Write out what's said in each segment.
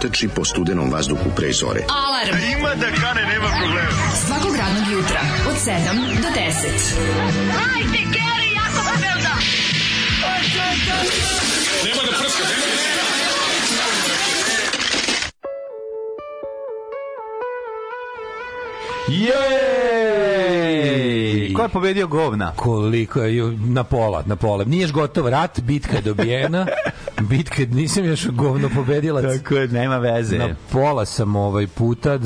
proteči po studenom vazduhu pre zore. Alarm! A ima da kane, nema problema. Svakog radnog jutra, od 7 do 10. Hajde, Geri, jako se velda! Nema da prska, nema da prska! Jej! Ko je pobedio govna? Koliko je, na pola, na pola. Niješ gotov rat, bitka je dobijena. bitke, nisam još govno pobedilac. Tako je, nema veze. Na pola sam ovaj puta,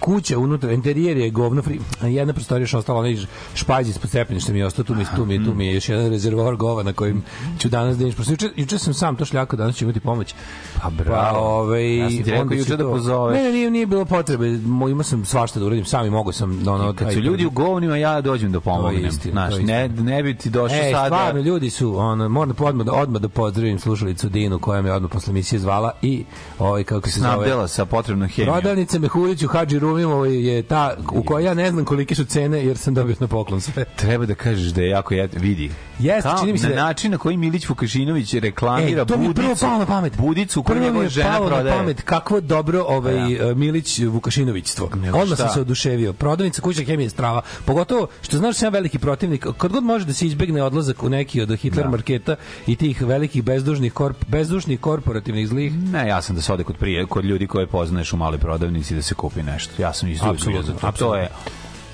kuća unutra, interijer je govno free. Jedna prostorija što ostala, onaj špajz ispod stepeništa mi je ostao, tu mi, tu mi, tu mi je još jedan rezervoar gova na kojem ću danas da niš Juče, juče sam sam to šljako, danas ću imati pomoć. Pa bravo. Pa, ovaj, ja sam ti rekao juče da, da pozoveš. Ne, ne, nije, nije bilo potrebe. Imao sam svašta da uradim sam i mogu sam. Da, Ono, kad su ljudi u govnima, ja dođem da pomognem. To istina, Znaš, ne, ne bi ti došao e, sada. Da- stvarno, ljudi su, ono, moram da odmah, da, odmah da pozdravim slušalicu Dinu koja me odmah posle emisije zvala i ovaj, kako se Snabdela zove. sa potrebnom hemijom. Prodavnica Mehurić u Hadži Rumimovoj je ta u kojoj ja ne znam kolike su cene jer sam dobio na poklon sve. Treba da kažeš da je jako jed, vidi. Jeste, čini mi se na da... način na koji Milić Vukašinović reklamira e, to mi je prvo palo na pamet. Budicu prvo mi je palo prodaje. na pamet kakvo dobro ovaj, ja. Pa da. e, Milić Vukašinovićstvo. Odmah sam se oduševio. Prodavnica kuća hemije strava. Pogotovo što znaš sam ja veliki protivnik. Kad god može da se izbegne odlazak u neki od Hitler da. marketa i tih velikih bezdužnih korp, bezdušnih korporativnih zlih. Ne, ja sam da se ode kod prije, kod ljudi koje poznaješ u maloj prodavnici da se kupi nešto. Ja sam iz za to. To je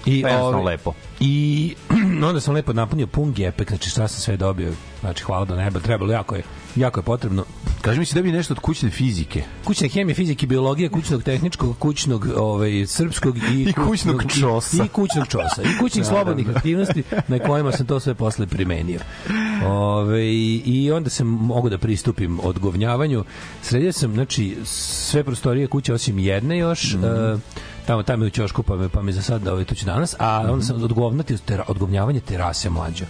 I, pa jednostavno ovaj, lepo. I onda sam lepo napunio pun gepek, znači sva sam sve dobio, znači hvala do neba, trebalo, jako je, jako je potrebno. Kaži mi se da bi nešto od kućne fizike. Kućne hemije, fizike, biologije, kućnog tehničkog, kućnog ovaj, srpskog i, I kućnog, kućnog čosa. I, i kućnog čosa. I kućnih da, slobodnih da, da. aktivnosti na kojima sam to sve posle primenio. Ove, I onda sam mogu da pristupim odgovnjavanju. Sredio sam, znači, sve prostorije kuće osim jedne još. Mm -hmm. uh, tamo tamo u ćošku pa me pa me za sad da, ovaj tu ću danas a mm -hmm. onda mhm. sam odgovnati odgovnjavanje terase mlađa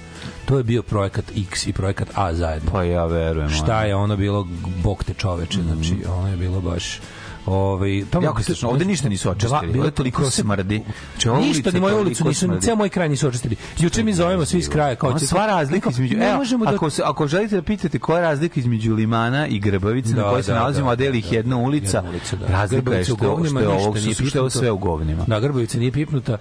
to je bio projekat X i projekat A zajedno pa ja verujem šta je ono bilo bog te čoveče mm -hmm. znači ono je bilo baš Ovaj tamo jako slično, ovde ništa nisu očistili. Bilo je toliko smrdi. Čeo znači, ništa ni moju ulicu nisu, ni ceo moj kraj nisu očistili. Juče mi zovemo svi iz kraja kao će sva razlika između. Evo, ako da- se ako želite da pitate koja je razlika između Limana i Grbavice na da, kojoj se da, nalazimo, a deli ih jedna ulica, razlika je što je ovog što je sve u govnima. Na Grbavica nije pipnuta.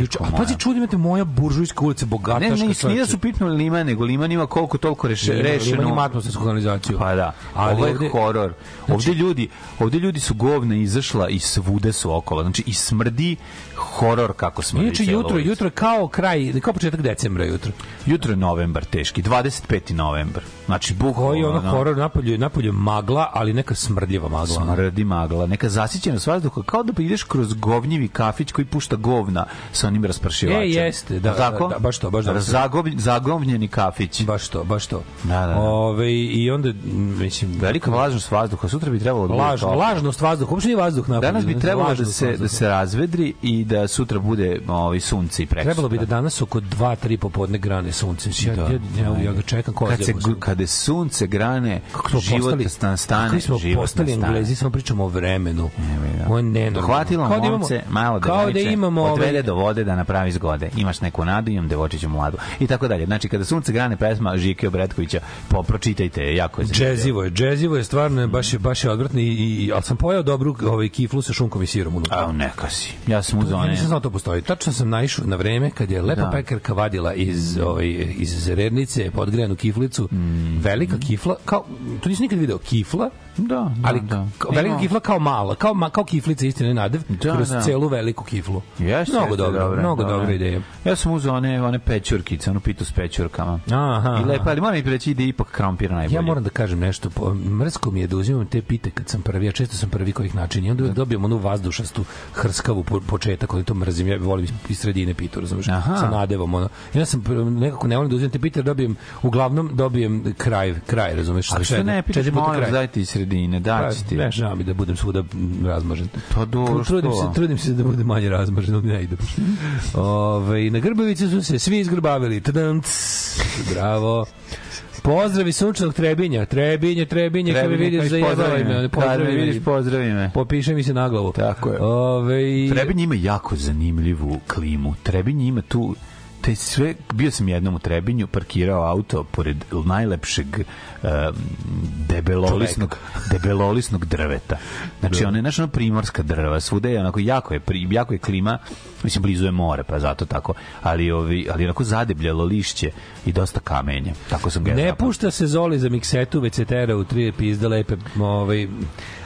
Juče, a pazi čudi me te moja buržujska ulica bogataška. Ne, ne, nije su pipnuli Liman, nego Liman ima koliko toliko rešeno. Liman ima atmosfersku kanalizaciju. Pa da. Ali ovo je horor. Znači- ovde ljudi, ovde ljudi su govna izašla i svude su okolo. Znači, i smrdi horor kako smrdi. Juče jutro, jutro kao kraj, kao početak decembra jutro. Jutro je novembar teški, 25. novembar. Znači, bukvalno... Koji ono, ono da. horor napolju, napolju magla, ali neka smrdljiva magla. Smrdi magla, neka zasićena svazduha, kao da ideš kroz govnjivi kafić koji pušta govna sa onim raspršivačem. E, jeste, da, da tako? da, baš to, baš da. Zagob, zagovnjeni kafić. Baš to, baš to. Da, da, da. Ove, I onda, mislim... Velika vlažnost vazduha, sutra bi trebalo... Da Lažno, lažnost vazduha, uopšte nije vazduh napolju. Danas bi znači, trebalo da se, da se razvedri i da sutra bude ovaj, sunce i preko. Trebalo bi da danas oko 2-3 popodne grane sunce. Znači, ja, da, ja, ja, ja, ga čekam ko kad se, kada sunce grane, kako život postali, stane, kako smo život postali Englezi, samo pričamo o vremenu. Ne, da. On ne, Hvatilo kao da momce, malo kao da imamo odvede do vode da napravi zgode. Imaš neku nadu, imam devojčiću mladu. I tako dalje. Znači, kada sunce grane pesma Žike Obretkovića, po, pročitajte, jako je Džezivo je, džezivo je, stvarno je, baš je, baš je odvratno. I, i, ali sam pojao dobru ovaj, kiflu sa šunkom i sirom. Unutra. A, neka si. Ja sam uzao ne. Nisam znao to postoji. Tačno sam naišao na vreme kad je lepa da. pekarka vadila iz, ovaj, iz zerernice podgrejanu kiflicu mm Velika kifla, kao, to nisam nikad video, kifla, Da, da, ali da. velika Ima. kifla kao mala, kao ma, kao kiflica istine nadev, da, kroz da. celu veliku kiflu. Jeste, mnogo jeste, dobro, dobre, mnogo dobra ideja. Ja sam uzeo one one pečurkice, onu pitu s pečurkama. Aha. I lepa, ali moram i reći da ipak krompir najbolje. Ja moram da kažem nešto, po, mrsko mi je da uzimam te pite kad sam prvi, ja često sam prvi kojih načini, onda da. dobijem onu vazdušastu hrskavu po, početak, ali to mrzim, ja volim iz sredine pitu, razumeš, Aha. sa nadevom ono. Ja sam nekako ne volim da uzimam te pite, dobijem uglavnom dobijem kraj, kraj, razumeš, sve. A što ne pitaš, moram da ti sredine sredine, da će pa, ti. Pa, žao mi da budem svuda razmažen. Pa dobro, trudim se, trudim se da bude manje razmažen, ali ne idem. Ove, na Grbavice su se svi izgrbavili. Tadanc, bravo. Pozdravi sunčanog Trebinja. Trebinje, Trebinje, kad me vidiš pa zajebala me. Da, da, pozdravi me. vidiš, pozdravi me. Popiše mi se na glavu. Tako je. Ove... Trebinje ima jako zanimljivu klimu. Trebinje ima tu te sve, bio sam jednom u Trebinju, parkirao auto pored najlepšeg um, debelolisnog, debelolisnog drveta. Znači, da. ono je, znači, primorska drva, svuda je onako, jako je, jako je klima mislim blizu je more, pa zato tako, ali ovi ali onako zadebljalo lišće i dosta kamenja. Tako sam ga Ne zapam. pušta se Zoli za miksetu, već se tera u tri pizda lepe, ovaj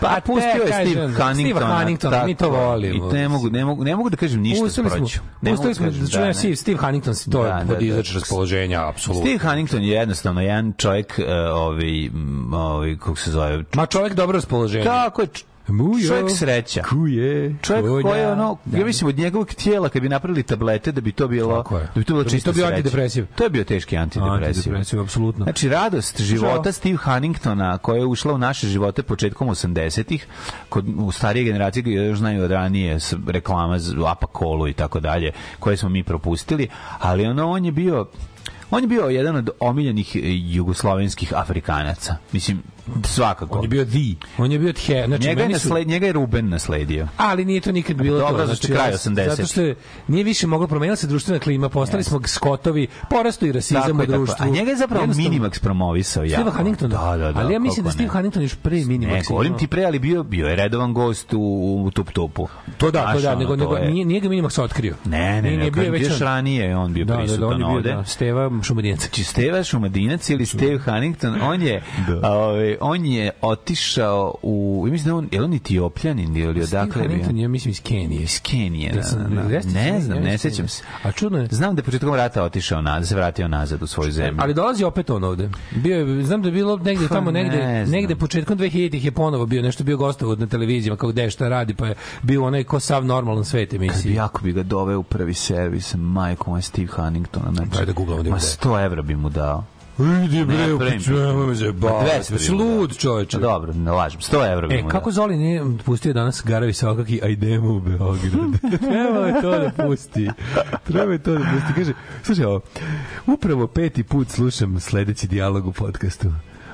pa a pustio je Steve Cunninghton, Huntington, tako, mi to volimo. I ne mogu ne mogu ne mogu da kažem ništa pustili proću. Smo, ne da pustili smo da, da čujem Steve, Steve Huntington si to da, da, da. raspoloženja apsolutno. Steve Huntington je jednostavno jedan čovjek, uh, ovaj ovaj kako se zove. Ma čovjek dobro raspoloženje. Kako je Mujo, čovjek sreća. Kuje, čovjek konja, koji je ono, ja mislim od njegovog tijela kad bi napravili tablete da bi to bilo da bi to bilo da bi to bio antidepresiv. To je bio teški antidepresiv. Antidepresiv apsolutno. Znači radost života Steve Huntingtona koja je ušla u naše živote početkom 80-ih, kod u starije generacije još znaju od ranije reklama za Apakolu i tako dalje, koje smo mi propustili, ali ono on je bio On je bio jedan od omiljenih eh, jugoslovenskih Afrikanaca. Mislim, Svakako. On je bio di. On je bio the. Znači, njega, je nasled, njega je Ruben nasledio. Ali nije to nikad bilo Dobro, to. Znači, kraj 80. Zato što nije više moglo promenila se društvena klima, postali smo skotovi, porastu i rasizam tako u društvu. Tako. A njega je zapravo Minimax promovisao. Ja. Steve Huntington. Da. da, da, da, ali ja mislim da Steve ne. Huntington još pre Minimax. Ne, govorim ti pre, ali bio, bio je redovan gost u, u Tup Tupu. To da, Znaš, da, to da, nego, nego je... nije, nije ga Minimax otkrio. Ne, ne, ne, ne, bio već ranije on bio da, prisutan da, da, on je bio, da. ovde. Da, Steva Šumadinac. Či znači, Steva Šumadinac ili Steve Huntington, on je, ovaj on je otišao u... i mislim da on, je on etiopljanin ili odakle? je Clinton, ja mislim iz Kenije. Iz Kenije, da, da, da. da, da. Ne znam, ne sećam se. A čudno je. Znam da je početkom rata otišao nazad, se vratio nazad u svoju zemlju. Ali dolazi opet on ovde. Bio je, znam da je bilo negde pa, tamo, negde, ne negde početkom 2000-ih je ponovo bio, nešto bio gostovo na televizijama, kako gde šta radi, pa je bio onaj ko sav normalan svet emisiji. Kad bi jako bi ga doveo u prvi servis, majko, Steve Hanningtona. Znači, da, da googlamo da Ma 100 evra bi mu dao. Idi bre, uključujemo me zajebavati. Pa si lud, čoveče. Pa dobro, ne lažem, 100 evra. E, kako Zoli nije pustio danas Garavi Sokaki, a idemo u Beograd. Treba je to da pusti. Treba je to da pusti. Kaže, slušaj ovo, upravo peti put slušam sledeći dijalog u podcastu.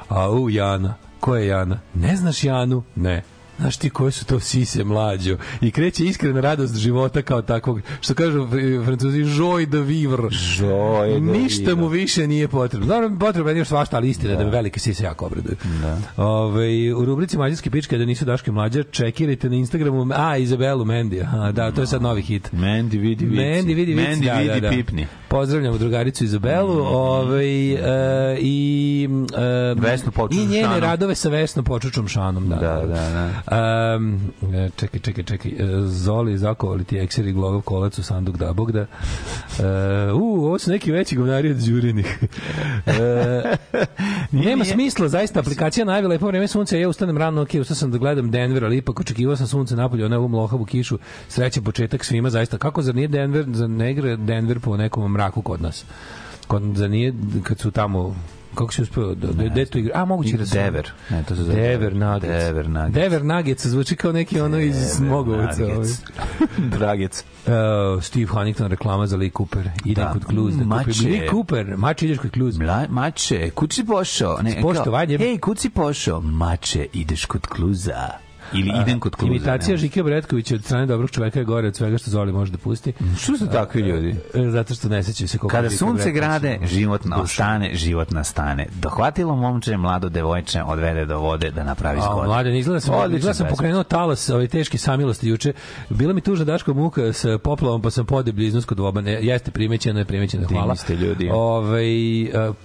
A u Jana. Ko je Jana? Ne znaš Janu? Ne. Znaš ti koje su to sise mlađo? I kreće iskrena radost života kao takvog. Što kažu francuzi, joy de vivre. Joy de Ništa vivre. mu više nije potrebno. Naravno, potrebno je još svašta, ali istina da, da me velike sise jako obraduju. Da. Ove, ovaj, u rubrici Mađarske pičke da nisu Daške mlađe, čekirajte na Instagramu, a, Izabelu Mendi. A, da, to je sad novi hit. Mendi vidi vici. Mendi vidi vici, Mendi da, da, vidi da, da. pipni. Pozdravljamo drugaricu Izabelu mm. ove, ovaj, e, i, e, Vesnu i njene radove sa Vesnom počučom šanom. Da, da, da. da. da, da. Um, čekaj, čekaj, čekaj. E, Zoli zakovali ti ekseri glogov kolac u sanduk da bog da. Uh, u, ovo su neki veći govnari od džurinih. uh, nema smisla, zaista, aplikacija najvila je po vreme sunca, ja ustanem rano, ok, ustao sam da gledam Denver, ali ipak očekivao sam sunce napolje, ona ovom lohavu kišu, sreće početak svima, zaista, kako zar nije Denver, za ne igra Denver po nekom mraku kod nas? Kod, za nije, kad su tamo kako si uspeo da da da to igra. A moguće da Dever. Ne, to se zove Dever Nuggets. Dever Nuggets. Dever Nuggets zvuči kao neki ono iz Smogovca. Ovaj. Dragec. Uh, Steve Huntington reklama za Lee Cooper. Ide da. kod Kluz. Da mače. Lee Cooper, mače ideš kod Kluz. Mla, mače, kuci pošao. Ne, Poštovanje. Hej, kuci pošao. Mače, ideš kod Kluza. Ili idem kod kluza. Imitacija Žike Bretkovića od strane dobrog čoveka je gore od svega što Zoli može da pusti. Što su takvi ljudi? E, zato što ne sećaju se Kada sunce grade, život nastane, život nastane. Dohvatilo momče, mlado devojče, odvede do vode da napravi zgodu. Mlade, ne izgleda sam, Odlično, izgleda sam pokrenuo talas ove ovaj, teške samilosti juče. Bila mi tužna daška muka s poplavom, pa sam podeblji iznos kod oba. Jeste primećeno, je primećeno, hvala. Divni ljudi. Ove, ovaj,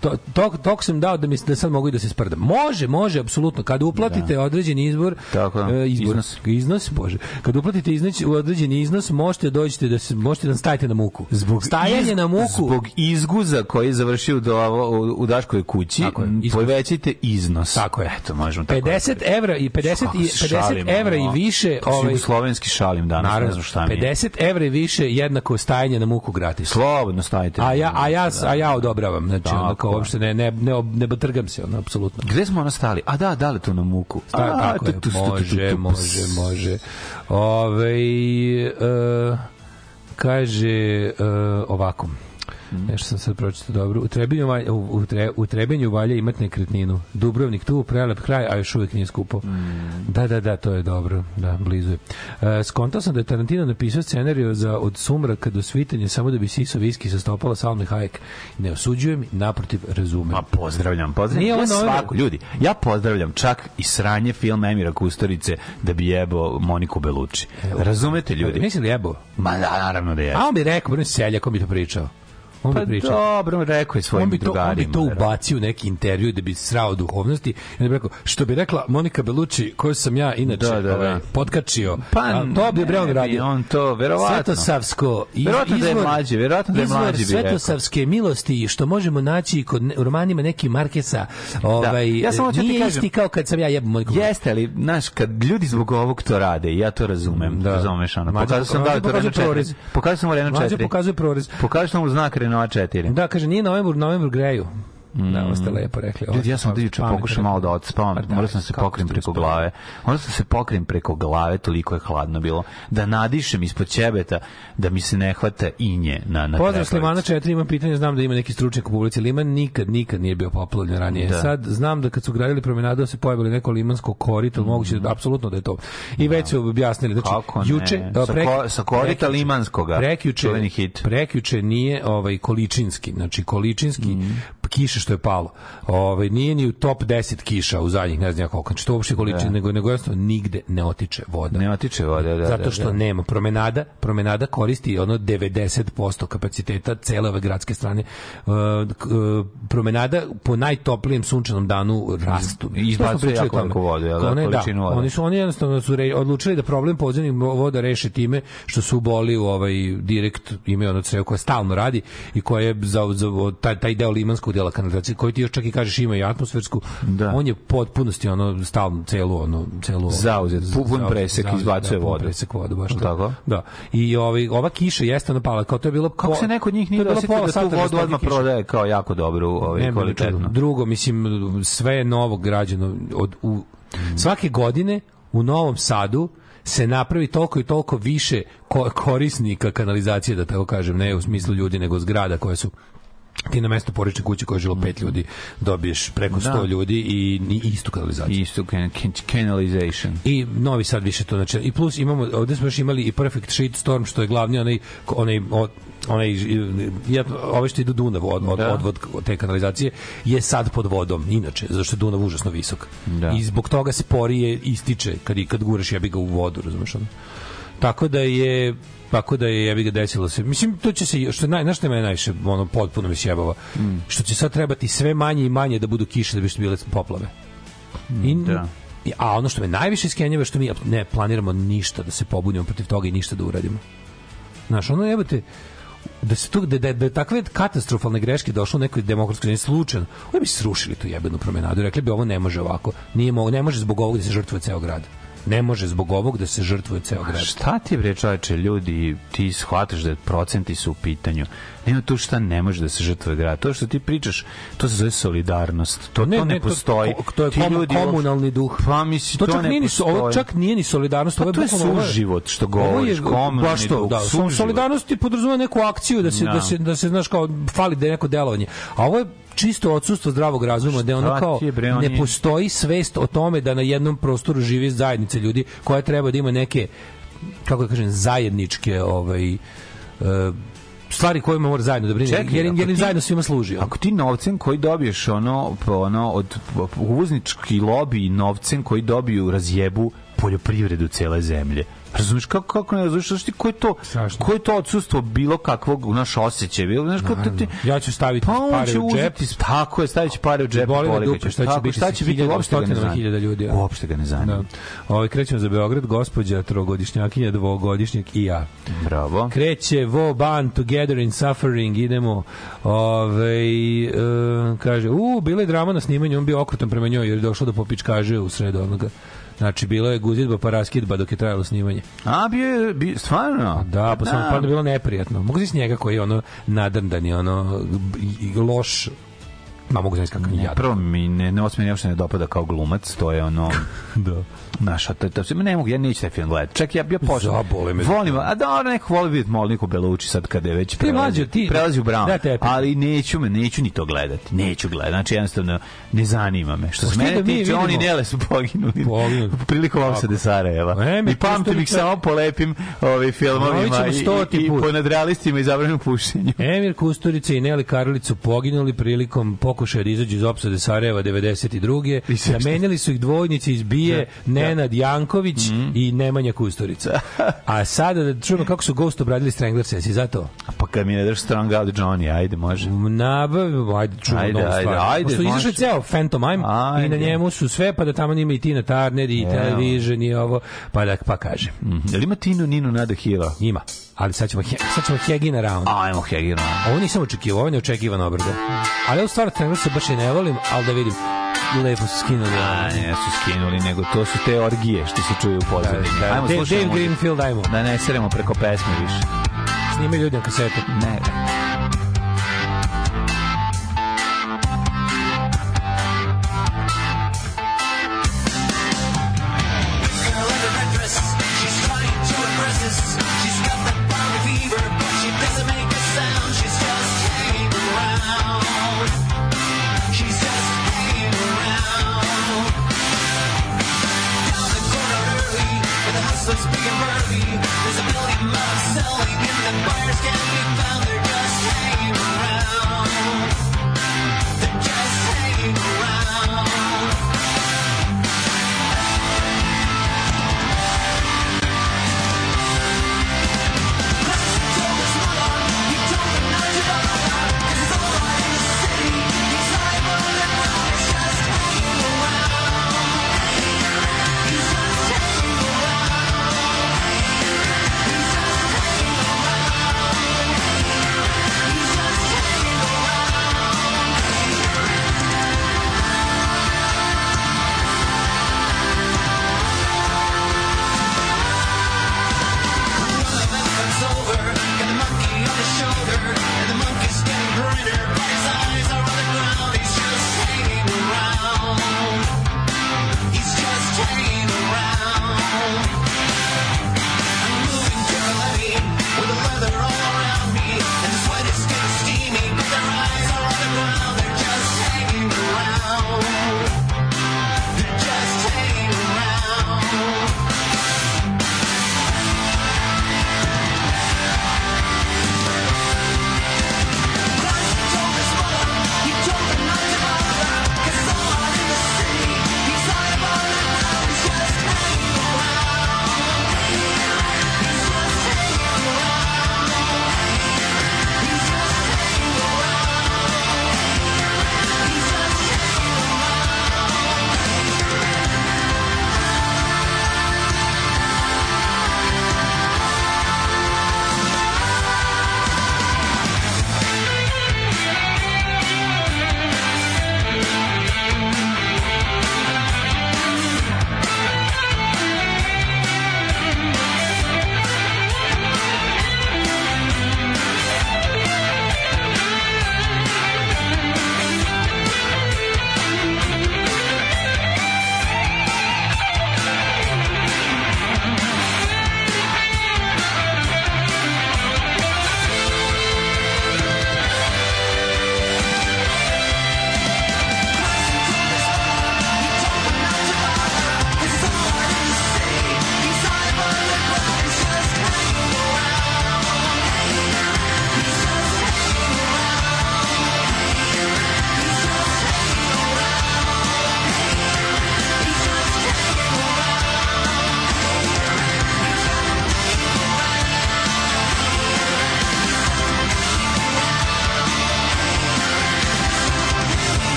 to, tok, tok sam dao da, mi, da sad mogu i da se sprdam. Može, može, apsolutno. Kada uplatite da. određeni izbor, Tako da, e, iznos. Iznos, bože. Kad uplatite iznos, u određeni iznos, možete dođete da se, možete da stajete na muku. Zbog Stajanje iz, na muku. Zbog izguza koji je završio do, u, u Daškoj kući, tako iznos. povećajte iznos. Tako je. Eto, možemo tako 50 da tako evra i 50, i, 50 šalim, evra i više... ovaj, slovenski šalim danas, naravno, ne znam šta mi 50 evra i više jednako stajanje na muku gratis. Slobodno stajite. A ja, a ja, da. a ja odobravam, znači, tako, onako, uopšte ne, ne, ne, ne, ne batrgam se, ono, apsolutno. Gde smo ono stali? A da, dale tu na muku? A, a tako je, tu, tu, tu, može, može, može. Ove, uh, kaže uh, ovako. Mm. Nešto sam sad pročitao dobro. U Trebinju, u, tre, u Trebinju valja imati nekretninu. Dubrovnik tu, prelep kraj, a još uvijek nije skupo. Mm. Da, da, da, to je dobro. Da, blizu je. E, skontao sam da je Tarantino napisao scenariju za od sumraka do svitanja samo da bi sisao viski sa stopala Salmi Hayek. Ne osuđujem, naprotiv, razumem. Ma pozdravljam, pozdravljam. Nije ja svako, ljudi, ja pozdravljam čak i sranje filma Emira Kusturice da bi jebao Moniku Belucci. Razumete, ljudi? Mislim da jebo. Ma da, naravno da jebo. A on bi rekao, broj seljak, on bi to pričao. On pa bi dobro, rekao je svojim on bi to, drugarima. On bi to ubacio u neki intervju da bi srao duhovnosti. I bi rekao, što bi rekla Monika Belucci, koju sam ja inače da, da, ovaj, da. potkačio. Pa, a, to bi bre on radio. On to, verovatno. Svetosavsko. I, verovatno izvor, da je mlađi, verovatno da je mlađi bi svetosavske rekao. milosti, što možemo naći kod ne, u romanima neki Markesa, da. ovaj, da. ja samo nije ti kažem, isti kao kad sam ja jebam Moniku. Jeste, ali, znaš, kad ljudi zbog ovog to rade, ja to razumem. Da. Razumeš, ono. Pokazao sam da, to Reno 4. Pokazao sam Reno 4. Pokazuje prorez. Pokazao sam znak Reno na 4. Da, kaže, nije novembru, novembru greju. Mm. Da, ovo ste lepo rekli. Ljudi, ja sam da juče pokušao malo da odspavam, pa da, morao sam se pokrim preko glave. Morao sam se pokrim preko glave, toliko je hladno bilo. Da nadišem ispod ćebeta, da mi se ne hvata inje na, na Pozdrav Slimana 4, imam pitanje, znam da ima neki stručnjak u publici Liman, nikad, nikad nije bio popularno ranije. Da. Sad znam da kad su gradili promenadu da se pojavili neko limansko korito, mm. moguće, da, apsolutno da je to. I da. već su objasnili. Znači, Kako ne? Juče, sa, prek, ko, sa korita prek, limanskoga. Prekjuče, prekjuče nije ovaj, količinski. Znači, količinski mm kiše što je palo. Ovaj nije ni u top 10 kiša u zadnjih ne znam koliko. Znači to uopšte količina da. nego nego jasno nigde ne otiče voda. Ne otiče voda, da. Zato da, što da, da. nema promenada, promenada koristi ono 90% kapaciteta cele ove gradske strane. E, e, promenada po najtoplijem sunčanom danu rastu. Izbacuje jako veliku vodu, ja, da, da, količinu da, voda. Oni su oni jednostavno su re, odlučili da problem podzemnih voda reše time što su uboli u ovaj direkt ime ono ceo koja stalno radi i koja je za, za taj, taj deo limanskog dela kanalizacije koji ti još čak i kažeš ima i atmosfersku da. on je potpunosti ono stalno celo ono celo zauzet pun presek izbacuje da, vodu presek vodu baš tako da i ovaj ova kiša jeste ona pala kao to je bilo kako po, se neko od njih nije sata da tu vodu odmah prodaje kao jako dobru ovaj kvalitetno drugo mislim sve je novo građeno od u, mm. svake godine u Novom Sadu se napravi toliko i toliko više korisnika kanalizacije, da tako kažem, ne u smislu ljudi, nego zgrada koje su ti na mesto porične kuće koja je žilo pet ljudi dobiješ preko 100 da. ljudi i, i istu kanalizaciju. Istu can, can, I novi sad više to znači. I plus imamo, ovde smo još imali i Perfect Sheet Storm, što je glavni onaj, onaj od, onaj ja, ove što idu Dunav od, od, da. odvod te kanalizacije je sad pod vodom inače zašto je Dunav užasno visok da. i zbog toga se porije ističe kad i kad guraš jebi ga u vodu razumeš ono tako da je Tako da je jebi ga desilo se. Mislim to će se što naj nešto me najviše ono potpuno mi sjebava. Mm. Što će sad trebati sve manje i manje da budu kiše da bi što bile poplave. Mm, I, da. A ono što me najviše skenjeva što mi ne planiramo ništa da se pobunimo protiv toga i ništa da uradimo. Znaš, ono jebate, da se tu da, da, da takve katastrofalne greške došlo u nekoj demokratskoj zemlji slučajno, oni bi srušili tu jebenu promenadu, rekli bi ovo ne može ovako, nije mo, ne može zbog ovoga da se žrtvuje ceo grad ne može zbog ovog da se žrtvuje ceo grad. Šta ti bre čoveče, ljudi, ti shvataš da procenti su u pitanju. Nema tu šta ne može da se žrtvuje grad. To što ti pričaš, to se zove solidarnost. To ne, to ne, ne postoji. To, to je ti ljudi, komunalni duh. Pa misli, to, to čak ne ni, ovo čak nije ni solidarnost, pa ovo je, to je suživot što govoriš, komunalni baš to, da, duh. Da, suživot. solidarnost ti podrazumeva neku akciju da se, no. Da, da se, da se, znaš, kao fali da je neko delovanje. A ovo je čisto odsustvo zdravog razuma, da ono kao ne postoji svest o tome da na jednom prostoru živi zajednica ljudi koja treba da ima neke kako da kažem zajedničke ovaj uh, stvari kojima mora zajedno da brine, Čekaj, jer, jer im zajedno svima služi. Ako ti novcem koji dobiješ ono, ono od uvoznički lobi novcem koji dobiju razjebu poljoprivredu cele zemlje Razumeš kako kako ne razumeš znači koji to Strašno. koji to odsustvo bilo kakvog naš osećaj bilo znači kako ti ja ću staviti pa pare u džep uzeti, tako je staviće pare u džep boli me da dupe šta će tako, biti šta će biti uopšte ga ne zanima ljudi ja. uopšte ga ne zanima da. ovaj krećemo za Beograd gospođa trogodišnjakinja dvogodišnjak i ja bravo kreće vo ban together in suffering idemo ovaj uh, kaže u bila je drama na snimanju on bio okrutan prema njoj jer je došlo do kaže u sredu onoga Znači, bilo je guzidba pa raskidba dok je trajalo snimanje. A, bio je, bi, stvarno? Da, pa da. sam, pa bilo neprijatno. Mogu znaći njega koji je ono nadrndan je ono loš Ma mogu znaći kakav je. Prvo mi ne, ne, ne, ne dopada kao glumac, to je ono... da Naša, to, to, to, ne mogu, ja neću taj film gledati. Čak ja, ja pošao. Zabole Volim, a dobro, da, neko voli biti molniku Beluči sad kada je već prelazi, mlađe, ti, prelazi u Brown. Da, te, ali neću me, neću ni to gledati. Neću gledati. Znači, jednostavno, ne zanima me. Što se pa mene da tiče, oni Nele su poginuli. Poginuli. Prilikom opsade Sarajeva. Ne, I pamtim ih samo po lepim ovim ovaj, filmovima i, i, i po nadrealistima i zabranju pušenju. Emir Kusturica i Neli Karlić su poginuli prilikom pokušaja da izađu iz opsade Sarajeva 92. Zamenili su ih dvojnici iz Bije, da. ne Nenad Janković mm i Nemanja Kusturica. A sada da čujemo kako su Ghost obradili Strangler sesi, zato. A pa kad mi ne daš Strong Out Johnny, ajde, može. Nabavimo, ajde, čujemo ajde, novu stvar. Ajde, ajde, izašao ceo Phantomime ajde. i na njemu su sve, pa da tamo ima i Tina Turner i Television i ovo, pa da pa kažem. Mhm. Mm -hmm. Da li ima Tinu Ninu Nada Hila? Ima. Ali sad ćemo, he, sad ćemo Hegina round. Ajmo Hegina round. Ovo nisam očekivao, ovo je neočekivana obrada. Ali ovu stvar Strangler se baš i ne volim, ali da vidim lepo su skinuli. A, ne su skinuli, nego to su te orgije što se čuju u pozadini. Da, da, da. ajmo, Dave, Dave Greenfield, ajmo. Da ne seremo preko pesme više. Snimaju ljudi na kasetu. Ne,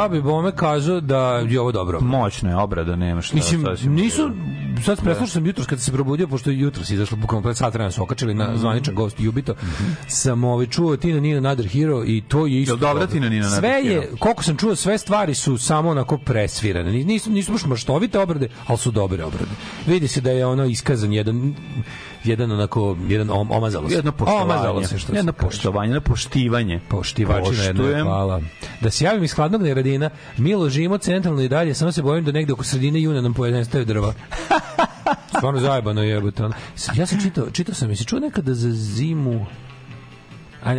Žabe bome kažu da je ovo dobro. Moćno je obrada, nema šta. Mislim, nisu, sad preslušao sam jutros kada se probudio, pošto jutros se izašlo bukvalno pred sat vremena su okačili na zvaničan gost Jubito, mm -hmm. sam ovaj, čuo Tina Nina Nader Hero i to je isto... Jel dobra Tina Nina Nader Sve je, koliko sam čuo, sve stvari su samo onako presvirane. Nisu, nisu baš maštovite obrade, ali su dobre obrade. Vidi se da je ono iskazan jedan jedan onako jedan om, omazalo se. Jedno poštovanje. Omazalo se što jedno poštovanje, na poštivanje. Poštivači Poštujem. Jedno, hvala. Da se javim iz hladnog neradina, Milo ložimo centralno i dalje, samo se bojim da negde oko sredine juna nam pojedan pojedinstaju drva. Stvarno zajebano jebote. Ja sam čitao, čitao sam, jesi čuo nekada za zimu A,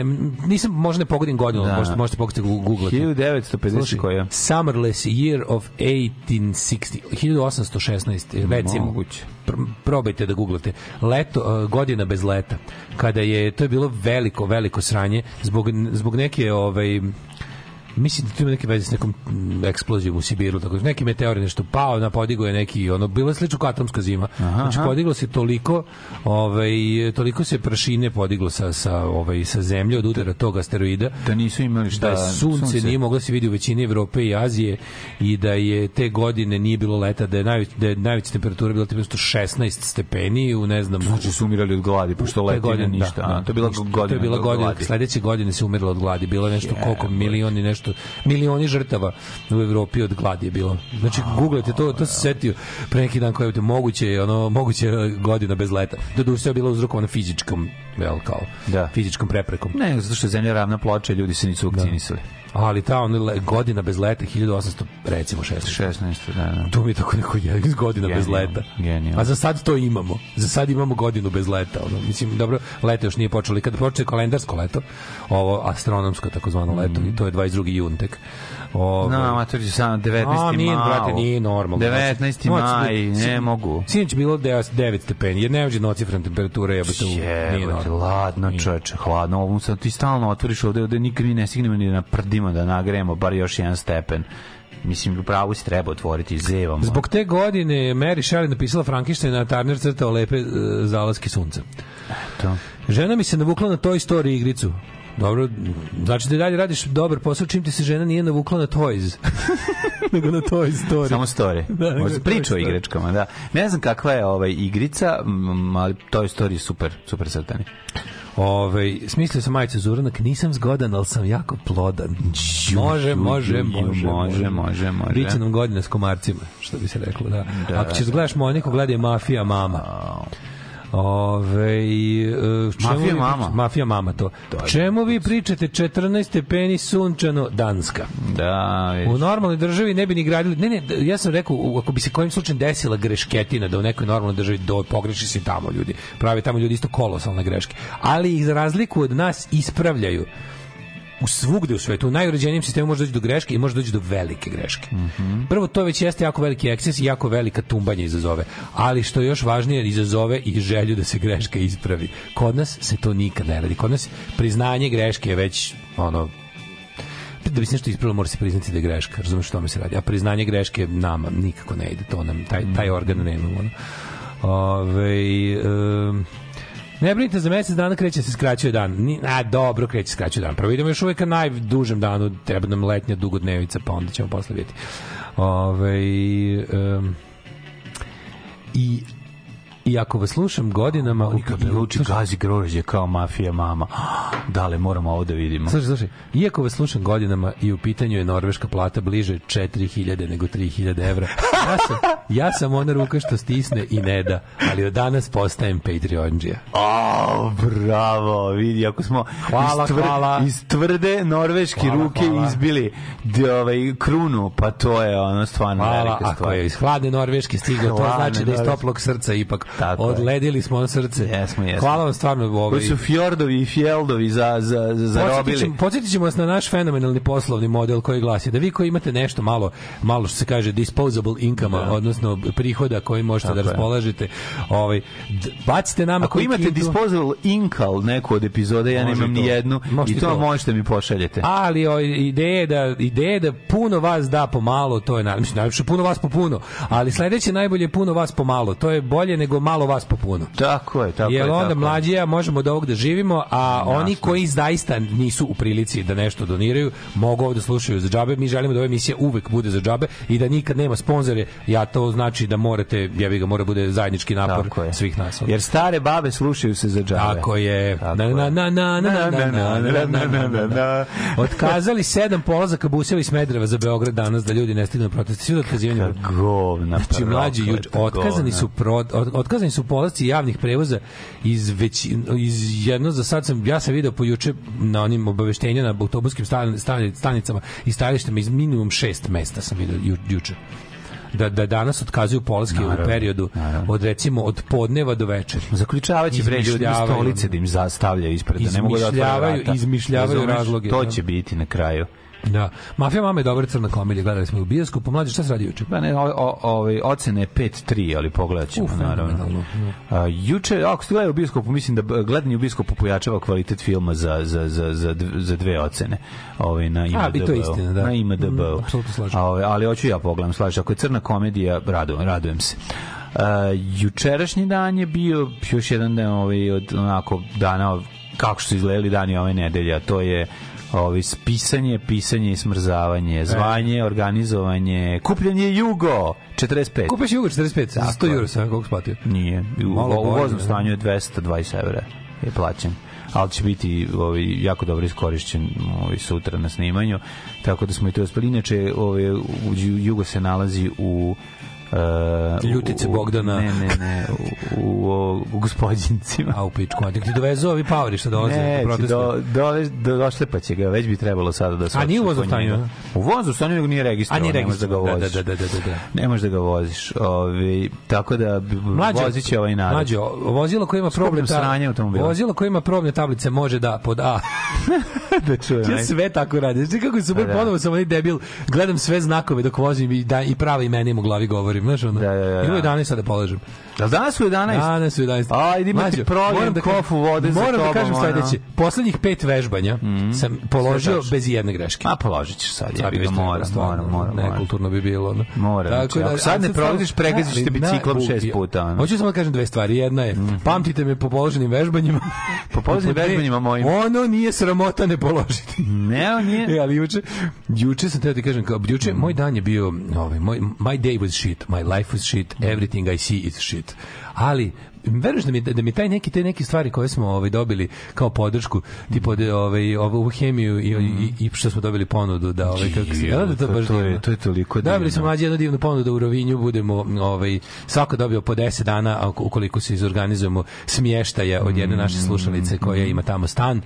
nisam, možda ne pogodim godinu, da. možete, možete pogoditi googlati. 1950 koja? Summerless Year of 1860. 1816, recimo. Moguće. Pr probajte da googlate. Leto, e, godina bez leta. Kada je, to je bilo veliko, veliko sranje zbog, zbog neke, ovaj, mislim da tu ima neke veze s nekom mm, eksplozijom u Sibiru, tako da neki meteor nešto pao, na podigo je neki ono bilo je slično kao atomska zima. Aha, znači podiglo se toliko, ovaj toliko se prašine podiglo sa sa ovaj sa zemlje od udara tog asteroida da nisu imali šta da sunce, sunce. nije moglo da se vidi u većini Evrope i Azije i da je te godine nije bilo leta, da je najveć da je najveća temperatura bila 16 stepeni u ne znam. Znači su umirali od gladi pošto leti godine, ništa. Da, da, to je bila godina. To je bila godina, sledeće godine se umiralo od gladi, bilo je nešto yeah, koliko milion i nešto što milioni žrtava u Evropi od gladi je bilo. Znači, googlete to, to se setio pre neki dan koje je moguće, je, ono, moguće godina bez leta. da Doduše sve bilo uzrokovano fizičkom, jel, kao, da. fizičkom preprekom. Ne, zato što je zemlja ravna ploča ljudi se nisu da. vakcinisali. Da. Ali ta on godina bez leta 1800 recimo 16. 16, da, da. Tu mi je tako neko je godina genijal, bez leta. Genijal. A za sad to imamo. Za sad imamo godinu bez leta. Ono, mislim, dobro, leto još nije počelo. kad počne kalendarsko leto, ovo astronomsko takozvano leto, mm. i to je 22. jun tek. Ovaj. No, amatori su samo 19. A, nije, maj. brate, nije normalno. 19. Noć, maj, ne, ne mogu. Sinoć bilo 9 stepeni, jer ne uđe nocifran temperatura, jebate, nije normalno. Ladno, čoveče, hladno. Ovom sad ti stalno otvoriš ovde, ovde nikad mi ne stignemo ni na prdima da nagrejemo bar još jedan stepen mislim u pravu se treba otvoriti zevam. Zbog te godine Mary Shelley napisala Frankenstein na Turner crtao lepe e, zalaske sunca. Eto. Žena mi se navukla na toj istoriji igricu. Dobro, znači da dalje radiš dobar posao čim ti se žena nije navukla na Toys. nego na Toy Story. Samo story. Da, Možda priča o igračkama, da. Ne znam kakva je ovaj igrica, ali Toy Story je super, super srtani. Ove, ovaj, smislio sam majicu Zuranak, nisam zgodan, ali sam jako plodan. Može, može, može. Može, može, može. Biće nam godina s komarcima, što bi se reklo, da. da Ako ćeš da da. gledaš Moniku, gledaj Mafija mama. Ove, e, čemu mafija vi, mama. Mafija mama to. to čemu vi pričate 14 stepeni sunčano Danska? Da, viš. U normalnoj državi ne bi ni gradili. Ne, ne, ja sam rekao, ako bi se kojim slučajem desila grešketina da u nekoj normalnoj državi do, pogreši se tamo ljudi. Prave tamo ljudi isto kolosalne greške. Ali ih za razliku od nas ispravljaju u svugde u svetu, u najuređenijem sistemu može doći do greške i može doći do velike greške. Mm -hmm. Prvo, to već jeste jako veliki eksces i jako velika tumbanja izazove. Ali što je još važnije, izazove i želju da se greška ispravi. Kod nas se to nikad ne radi. Kod nas priznanje greške je već ono da bi se nešto ispravilo mora se priznati da je greška razumeš što tome se radi a priznanje greške nama nikako ne ide to nam taj taj organ nemamo ono. Ove, ovaj, um, Ne brinite, za mesec dana kreće da se skraćuje dan. Ni, a, dobro, kreće da skraćuje dan. Prvo idemo još uvek na najdužem danu, treba nam letnja dugodnevica, pa onda ćemo posle vidjeti. Ove, ovaj, um, I I ako vas slušam godinama... Oni kad luči gazi grožđe kao mafija mama. Dale, moramo ovo da vidimo. Slušaj, slušaj. Iako vas slušam godinama i u pitanju je norveška plata bliže 4000 nego 3000 evra. Ja sam, ja sam ona ruka što stisne i ne da, ali od danas postajem Patreonđija. O, bravo, vidi, ako smo hvala, iz, tvr, hvala. iz tvrde norveške hvala, ruke hvala. izbili de, ovaj, krunu, pa to je ono stvarno hvala, velika stvar. Ako je iz hladne norveške stiglo, to znači da iz toplog srca ipak Tako Odledili je. smo srce. Jesmo, jesmo. Hvala vam stvarno. Ovaj... Koji su fjordovi i fjeldovi za, za, za, zarobili. Podsjetit ćemo vas na naš fenomenalni poslovni model koji glasi da vi koji imate nešto malo, malo što se kaže disposable income, da. odnosno prihoda koji možete Tako da raspolažite, ovaj, bacite nama Ako koji imate kintu... disposable income neku od epizode, ja nemam ni jednu, i to, to možete mi pošaljete. Ali o, ovaj, ideje da, ideje da puno vas da pomalo, to je najviše, najviše puno vas po puno, ali sledeće najbolje puno vas pomalo, to je bolje nego malo vas po puno. Tako je, tako Jer je. Jer onda ja možemo od ovog da živimo, a Jasne. oni koji zaista nisu u prilici da nešto doniraju, mogu ovde slušaju za džabe. Mi želimo da ova emisija uvek bude za džabe i da nikad nema sponzore. Ja to znači da morate, jebi ga, mora bude zajednički napor tako svih nas. Jer stare babe slušaju se za džabe. Tako je. Tako na Otkazali sedam polazaka buseva i Smedreva za Beograd danas da ljudi ne stignu protesti. Svi otkazivanje. Govna. Znači, mlađi juč, otkazani su pro, otkazani su polasci javnih prevoza iz već iz jedno za sad sam ja sam video po juče na onim obaveštenjima na autobuskim stan, stanicama i stajalištima iz minimum šest mesta sam video ju, juče da, da danas otkazuju polaske u periodu naravno. od recimo od podneva do večeri. zaključavajući bre ljudi stolice da im zastavljaju ispred da ne mogu da otvaraju Izmišljavaju razloge. To da. će biti na kraju. Da. Mafija mama je dobra crna komedija, gledali smo u bioskopu. Mlađe, šta se radi juče? Pa ne, ovaj ocene 5-3, ali pogledaćemo Uf, naravno. Da, juče, ako ste gledali u bioskopu, mislim da gledanje u bioskopu pojačava kvalitet filma za, za, za, za, za dve ocene. Ovaj na IMDb. A, bi to istina, da. Na IMDb. Mm, mm, apsolutno slažem. Ovaj, ali hoću ja pogledam, slažem. Ako je crna komedija, radujem, radujem se. Uh, jučerašnji dan je bio još jedan dan ovaj, od onako dana kako su izgledali dani ove nedelje, a to je Ovi, spisanje, pisanje i smrzavanje, e. zvanje, organizovanje, kupljanje jugo, 45. Kupaš jugo 45, za 100 euro sam koliko splatio. Nije, u, Malo u voznom da. stanju je 220 evra je plaćen ali će biti ovaj, jako dobro iskorišćen ovaj, sutra na snimanju, tako da smo i to uspeli. Inače, ovaj, Jugo se nalazi u Uh, Ljutice u, Bogdana. Ne, ne, ne, u, u, u gospodincima. A u pičku, a ti dovezu ovi pauri što dolaze ne, do Do, do, do, došle pa će ga, već bi trebalo sada da se... A nije u vozu stanju? U vozu stanju, nego nije registrovan. A nije da registrovan, da, da, da, da, da, da. Ne možeš da ga voziš. Ovi, tako da mlađe, vozić je ovaj narod. Mlađe, vozilo koje ima problem... probne tablice... Vozilo koje ima probne tablice može da pod A. da čujem. Ja sve tako radim. Znači kako sam da, pa da. ponovo sam onaj debil, gledam sve znakove dok vozim i, da, i prava imena im u glavi govorim polažem, znaš ono. Da, da, da. I u 11 da. sada polažem. Da danas u 11? Danas u 11. Ajde, imate problem da kofu vode moram za Moram da kažem sledeće. Poslednjih pet vežbanja mm sam položio bez jedne greške. A položit ćeš sad, ja bih mora, mora, mora. Ne, kulturno bi bilo. No. Mora. Tako znači, da, ako sad ne prolaziš, pregreziš te biciklom šest puta. Ono. Hoću samo da kažem dve stvari. Jedna je, mm. pamtite me po položenim vežbanjima. po položenim vežbanjima mojim. Ono nije sramota ne položiti. ne, on nije. E, ali juče, juče sam teo da ti kažem, kao, juče, mhm. moj dan je bio, ovaj, moj, my day was shit, my life was shit, mhm. everything I see is shit shit. Ali veruješ da mi da, mi taj neki te neke stvari koje smo ovaj dobili kao podršku, tipa da ovaj ovu hemiju i, mm. i, i što smo dobili ponudu da ovaj kako se da, da to, to baš to je to je toliko da Dobili smo mlađi jednu divnu ponudu da u Rovinju budemo ovaj svako dobio po 10 dana ukoliko se izorganizujemo smještaja od jedne naše mhm. slušalice koja ima tamo stan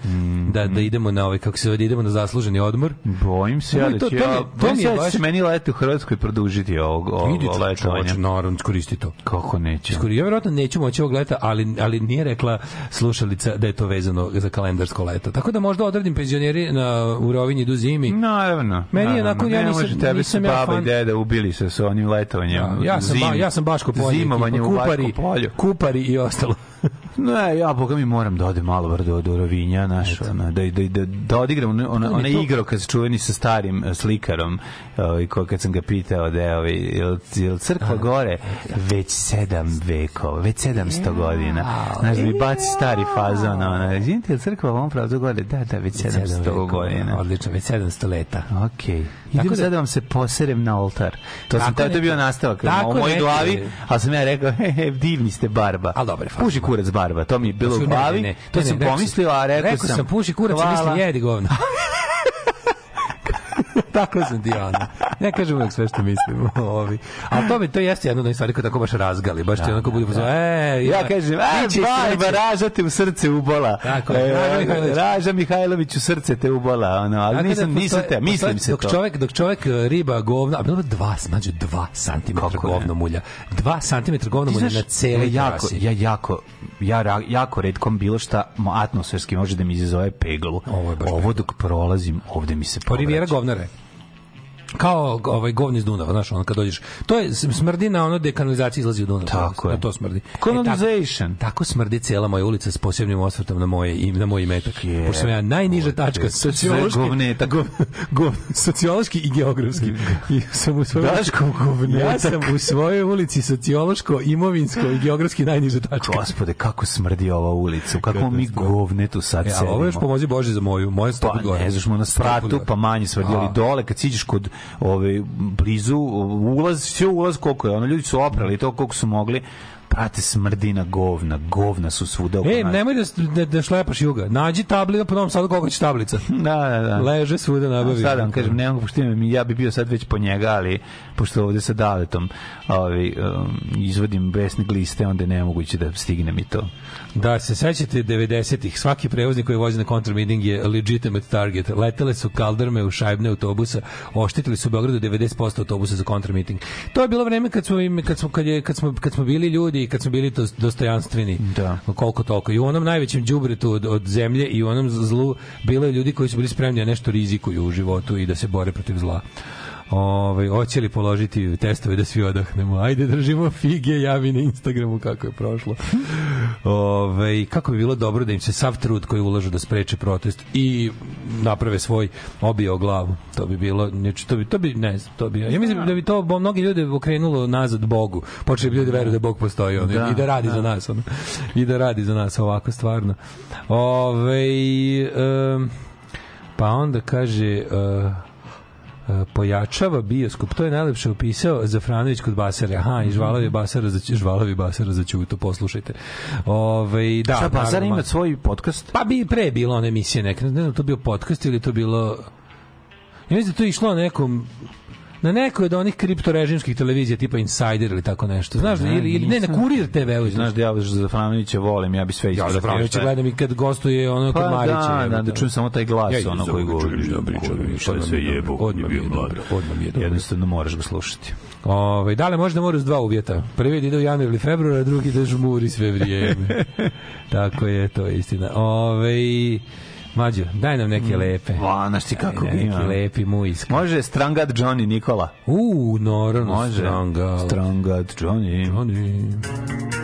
da da mhm. idemo na ovaj kako se zove da idemo na zasluženi odmor. Bojim se ja da će to, ja, to, to mi je da baš meni leto u Hrvatskoj produžiti ovog ovog letovanja. Naravno, iskoristi to. Kako neće? Skoro ja verovatno neću moći tog leta, ali, ali nije rekla slušalica da je to vezano za kalendarsko leto. Tako da možda odredim penzioneri na, u Rovinji do zimi. Naravno. Meni je onako, ja nisam, ne tebe nisam se baba fan... i deda ubili se sa onim letovanjem. Ja, da, ja, sam, ba, ja sam Baško polje. Zimovanje u Baško polju. Kupari i ostalo. Ne, ja boga mi moram da ode malo bar do, do Rovinja, naš, ona, da, da, da, da odigram ona, ona, ona igro kad se čuveni sa starim e, slikarom, ovaj, kad sam ga pitao da je, ovaj, je, je crkva gore već sedam vekova, već sedamsto godina. Znaš, da mi baci stari fazon, ona, izvinite, je crkva ovom pravdu gore? Da, da, već sedamsto godina. Odlično, već sedamsto leta. Okej. Okay. Idem tako da- sad da vam se poserem na oltar. To sam to je bio nastavak u mojoj glavi, ali sam ja rekao, he, he, divni ste barba. Ali dobro, puži kurac barba farba. To mi je bilo u da glavi. To sam pomislio, a rekao, rekao sam, puši kurac i misli jedi govno. tako sam ti Ne kažem uvek sve što mislim. Ovi. A to, bi, to jeste jedno da onih stvari koje tako baš razgali. Baš ti da, onako da, bude da. pozvao, e, ja, ja kažem, a, barba, raža te u srce ubola. Tako, e, Raža Mihajlović. Raža Mihajlović u srce te ubola, ono, ali tako nisam, nisam te, mislim se dok to. Čovek, dok čovek e, riba govna, a bilo dva, smađu, dva santimetra govno mulja. Dva santimetra govno mulja na cele jako, Ja jako, ja jako redkom bilo šta atmosferski može da mi izazove peglu. Ovo, je baš ovo dok prolazim, ovde mi se povraća. Pa rivijera govnara kao ovaj govni iz Dunava, znaš, on kad dođeš. To je smrdi na ono kanalizacija izlazi u Dunav. Tako je. to smrdi. Colonization. E, tako, tako smrdi cela moja ulica s posebnim osvrtom na moje i na moj imetak. Yeah. Pošto sam ja najniža Ovo, tačka sociološki govnetak, tako gov, sociološki i geografski. I sam u svojoj Daško govnetak. Ja sam u svojoj ulici sociološko, imovinsko i geografski najniža tačka. Gospode, kako smrdi ova ulica. Kako mi mi tu sad e, sedimo. ovo još pomozi Bože za moju, moje stopu pa, gore. ne znaš, na spratu, pa manje smrdi, ali dole kad siđeš kod ovaj blizu ulaz, sve ulaz koliko je, ono ljudi su oprali to koliko su mogli. Brate, smrdina govna, govna su svuda oko E, nas. nemoj da, da, da šlepaš juga. Nađi tablicu, pa novom sad koga će tablica. da, da, da. Leže svuda nabavi. Sad da vam kažem, nemam mogu pošto ja bi bio sad već po njega, ali pošto ovde sa daletom ovi, ovaj, um, izvodim besne liste, onda je nemoguće da stignem i to. Da, se sećate 90-ih, svaki prevoznik koji vozi na kontramiting je legitimate target. Letele su kaldrme u šajbne autobusa, oštetili su u Beogradu 90% autobusa za kontramiting. To je bilo vreme kad smo, kad smo, kad je, kad smo, kad smo bili ljudi i kad smo bili dostojanstveni. Da. Koliko toliko. I u onom najvećem đubretu od, od zemlje i u onom zlu bilo je ljudi koji su bili spremni da nešto rizikuju u životu i da se bore protiv zla. Ovaj hoće li položiti testove da svi odahnemo. Ajde držimo fige, javi na Instagramu kako je prošlo. Ovaj kako bi bilo dobro da im se sav trud koji ulažu da spreče protest i naprave svoj obio glavu. To bi bilo, znači to bi to bi ne znam, to bi ja mislim da bi to bo mnogi ljude okrenulo nazad Bogu. Počeli bi ljudi veruju da Bog postoji ono, da, i da radi da. za nas ono. I da radi za nas ovako stvarno. Ovaj um, pa onda kaže uh, pojačava bioskop, to je najlepše opisao Zafranović kod Basara. Aha, i žvalovi Basara za žvalovi Basara za Ćuto, poslušajte. Ovaj da, Šta Basar ima svoj podcast? Pa bi pre bilo ona emisija neka, ne znam, to bio podcast ili to bilo Ja mislim da to išlo nekom na nekoj od onih kriptorežimskih televizija tipa Insider ili tako nešto. Znaš da, ili, ili ne, na Kurir TV. Znaš da ja Zafranovića volim, ja bi sve isto. Ja Zafranovića gledam i kad gostuje ono pa, kod da, Marića. Da, da, da čujem samo taj glas ja, ono koji govori. Ja, pričam, šta je sve jebo, on je bio Odmah je dobro. Jednostavno moraš ga slušati. Ove, ovaj, da li možda mora uz dva uvjeta? Prvi ide u januar ili februar, a drugi da žmuri sve vrijeme. Tako je, to je istina. Ove, ovaj, Mađo, daj nam neke mm. lepe. Va, pa, znaš ti kako ga ima. Neki lepi mujski. Može Strangad Johnny Nikola. U, naravno, Može. Strangad. Strangad Johnny. Johnny. Johnny.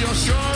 your show.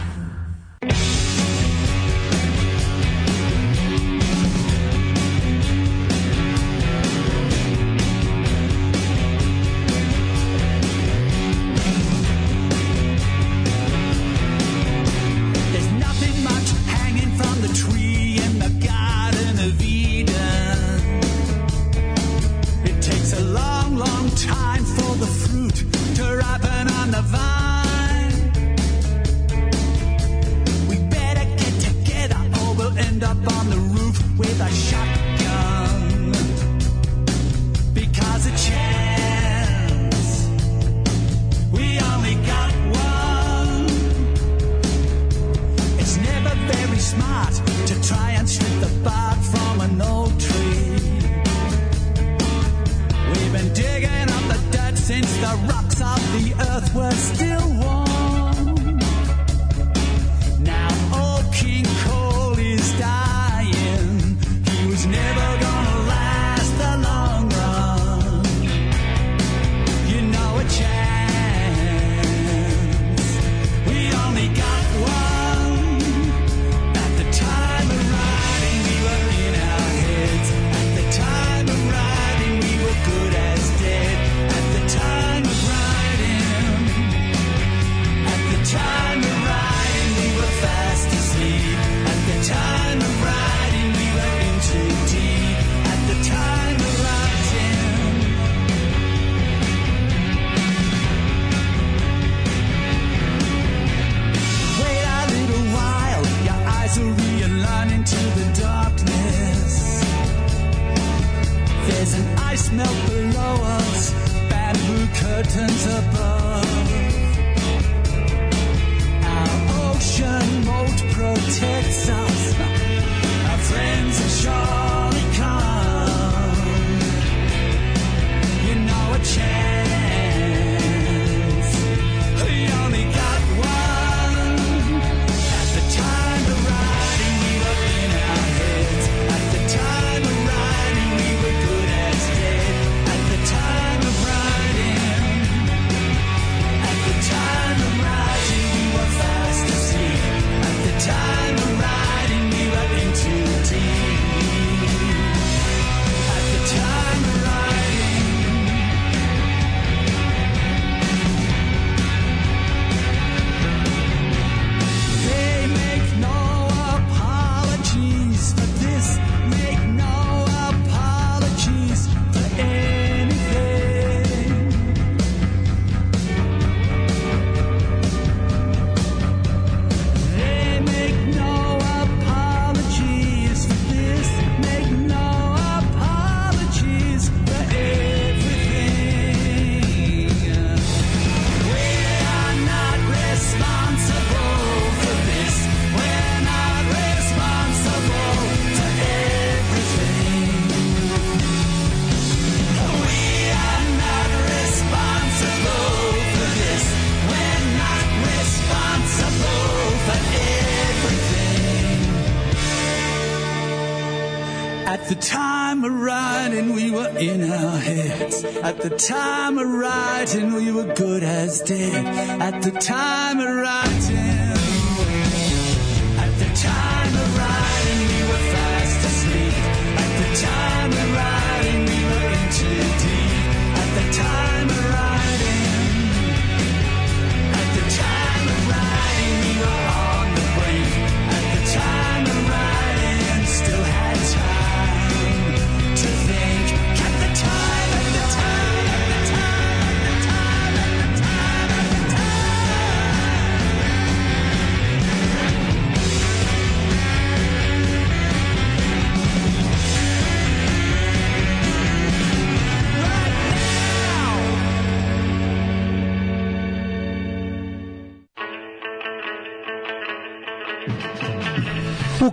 the time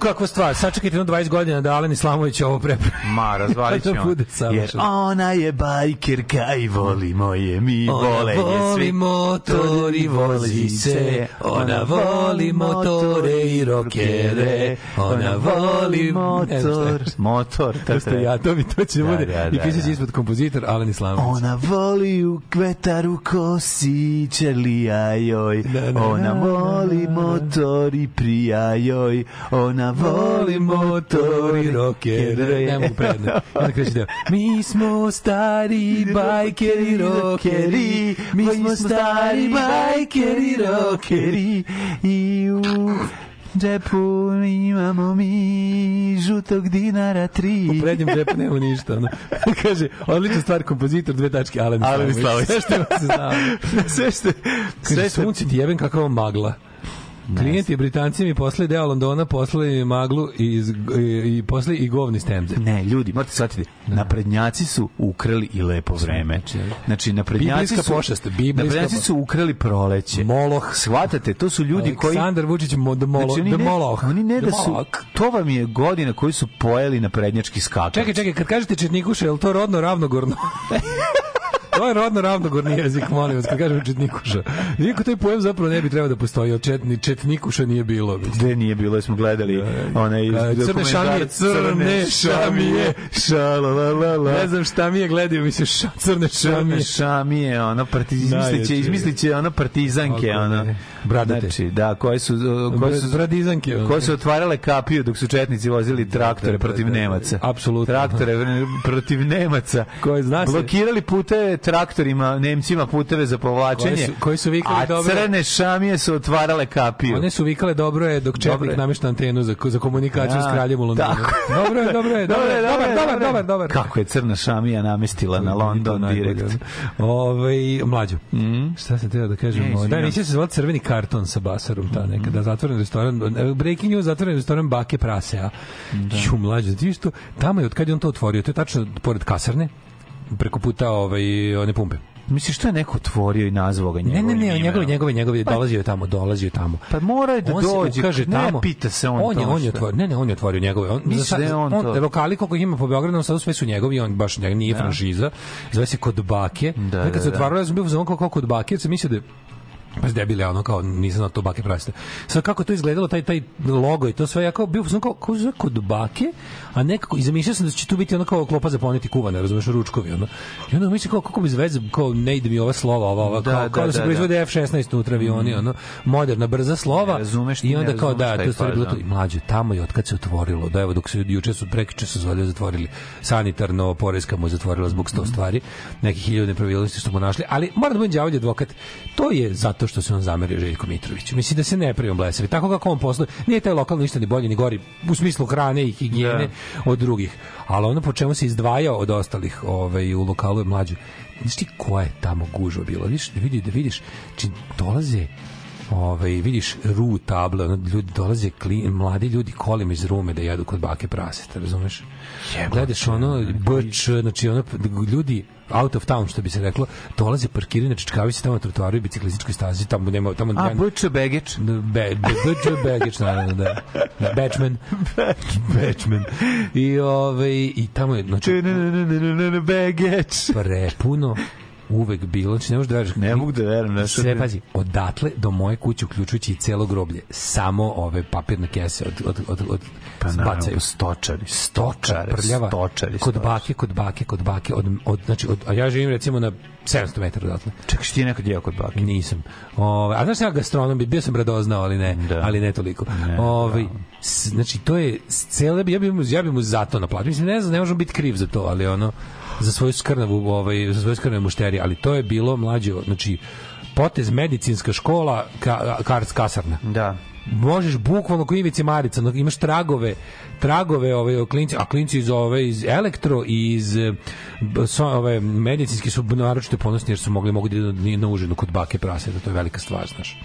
kakva stvar, sačekajte jedno 20 godina da Alen Islamović ovo prepravi. Ma, pa razvalit ćemo. bude Jer ona je bajkerka i voli moje, mi ona vole je svi. motor i vozi se, ona voli motore i rokere, ona voli motor. Motor, To tako ja, to mi to će da, bude. Da, da, I pisaći da. ispod kompozitor Alen Islamović. Ona voli u kvetaru kosi, čerlija joj, ona voli motor i prija joj, ona volim motor i rockere. Ne mogu prejedno. Onda kreće deo. Mi smo stari bajkeri rockeri, mi smo stari bajkeri rockeri i u džepu imamo mi žutog dinara tri. U prednjem džepu nema ništa. Ono. Kaže, odlična stvar, kompozitor, dve tačke, Alen Slavović. Alen Slavović. Sve što se znao. sve što... Sve što... Sunci ti jebem kakva magla. Klijenti Britanci mi posle deo Londona, posle mi maglu i, iz, i, i posle i govni stemze. Ne, ljudi, morate shvatiti, da. naprednjaci su ukrali i lepo vreme. Znači, naprednjaci biblijska su... Pošast, biblijska naprednjaci su ukrali proleće. Moloh. Shvatate, to su ljudi koji... Aleksandar Vučić, mo, de, molo, znači, oni de ne, Moloh. Oni ne da su... To vam je godina koju su pojeli naprednjački skakač. Čekaj, čekaj, kad kažete Četnikuša, je li to rodno ravnogorno? to je rodno ravnogorni jezik, molim vas, kad kažem četnikuša. Niko taj pojem zapravo ne bi trebao da postoji, od četni, četnikuša nije bilo. Gde nije bilo, jer smo gledali da, da, da. onaj crne šamije, crne šamije, šalalalala. Ne znam šta mi je, gledaju mi se ša, crne šamije. Crne šamije, ono, partiz, izmisliće, izmisliće ono partizanke, ono. Bradate. Znači, da, koje su, koje su, bradizanke, koje su otvarale kapiju dok su četnici vozili traktore protiv Nemaca. Apsolutno. Traktore protiv Nemaca. Koje, zna se. Blokirali pute traktorima Nemcima puteve za povlačenje. Koje su, koje su vikale a dobro. crne šamije su otvarale kapiju. One su vikale dobro je dok četnik namešta antenu za, za komunikaciju ja, s da, kraljem u Londonu. Tako. Dobro je, dobro je, dobro je, dobro, dobro, dobar, dobar, dobar. Kako je crna šamija namestila na London direkt. Da. Ovaj mlađo, mm? šta se teo da kažem? Ne, ovaj, da, nisi se zvala crveni karton sa Basarom, ta mm-hmm. neka, da zatvoren restoran, Breaking News, zatvoren restoran Bake Prasea. Da. Ču, mlađo, ti što, tamo je, od kad je on to otvorio, to je tačno pored kasarne, preko puta ovaj, one pumpe. Misliš što je neko otvorio i nazvao ga njegovim Ne, ne, ne, njegove, njegove, njegove, pa, dolazio je tamo, dolazio je tamo. Pa mora je da on dođe, kaže, ne tamo, pita se on, on to. Je, on je otvorio, ne, ne, on je otvorio njegove. On, Misliš da je on, on to? lokali koliko ima po Beogradu, sad sve su njegovi, on baš njeg, nije da. franšiza, zove se Kod Bake. Da, da, da, kad se otvaralo, ja sam bio za on kao Kod Bake, jer sam mislio da Pa debile, ono kao, nisam na da to bake prasite. Sad kako to izgledalo, taj, taj logo i to sve, ja kao, bio sam kao, kao, kao kod bake, a nekako, i zamišljao sam da će tu biti ono kao klopa za poneti kuvane, razumeš, ručkovi, ono. I onda mislim kao, kako bi zvezda, kao, ne ide mi ova slova, ova, ova, da, kao, da, kao da, da se da, proizvode da. F-16 unutra avioni, mm. ono, moderna, brza slova. Ne razumeš, I onda kao, da, to stvari bilo to, mlađe, tamo je otkad se otvorilo, da evo, dok se juče su, prekiče su zvalje da zatvorili, sanitarno, porezka mu zatvorila zbog sto stvari, mhm. nekih hiljada nepravilnosti što smo našli, ali mora da budem djavolj advokat, to je zato što se on zamerio Željko Mitroviću. Mislim da se ne prijem blesavi. Tako kako on posluje, nije taj lokal ništa ni bolji ni gori u smislu hrane i higijene yeah. Da. od drugih. Ali ono po čemu se izdvajao od ostalih ovaj, u lokalu je mlađu. Znaš ti ko je tamo gužva bila? Vidiš, vidi, da vidiš, čim znači, dolaze ovaj, vidiš ru table, ono, ljudi dolaze, kli, mladi ljudi kolim iz rume da jedu kod bake praseta, razumeš? Jebate. Gledaš ono, da, da, brč, znači ono, ljudi out of town, što bi se reklo, dolaze, parkiraju na se tamo na trotoaru i biciklističkoj stazi, tamo nema... Tamo, A, Butch Begić? Be, be, Butch Begić, naravno, da. Batchman. Batchman. I, ove, ovaj, i tamo je... Znači, Begić. Prepuno uvek bilo, znači ne možeš da veruješ. Ne mogu da verujem. Ne sve, pazi, odatle do moje kuće, uključujući i celo groblje, samo ove papirne kese od, od, od, od pa bacaju. stočari, stočari, prljava, stočari. Kod bake, kod bake, kod bake, od, od, znači, od, a ja živim recimo na 700 metara odatle. Čekaj, što ti je nekad jeo kod bake? Nisam. Ove, a znaš, ja gastronom, bio sam radoznao, ali ne, da. ali ne toliko. Ovaj znači, to je, cele, ja bih ja bih mu, mu zato naplatio. Mislim, ne znam, ne možemo biti kriv za to, ali ono, za svoju skrnavu, ovaj, za svoju skrnavu mušteriju, ali to je bilo mlađe, znači, potez medicinska škola ka, karc kasarna. Da možeš bukvalno ko Ivice Marica, imaš tragove, tragove ove ovaj, klinci, a klinci iz ove ovaj, iz elektro i iz eh, so, ove ovaj, medicinski su naročito ponosni jer su mogli mogu da na užinu kod bake prase, da to je velika stvar, znaš.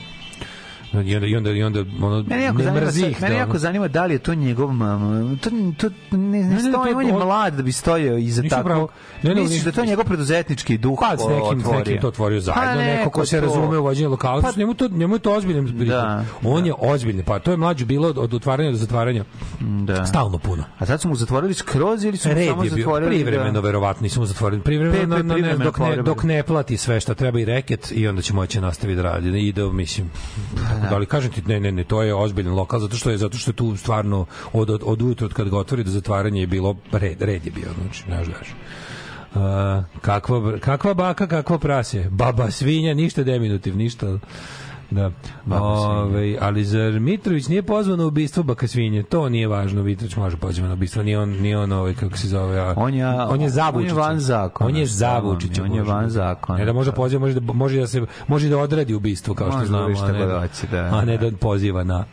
I onda, i onda, i onda ono, mene jako ne zanima, mrzi ih. Mene da, jako zanima da li je to njegov mam. To, to ne, ne, ne stoji, on je mlad da bi stojao iza tako. Ne, ne, Misliš da to je njegov preduzetnički duh pa, s nekim, otvorio. nekim to otvorio pa zajedno, pa, neko ko pa se razume u vođenju lokala. Pa, njemu, to, njemu je to ozbiljno da, On da. je ozbiljan, pa to je mlađu bilo od otvaranja do zatvaranja. Da. Stalno puno. A sad su mu zatvorili skroz ili su mu samo zatvorili? Da? Privremeno, verovatno, nisu mu zatvorili. Privremeno, dok ne plati sve što treba i reket i onda će moći nastaviti da radi. I da, mislim, tako da. ali kažem ti ne ne ne to je ozbiljan lokal zato što je zato što je tu stvarno od od od ujutro od kad ga otvori do zatvaranja je bilo red red je bio znači znaš daš Uh, kakva, kakva baka, kakva prase. Baba, svinja, ništa deminutiv, ništa. Da. Ove, ali zar Mitrović nije pozvan na ubistvo Bakasvinje? To nije važno, Mitrović može pozvan na ubistvo, nije on, nije on ovaj, kako se zove, a, on je, on je On je van zakona. On je da, Zavučić. On je van zakona. Ne da može da. poziva, može da, može da, se, može da odradi ubistvo, kao što znamo, da- a ne da, da, da, da, da, da, da,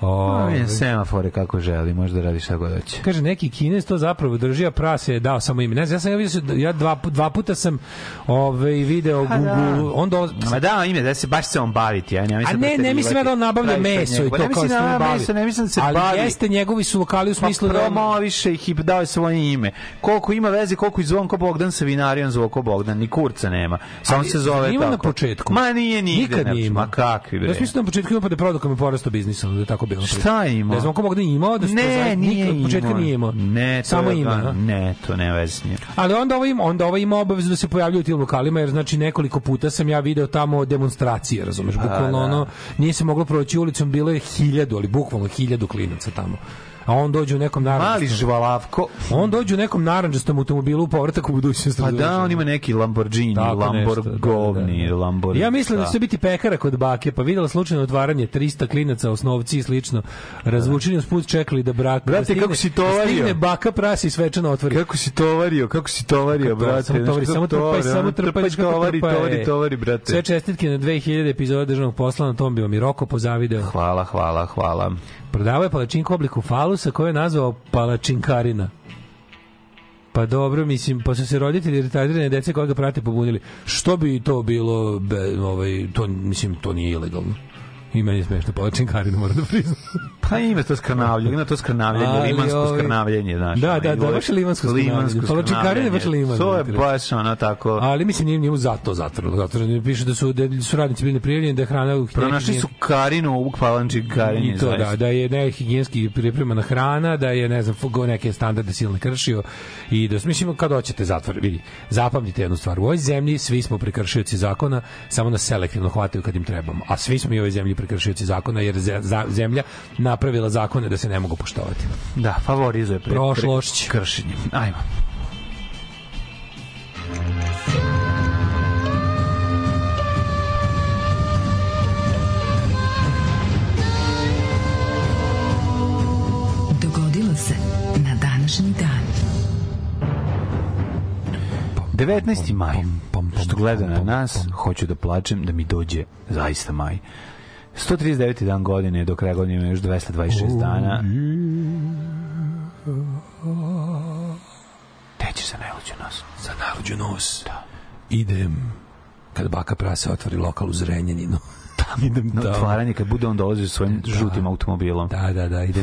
O, je da. semafore kako želi, možda radi šta god hoće. Kaže neki Kinez to zapravo drži, a prase je dao samo ime. Ne znam, ja sam ja vidio ja dva, dva puta sam ovaj video u pa Google, da. onda Ma da, ime, da se baš se on baviti, ja ne mislim. A ne, ne mislim da on nabavlja meso i to pa kao što on bavi. Ne mislim da se bavi. Ali jeste njegovi su lokali u pa smislu da promoviše i hip dao je svoje ime. Koliko ima veze, koliko izvon Zvonko Bogdan sa vinarijan Zvonko Bogdan, ni kurca nema. Samo se zove tako. Ima na početku. Ma nije nigde, Nikad nije. Ma kakvi bre. Ja mislim da na početku ima pa da prodao kome porasto biznisom, da tako Zvonko Bogdan. Šta da je imao? Da je Zvonko Bogdan imao, da ne, nije od početka nije imao. Ne, samo ima. Da, ne, to ne veze nije. Ali onda ovo ovaj ima, onda ovo ovaj ima obavezu da se pojavljuje u tim lokalima, jer znači nekoliko puta sam ja video tamo demonstracije, razumeš, pa bukvalno da. ono, nije se moglo proći ulicom, bilo je hiljadu, ali bukvalno hiljadu klinaca tamo a on dođe u nekom naranđastom. Mali živalavko. On dođe u nekom naranđastom automobilu u povratak u budućnost. Pa da, on ima neki Lamborghini, Tako Lamborgovni, da da, da, da. Lamborghini. Ja mislim da, da će biti pekara kod bake, pa videla slučajno otvaranje 300 klinaca, osnovci i slično. Razvučeni usput čekali da brak. Brate, da kako si tovario? Stigne baka prasi svečano otvori. Kako si tovario? Kako si tovario, kako brate? Samo tovari, samo trpaj, samo trpaj, tovari, tovari, e. tovari, brate. Sve čestitke na 2000 epizode državnog posla na tom bio mi Roko pozavideo. Hvala, hvala, hvala. Prodavao je palačinku u obliku falusa koju je nazvao palačinkarina. Pa dobro, mislim, pa su se roditelji retardirane dece koja ga prate pobunili. Što bi to bilo, be, ovaj, to, mislim, to nije ilegalno. I meni je smešno, polačim Karinu, moram da priznam. pa ima to skrnavljanje, ima to skrnavljanje, Ali, limansko ovaj... skrnavljanje, znaš. Da, da, da, baš limansko skrnavljanje. Limansko skrnavljanje. Polačim Karinu je baš limansko. To je baš ono tako. Ali mislim, nije njemu zato zatrlo. Zato ne piše da su, da su radnici bili neprijavljeni, da je hrana Pronašli su Karinu, u palančik Karinu. I to, da, da je nehigijenski pripremana hrana, da je, ne znam, go neke standarde silne kršio i da, mislim, kad hoćete zatvor, vidi, zapamtite jednu stvar, u ovoj zemlji svi smo prekršioci zakona, samo nas selektivno hvataju kad im trebamo, a svi smo i ovoj zemlji prekršioci zakona jer zemlja napravila zakone da se ne mogu poštovati. Da, favorizuje pre, prošlošć kršenje. Ajmo. Dogodilo se na današnji dan. 19. maj. Što gleda na nas, hoću da plačem da mi dođe zaista maj. 139. dan godine, do kraja godine ima još 226 dana. Teći za najluđu nos. Za najluđu nos. Da. Idem kad baka prasa otvori lokal u Zrenjaninu. idem na da. otvaranje kad bude on dolazi sa svojim da. žutim automobilom. Da, da, da, ide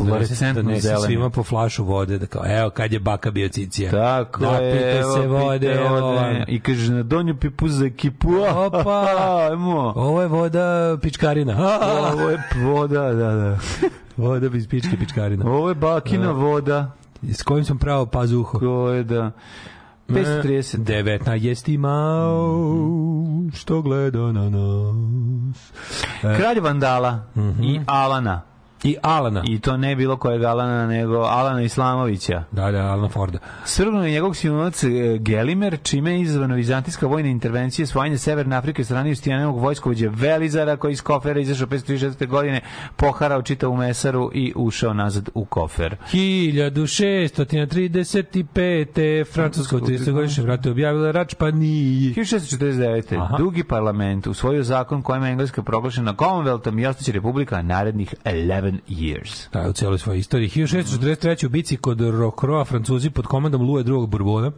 da ne svima po flašu vode da kao evo kad je baka bio cicija. Tako da, je, evo, se vode, evo, i kaže na donju pipu za kipu. Opa, ajmo. Ovo je voda pičkarina. Ovo je voda, da, da. voda iz pičke pičkarina. Ovo je bakina da. voda. S kojim sam pravo pazuho. Ko je da. 530. 19 jesti imao što gleda na nas. E. Kralj Vandala mm -hmm. i mhm. Alana. I Alana. I to ne bilo kojeg Alana, nego Alana Islamovića. Da, da, Alana Forda. Svrgnuo je njegovog silunac e, Gelimer, čime je izvano vizantijska vojna intervencija svojanja Severne Afrike strane Justijanovog vojskovođe Velizara, koji iz kofera izašao 536. godine, poharao čitav u mesaru i ušao nazad u kofer. 1635. Francusko 30-godišnje vrate objavila rat Španiji. 1649. Dugi parlament usvojio zakon kojima je Engleska proglašena Commonwealthom i ostaće republika narednih 11 years. Da, u celoj svojoj istoriji. 1643. u bici kod Rokroa Francuzi pod komandom Luje II. Bourbona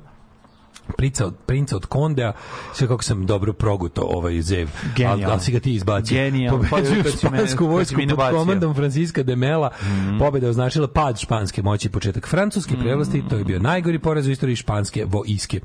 Princa od, princa od Kondea, sve kako sam dobro proguto ovaj zev. Genijalno. Ali da si ga ti izbacio. Genijal. Pobeđuju špansku vojsku pod komandom Franciska de Mela. Mm -hmm. Pobeda označila pad španske moći i početak francuske mhm. prevlasti. Mm -hmm. To je bio najgori poraz u istoriji španske vojske.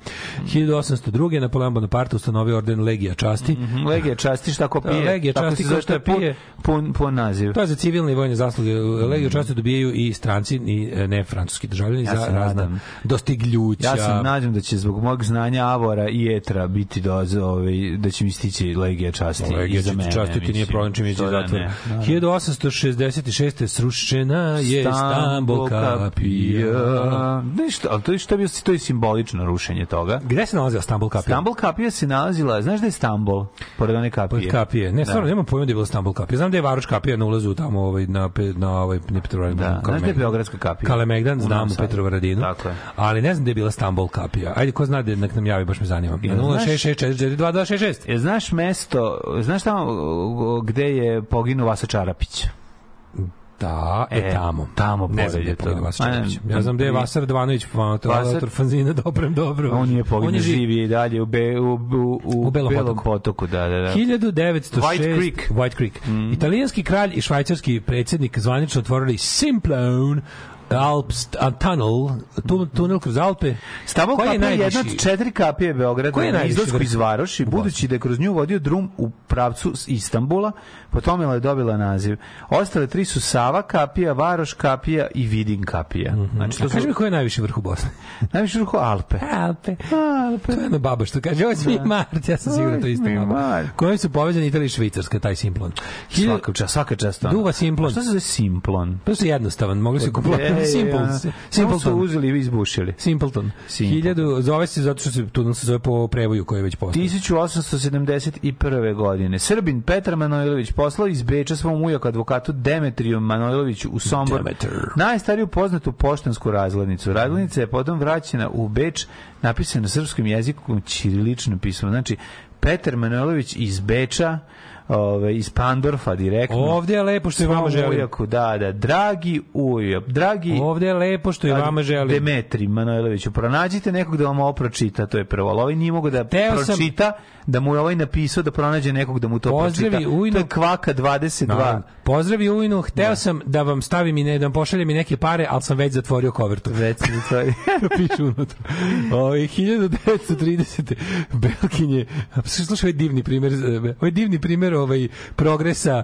1802. Napoleon Bonaparte ustanovi orden Legija časti. Mm -hmm. Legija časti šta ko da, pije? Legija časti ko šta pije. po, pun naziv. To je za civilne i vojne zasluge. Legija mm -hmm. časti dobijaju i stranci i e, ne francuski državljani ja za razna dostigljuća. Ja se nadam da će zbog mog znanja Avora i Etra biti dozo, ovaj, da će mi stići Legija časti Legija iza mene. časti ti nije problem čim ići da zatvor. 1866. Da, da. srušena je Stambol kapija. Ne, šta, ali to je, šta bi, to je simbolično rušenje toga. Gde se nalazila Stambol kapija? Stambol kapija se nalazila, znaš da je Stambol? Pored one kapije. Pored kapije. Ne, stvarno, da. nemam pojma da je bila Stambol kapija. Znam da je Varoš kapija na ulazu tamo ovaj, na, na ovaj, ne Da, znaš da je Beogradska kapija? Kalemegdan, znam u Petrovaradinu. Tako je. Ali ne znam da je bila Stambol kapija. Ajde, ko zna zna da nek nam javi, baš me zanima. 066442266. Je znaš mesto, znaš tamo gde je poginuo Vasa Čarapić? Da, e, e tamo. Tamo ne znam gde je poginuo Vasa Čarapić. Ja znam gde je Vasar Dvanović, pa Vasar Fanzina, dobrem, dobro. On je poginuo, živi i dalje u, be, u, u, u, u Belom, Belom potoku. Da, da, da. 1906. White Creek. White Creek. Mm. Italijanski kralj i švajcarski predsednik zvanično otvorili Simplone Alps a, tunnel, tu, tunel kroz Alpe. Stavo koji je jedna od četiri kapije Beograda koji je na izlasku iz Varoši, budući da je kroz nju vodio drum u pravcu Istambula, po tome je dobila naziv. Ostale tri su Sava kapija, Varoš kapija i Vidin kapija. Mm -hmm. Znači, to su... kaži mi koji je najviši vrh u Bosni? najviši vrh u Alpe. Alpe. Alpe. To je jedna baba što kaže, ovo mi da. Mart, ja sam siguran to isto baba. Kojim su povezani Italija i Švicarska, taj Simplon. Svaka čast, svaka čast. Duva Simplon. A šta se zove Simplon? Pa što je jednostavan, mogli se kupovati je, Simple. Ja. Simpleton. su uzeli i izbušili. Simpleton. Simpleton. 1000, zove se zato što se tunel se zove po prevoju koji je već postao. 1871. godine. Srbin Petar Manojlović poslao iz Beča svom ujaku advokatu Demetriju Manojloviću u Sombor. Demeter. Najstariju poznatu poštansku razglednicu. Razglednica je potom vraćena u Beč, napisana na srpskom jeziku ćirilično pismo. Znači, Petar Manojlović iz Beča ove, iz Pandorfa direktno. Ovde je lepo što je vama želim. Ujaku, da, da, dragi ujak, dragi... Ovde je lepo što je vama želim. Demetri Manojloviću, pronađite nekog da vam ovo pročita, to je prvo, ali ovaj nije mogu da teo pročita, sam, da mu je ovaj napisao da pronađe nekog da mu to pozdravi pročita. Ujno, to je kvaka 22. No, da. pozdravi Ujnu, hteo no. Da. sam da vam stavim i ne, da vam pošaljem i neke pare, ali sam već zatvorio kovertu. Već sam zatvorio. Da piše unutra. Ovo ovaj, 1930. Belkinje, slušaj, ovaj divni primer, ovaj divni primer ovaj progresa,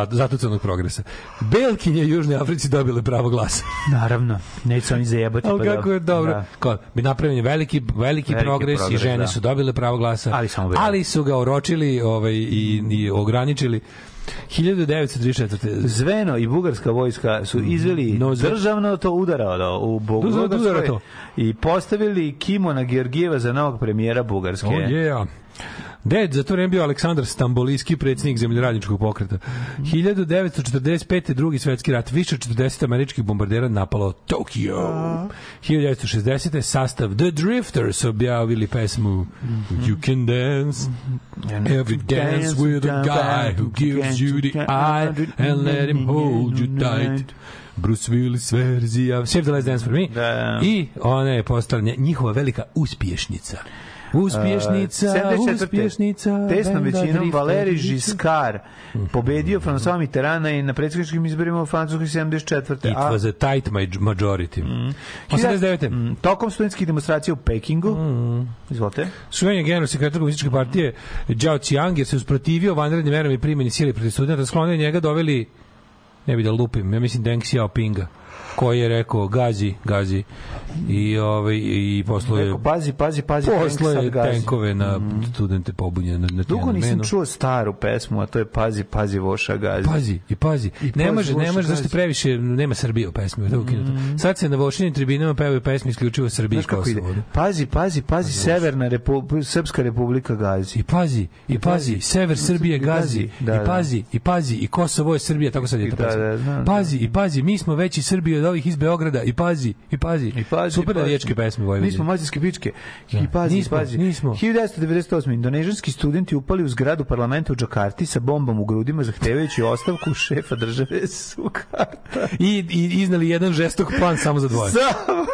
uh, zatucanog progresa. Belkinje Južnoj Africi dobile pravo glasa. Naravno, neće oni zajebati. Ali pa kako je dobro. Da. Ko, bi napravljen veliki, veliki, veliki progres, progres i žene da. su dobile pravo glasa gasa. Ali, samo beli. ali su ga oročili ovaj, i, i ograničili. 1934. Zveno i bugarska vojska su mm, izveli no, državno to udaralo u Bugarskoj i postavili Kimona Georgijeva za novog premijera Bugarske. Oh, yeah. Gde je za to vreme bio Aleksandar Stambolijski, predsednik zemljoradničkog pokreta? 1945. drugi svetski rat, više od 40 američkih bombardera napalo Tokio. 1960. sastav The Drifters objavili pesmu mhm. You can dance, every dance with a guy who gives you the eye and let him hold you tight. Bruce Willis verzija Save the Last Dance for Me da, da. i ona je postala njihova velika uspješnica Uspješnica, uh, 74. uspješnica. Tesno većinom Valeri Giscard pobedio François Mitterranda i na predsjedničkim izborima u Francuskoj 74. It A, was a tight majority. Mm. 89. Mm, tokom studentskih demonstracija u Pekingu, mm. izvolite. Suvenja generalni sekretar komunističke partije Zhao Qiang je se usprotivio vanrednim merama i primjeni sile protiv studenta, sklonio njega doveli ne bi da lupim, ja mislim Deng Xiaopinga koji je rekao gazi, gazi i ovaj i posle je pazi, pazi, pazi, posle tank tenkove na mm. studente pobunjene na, na Dugo nisam čuo staru pesmu, a to je pazi, pazi voša gazi. Pazi i pazi. I ne može, ne može zašto previše nema Srbije u pesmi, to ukinuto. Mm. Sad se na vošinim tribinama pevaju pesme isključivo Srbije i Kosova. Da. Pazi, pazi, pazi, Severna Republika, Srpska Republika gazi. I pazi, i pazi, sever Srbije gazi. Da, I da. pazi, i pazi, i Kosovo je Srbije tako sad je ta pesma. Pazi, i pazi, mi smo veći Srbi Srbije od ovih iz Beograda i pazi, i pazi. I pazi Super navijačke pesme Vojvodine. Nismo mađarske pičke. I da. pazi, nismo, pazi. Nismo. 1998. Indonežanski studenti upali u zgradu parlamenta u Džakarti sa bombom u grudima zahtevajući ostavku šefa države Sukarta. I, i iznali jedan žestok plan samo za dvoje. samo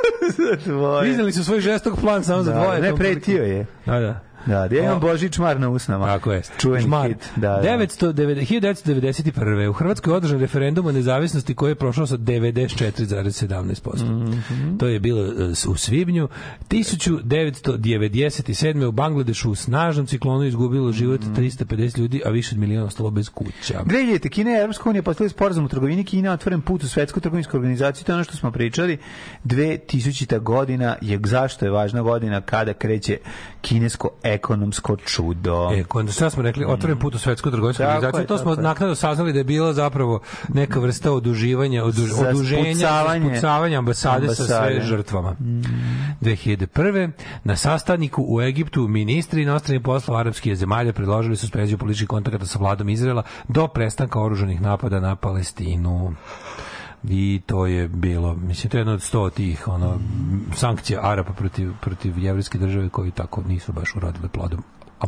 za dvoje. Iznali su svoj žestok plan samo da, za dvoje. Ne, pretio je. Da, da. Da, da ja imam Boži čmar na usnama. Tako je. Čuven čmar. hit. Da, da. 1991. U Hrvatskoj je održan referendum o nezavisnosti koji je prošao sa 94,17%. Mm -hmm. To je bilo e, u svibnju. 1997. u Bangladešu u snažnom ciklonu izgubilo život 350 mhm. ljudi, a više od miliona ostalo bez kuća. Gledajte, Kina i Europska unija postavili sporazum u trgovini. Kina otvoren put u svetsku trgovinsku organizaciju. To je ono što smo pričali. 2000. godina je zašto je važna godina kada kreće kinesko ekonomsko čudo. E, onda smo rekli, otvoren put u svetsku trgovinsku organizaciju, to smo naknadno saznali da je bila zapravo neka vrsta oduživanja, oduž, oduženja, spucavanje, spucavanje ambasade, sa sve žrtvama. 2001. Mm. Na sastavniku u Egiptu ministri inostranih poslova arapskih zemalja predložili suspenziju političkih kontakata sa vladom Izrela do prestanka oruženih napada na Palestinu i to je bilo, mislim, to je jedna od sto tih ono, sankcija Arapa protiv, protiv jevrejske države koji tako nisu baš uradile plodom.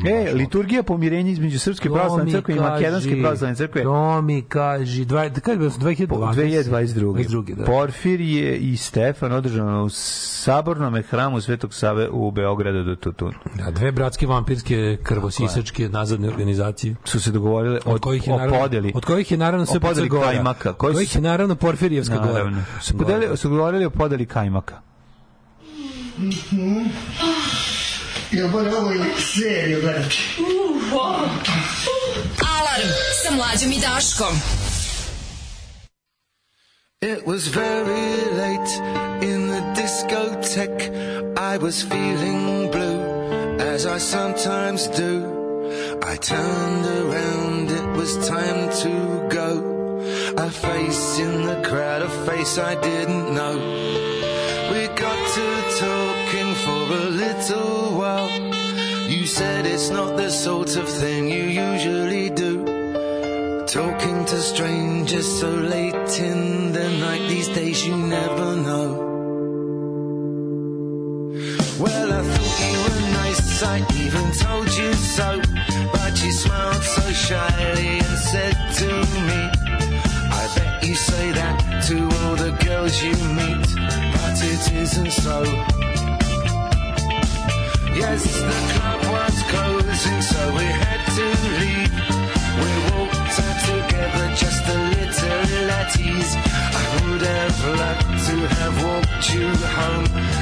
E, liturgija pomirenja između Srpske pravoslavne crkve i Makedonske pravoslavne crkve. To mi kaži, dva, kad je 2022. 2022. Porfir je i Stefan održano u sabornom hramu Svetog Save u Beogradu do Tutun. Da, dve bratske vampirske krvosisačke nazadne organizacije su se dogovorile od, od kojih je naravno, podeli. Od kojih je naravno sve podeli Gora. Kajmaka. Koji od kojih je naravno Porfirijevska naravno. Gora. Su, podeli, su govorili o podeli Kajmaka. Mhm. Mm ovo seriju gledati. Alarm sa mlađom i Daškom. It was very late in the discotheque. I was feeling blue, as I sometimes do. I turned around, it was time to go. A face in the crowd, a face I didn't know. We got to talk little while. You said it's not the sort of thing you usually do. Talking to strangers so late in the night, these days you never know. Well, I thought you were nice, I even told you so. But you smiled so shyly and said to me, I bet you say that to all the girls you meet, but it isn't so. Yes, the club was closing, so we had to leave. We walked out together, just a little at ease. I would have liked to have walked you home.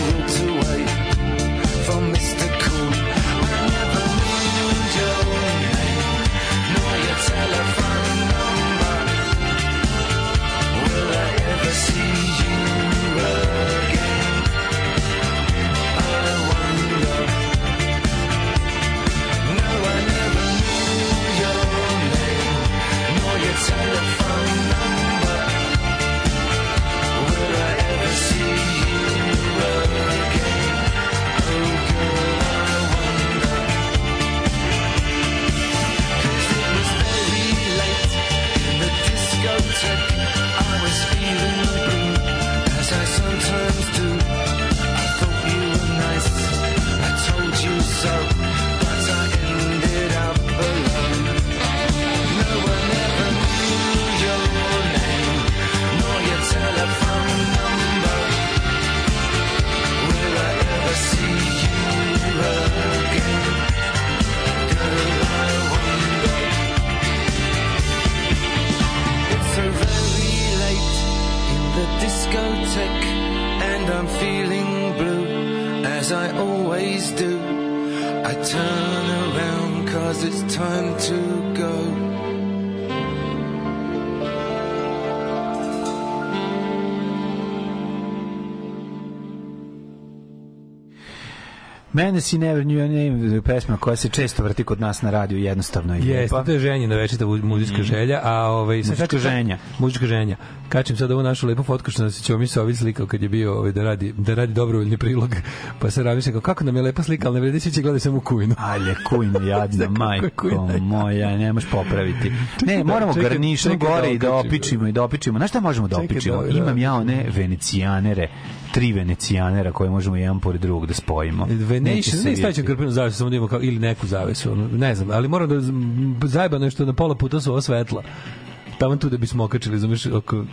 Mene si never knew your name pesma koja se često vrti kod nas na radiju jednostavno je. Jeste, to je na večita muzička mhm. želja, a ovaj muzička kačem, ženja. Muzička ženja. Kačim sad ovu našu lepu fotku što se će mi se slikao kad je bio ovaj da radi da radi dobrovoljni prilog. Pa se radi se kako nam je lepa slika, al ne vredi se će gledati samo kujnu. Alje kujna jadna majko moja, ne možeš popraviti. Ne, da, moramo garnišno da gore i da opičimo i da opičimo. Na šta možemo da opičimo? Da, Imam ja one venecijanere tri venecijanera koje možemo jedan pored drugog da spojimo. E, Veneci, ne staćem krpenu zavesu, samo da imamo kao, ili neku zavesu, ne znam, ali moram da zajebano je što na pola puta su ova svetla taman tu da bismo okačili, zamiš, oko...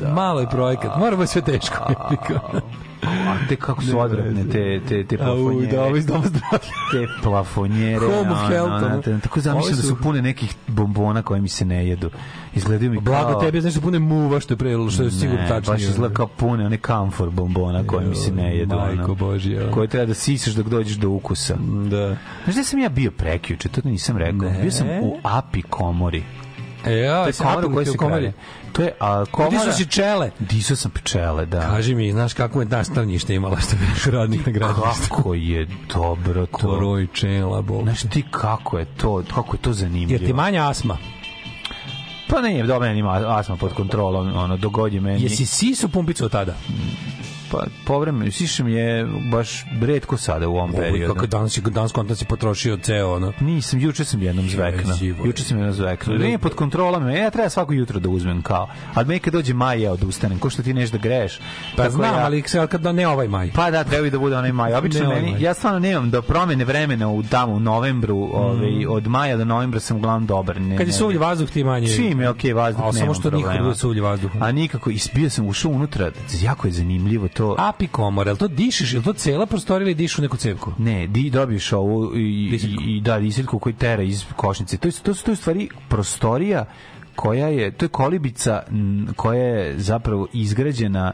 Da. Malo je projekat, moramo sve teško. A te kako su odvratne te te te plafonjere. Au, da, ovi doma zdravlja. Te plafonjere. Home of health. Tako zamišljam da su pune nekih bombona koje mi se ne jedu. Izgledaju mi kao... Blago tebe, znaš, pune muva što je prelo, što je sigurno tačno. Baš izgleda kao pune, one kamfor bombona koje mi se ne jedu. Majko Božja. Koje treba da sisaš dok dođeš do ukusa. Da. Znaš gde sam ja bio prekjuče, to nisam rekao. Bio sam u api komori. Ja, e, to je komara u kojoj si kralje. To je a, komara... Diso si čele. Diso sam pčele, da. Kaži mi, znaš kako je nastavnište imala što je još radnik na gradilištu. Kako je dobro to. Koroj čela, bol. Znaš ti kako je to, kako je to zanimljivo. Jer ti manja asma. Pa ne, do meni ima asma pod kontrolom, ono, dogodi meni. Jesi sisu pumpicu od tada? Mm. Pa povremeno, sišem je baš redko sada u ovom periodu. Kako danas je danas konta se potrošio ceo ono. Nisam, juče sam jednom zvekna. Juče sam jednom zvekna. Nije pod kontrolama, e, ja treba svako jutro da uzmem kao. Al me kad dođe maj ja odustanem, ko što ti nešto da greš. Pa znam, ja, ali se kad da ne ovaj maj. Pa da, treba i da bude onaj maj. Obično ovaj meni ovaj ja stvarno nemam do promene vremena u tamo u novembru, ovaj, mm. od maja do novembra sam uglavnom dobar. Ne, kad je suvlji vazduh ti manje. Čim je okej okay, vazduh, a samo što nikako suvlji vazduh. A nikako ispio sam ušao unutra, jako je zanimljivo to to... Api komora, je to dišeš, je to cela prostorija ili dišu neku cevku? Ne, di, dobiješ ovu i, i, i da, diseljku koji tera iz košnice. To, je, to su to je stvari prostorija koja je, to je kolibica koja je zapravo izgrađena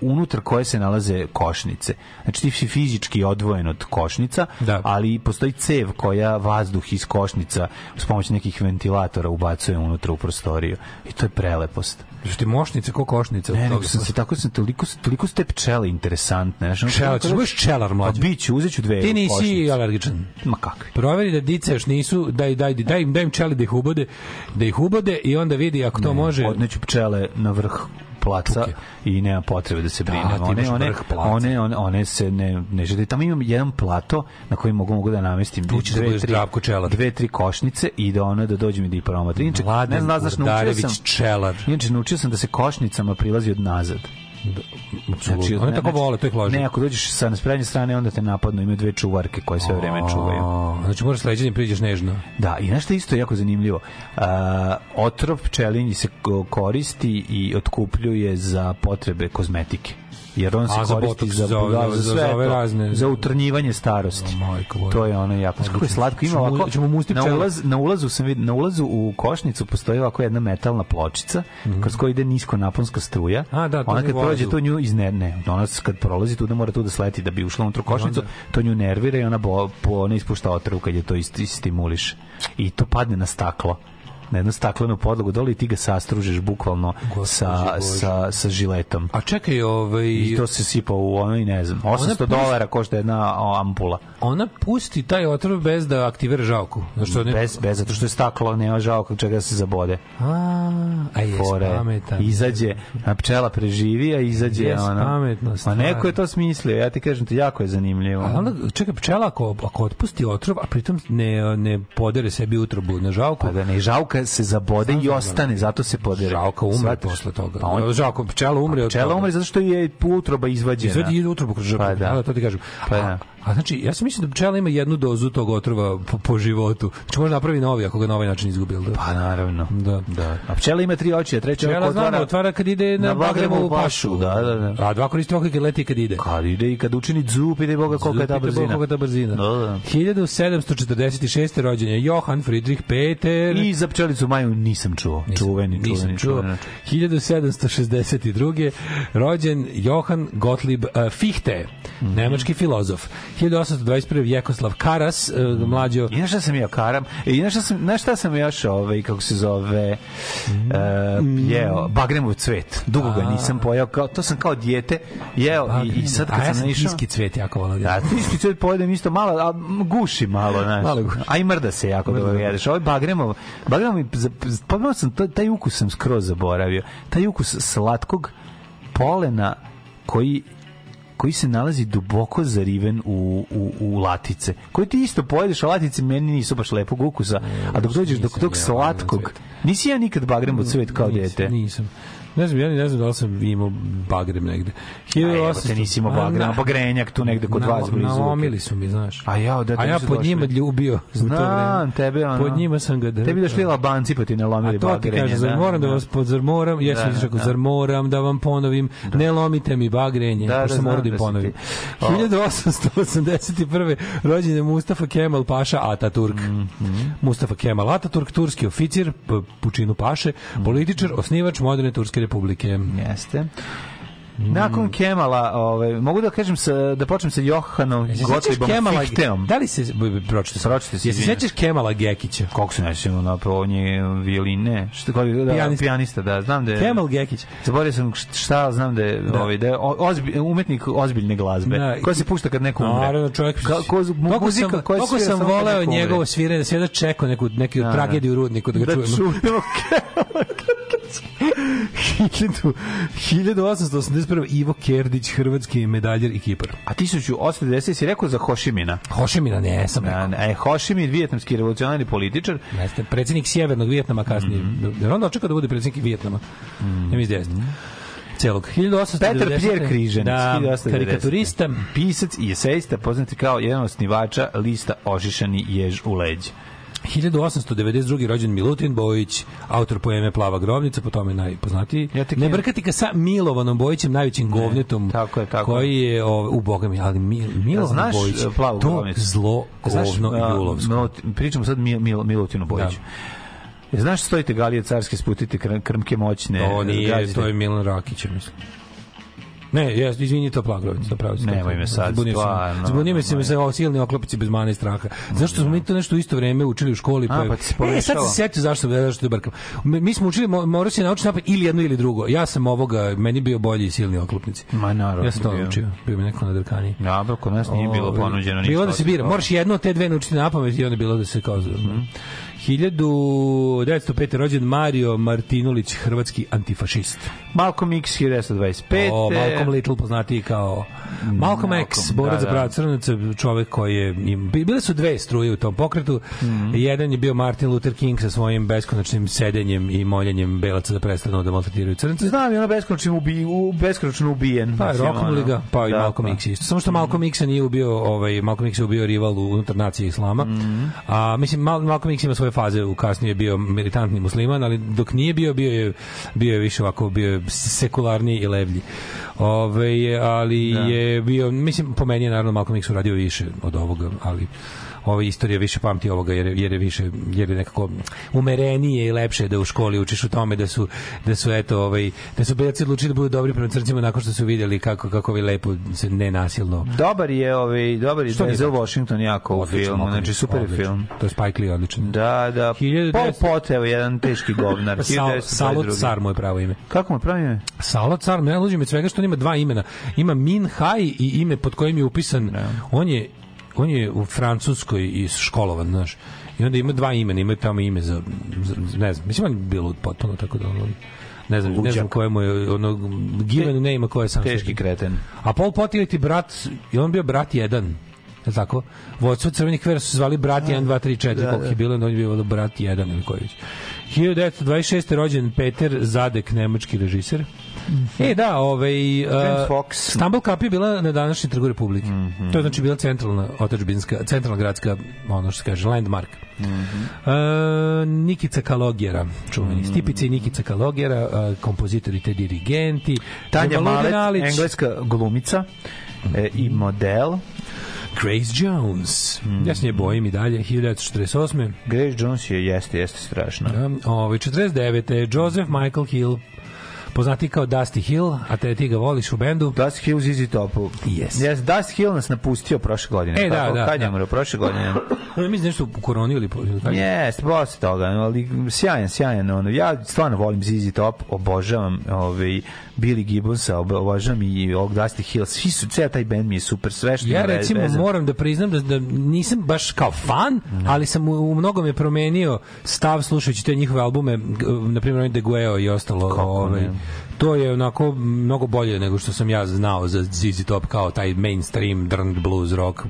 unutar koje se nalaze košnice. Znači ti si fizički odvojen od košnica, da. ali postoji cev koja vazduh iz košnica s pomoću nekih ventilatora ubacuje unutra u prostoriju. I to je prelepost. Što mošnice ko košnice ne, ne, sam se tako sam toliko toliko ste pčele interesantne, znači. Pčela, ti budeš pčelar mlađi. Pa Biću, uzeću dve. Ti nisi košnice. alergičan. Ma kakvi. Proveri da dice još nisu, daj daj daj im daj im pčeli da ih ubode, da ih ubode i onda vidi ako to može. Odneću pčele na vrh placa Puke. i nema potrebe da se brine. Da, one, one, one, one, one se ne, ne žele. Tamo imam jedan plato na koji mogu, mogu da namestim tu da dve, tri, dve, tri košnice i da ona da dođe mi da i promatri. Inače, ne znaš, naučio sam, čelar. Inače, naučio sam da se košnicama prilazi od nazad. Znači, Oni tako znači, vole, to ih loži. Ne, ako dođeš sa sprednje strane, onda te napadnu, imaju dve čuvarke koje sve vreme čuvaju. Znači, moraš sleđenjem priđeš nežno. Da, i nešto isto jako zanimljivo. Uh, otrov pčelinji se koristi i otkupljuje za potrebe kozmetike jer on se koristi za, za, da, za, za, sve za, ove razne... za utrnjivanje starosti. Majko, to je ono japansko. Kako slatko, ima ovako, ćemo mu na, ulaz, na, ulazu sam vid, na ulazu u košnicu postoji ovako jedna metalna pločica mm -hmm. kroz koju ide nisko naponska struja. A, da, ona kad prođe to nju ne, Ona kad prolazi tu da mora tu da sleti da bi ušla unutra u košnicu, to nju nervira i ona bo, po, ona ispušta otru kad je to isti, stimuliše. I to padne na staklo na jednu staklenu podlogu dole i ti ga sastružeš bukvalno Gospod sa, Bože. sa, sa žiletom. A čekaj, ovaj... I to se sipa u ono i ne znam. 800 pusti... dolara košta jedna ampula. Ona pusti taj otrov bez da aktivira žalku. Zašto ne... Bez, bez, zato što je staklo, nema žalka, čega da se zabode. A, a jes, Fore. pametan. Izađe, a pčela preživi, a izađe jes, ona. pametno, stvar. A neko je to smislio, ja ti kažem, to jako je zanimljivo. A onda, čekaj, pčela ako, ako otpusti otrov, a pritom ne, ne podere sebi utrobu na žalku. Pa da ne, žalka žauka se zabode i ostane, zato se podere. Žauka umre Svataš? posle toga. Pa on, pa žauka, pčela umre. Pa pčela umre zato što je utroba izvađena. Izvadi utrobu kroz žauku, pa, da. da. to ti kažem. Pa, da. A znači, ja sam mislim da pčela ima jednu dozu tog otrova po, po životu. Znači, možda napravi novi ako ga na ovaj način izgubi, da? Pa naravno. Da. da. A pčela ima tri oči, a treća pčela otvara, znamo, otvara kad ide na, na bagremu u pašu. Da, da, da. A dva koristi oko kad leti kad ide. Kad ide i kad učini dzup, ide boga kolika je ta brzina. Boga ta brzina. Da, da. 1746. rođenje Johan Friedrich Peter. I za pčelicu Maju nisam čuo. Nisam, čuveni, čuveni, nisam čuo. čuveni. 1762. rođen Johan Gottlieb eh, Fichte, mm -hmm. nemački filozof. 1821. Jekoslav Karas, uh, mlađo... I nešto sam ja Karam, e, i nešto sam, nešto sam još, ovaj, kako se zove, uh, jeo, Bagremov cvet. Dugo ga nisam pojao, kao, to sam kao dijete jeo i, i sad kad ja sam išao... cvet jako volim. Da, tiski da, cvet pojedem isto malo, a guši malo, znaš. Malo guši. A i mrda se jako dobro dobro da. jedeš. Ovaj je Bagremov, Bagremov mi, pomalo pa sam, taj ukus sam skroz zaboravio. Taj ukus slatkog polena koji koji se nalazi duboko zariven u, u, u latice. Koji ti isto pojedeš, a latice meni nisu baš lepog ukusa. Ne, a dok dođeš do tog slatkog, nisi ja nikad bagrem od cvet kao nisam, dete. Nisam. Ne znam, ja ne znam da li sam imao bagrem negde. 1800... A te nisi imao bagrem, a bagrenjak tu negde kod na, vas blizu. Naomili su mi, znaš. A ja, da, a ja pod njima ljubio. Znam, tebe ono. Pod njima sam ga... tebi došli labanci pa ti ne lomili bagrenje. A to ti kaže, zar da. moram da, da vas pod, zar moram, ja da, sam išao, da. zar moram da vam ponovim, ne lomite mi bagrenje, da, pošto moram da im ponovim. 1881. rođen je Mustafa Kemal Paša Ataturk. Mm -hmm. Mustafa Kemal Ataturk, turski oficir, pučinu Paše, političar, osnivač moderne turske Republike. Jeste. Nakon Kemala, ovaj mogu da kažem sa da počnem sa Johanom e, Gottliebom Fichteom. Da li se pročitaš? Pročitaš se. Jesi sećaš Kemala Gekića? Kako se nećemo na provnje violine? Šta kao da pijanista. pijanista, da, znam da je Kemal Gekić. Zaboravio sam šta, znam da je da. ovaj da je ozbilj, umetnik ozbiljne glazbe. Da. Koja se pušta kad neko umre. Naravno, čovjek. Ka, ko, muzika sam, koja Kako sam voleo njegovo sviranje, sve da čekao neku neku da, tragediju u da. rudniku da ga čujemo. Da čujemo. 1881. Ivo Kerdić, hrvatski medaljer i Kipar. A 1890 si rekao za Hošimina? Hošimina ne, sam da, rekao. e, Hošimin, vijetnamski revolucionarni političar. Jeste, predsednik Sjevernog Vijetnama kasnije. Mm -hmm. Da, da Onda očekao da bude predsednik Vijetnama. Mm Ne mi izdejesno celog. 1890. Petar Pjer Križanić, da, 1890. karikaturista, pisac i esejista, poznati kao jedan od osnivača lista Ošišani jež u leđe. 1892. rođen Milutin Bojić, autor poeme Plava grobnica, po tome najpoznatiji. Ja ne brkati ga sa Milovanom Bojićem, najvećim ne, govnetom, tako je, tako. koji je o, u Boga mi, ali Mil, Milovan znaš, e, Bojić, plavu to grobnicu. zlo govno znaš, julovsko. A, pričamo sad Mil, Mil, Milutinu da. Bojiću. Da. Znaš, stojite galije carske, sputite krmke moćne. To nije, to je Milan Rakić, mislim. Ne, ja izvinite to Plagrovac, napravi Ne, Nemoj me sad, zbunio se mi se o silni oklopici bez mane i straha. Zašto smo mi to nešto u isto vreme učili u školi? Pa A, pa, pa e, sad se setio zašto da zašto brkam. Mi smo učili mora se naučiti napad ili jedno ili drugo. Ja sam ovoga, meni bio bolji silni oklopnici. Ma naravno. Ja sam to učio. Bio mi neko na drkani. Ja, bro, kod nas nije bilo ovaj, ponuđeno ništa. Bilo da se bira, moraš jedno te dve naučiti na pamet i onda bilo da se kao. Mhm. 1905. rođen Mario Martinulić, hrvatski antifašist. Malcolm X 1925. O, Malcolm Little poznati kao Malcolm, Malcolm X, borac da, za prava da. crnaca, čovek koji je im, bile su dve struje u tom pokretu. Mm -hmm. Jedan je bio Martin Luther King sa svojim beskonačnim sedenjem i moljenjem belaca da prestanu da maltretiraju crnce. Znam, je ono beskonačno ubij, u beskonačno ubijen. Pa, roknuli Liga, pa i da, Malcolm pa. X isto. Samo što Malcolm X nije ubio, ovaj Malcolm X je ubio rival unutar nacije islama. Mm -hmm. A mislim Malcolm X ima svoje faze u kasnije bio militantni musliman, ali dok nije bio, bio je, bio je više ovako, bio je sekularniji i levlji. Ove, ali da. je bio, mislim, po meni je naravno Malcolm X uradio više od ovoga, ali ova istorija više pamti ovoga jer, jer je više jer je nekako umerenije i lepše da u školi učiš o tome da su da su eto ovaj da su belci odlučili da budu dobri prema crncima nakon što su videli kako kako vi lepo se nenasilno. Dobar je ovaj dobar je što Denzel da znači? Washington jako u filmu, znači super odlično. film. To je Spike Lee odličan. Da, da. 19... Pol Potev jedan teški govnar. Sal, Salot Sar mu je pravo ime. Kako mu je pravo ime? Salot Sar, ne luđim od svega što on ima dva imena. Ima Min Hai i ime pod kojim je upisan. Ne. Da. On je on je u Francuskoj i školovan, znaš. I onda ima dva imena, ima tamo ime za, za ne znam, mislim on je bilo potpuno tako da ono ne znam, Luđak. ne znam kojemu je ono given name ima ko je sam teški sebi. kreten. A Paul Potter ti brat, i on bio brat jedan. Je tako? Vojstvo crvenih kvera su zvali brat 1, 2, 3, 4, da, koliko da. je bilo, da, on je bio brat 1 ili koji 1926. rođen Peter Zadek, nemački režiser. Mm -hmm. E, da, ovaj... James Fox. Stambul Cup je bila na današnji trgu Republike. Mm -hmm. To je znači bila centralna otačbinska, centralna gradska, ono što se kaže, landmark. Mm -hmm. e, Nikica Kalogjera, čuveni mm -hmm. Stipica i Nikica Kalogjera, kompozitori te dirigenti. Tanja Malet, engleska glumica mm -hmm. e, i mhm. model. Grace Jones. Mm. Ja se nje bojim i dalje, 1948. Grace Jones je, jeste, jeste strašno. Da, ovaj, 49. Joseph Michael Hill, poznati kao Dusty Hill, a te ti ga voliš u bendu. Dusty Hill Easy Topu. Yes. yes. Dusty Hill nas napustio prošle godine. E, da, da. Kad je da. prošle godine? Mislim da su u koroni ili... Jes, posle toga, ali sjajan, sjajan. Ono. Ja stvarno volim Easy Top, obožavam ovaj, Billy Gibbonsa, obožavam i ovog Dusty Hill, svi su, ceo taj band mi je super, sve što Ja recimo vezan. moram da priznam da, da nisam baš kao fan, ne. ali sam u, u mnogo me promenio stav slušajući te njihove albume, na primjer onaj Gueo i ostalo. Kako ovaj, ne? to je onako mnogo bolje nego što sam ja znao za ZZ Top kao taj mainstream drned blues rock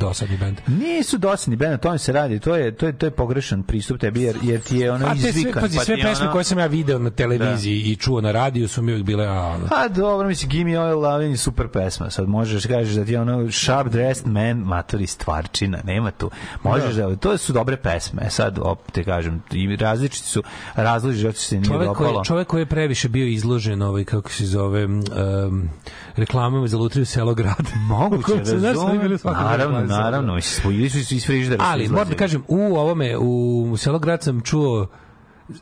dosadni bend. Nisu dosadni bend, o tome se radi. To je to je to je pogrešan pristup tebi jer jer ti je ono a pa izvikan. Pa sve, pazi, sve pesme koje sam ja video na televiziji da. i čuo na radiju su mi uvijek bile a a pa dobro, mislim Gimme Oil Lovin' super pesma. Sad možeš da kažeš da ti je ono Sharp Dressed Man, matori stvarčina, nema tu. Možeš da. da to su dobre pesme. E sad op, te kažem, i različiti su različiti se nije čovjek dopalo. Koji, koji je previše bio izložen izložen ovaj kako se zove um, reklamama za lutriju selo grad. Moguće da znaš, oni bili naravno, naravno, ispojili su iz frižidera. Ali moram da kažem u ovome u selo grad sam čuo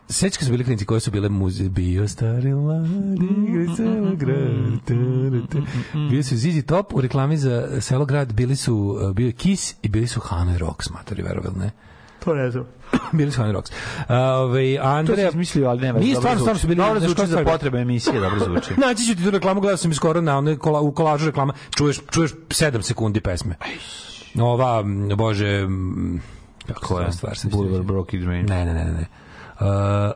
Sećke su bili klinici koje su bile muze bio stari mladi igri selo grad bili su Zizi Top u reklami za selo grad bili su bio Kiss i bili su Hanoi Rocks matori verovatno ne To ne znam. bili su Honey Rocks. Ove, Andreja... To si izmislio, ali nema. Nije stvarno, stvarno su bili... Dobro zvuči za potrebe emisije, dobro zvuči. Naći ću ti tu reklamu, gledao sam skoro na onoj kola, u kolažu reklama. Čuješ, čuješ 7 sekundi pesme. Ova, bože... Kako je? Stvar, Bulvar, Broke Dream. Ne, ne, ne, ne. Uh,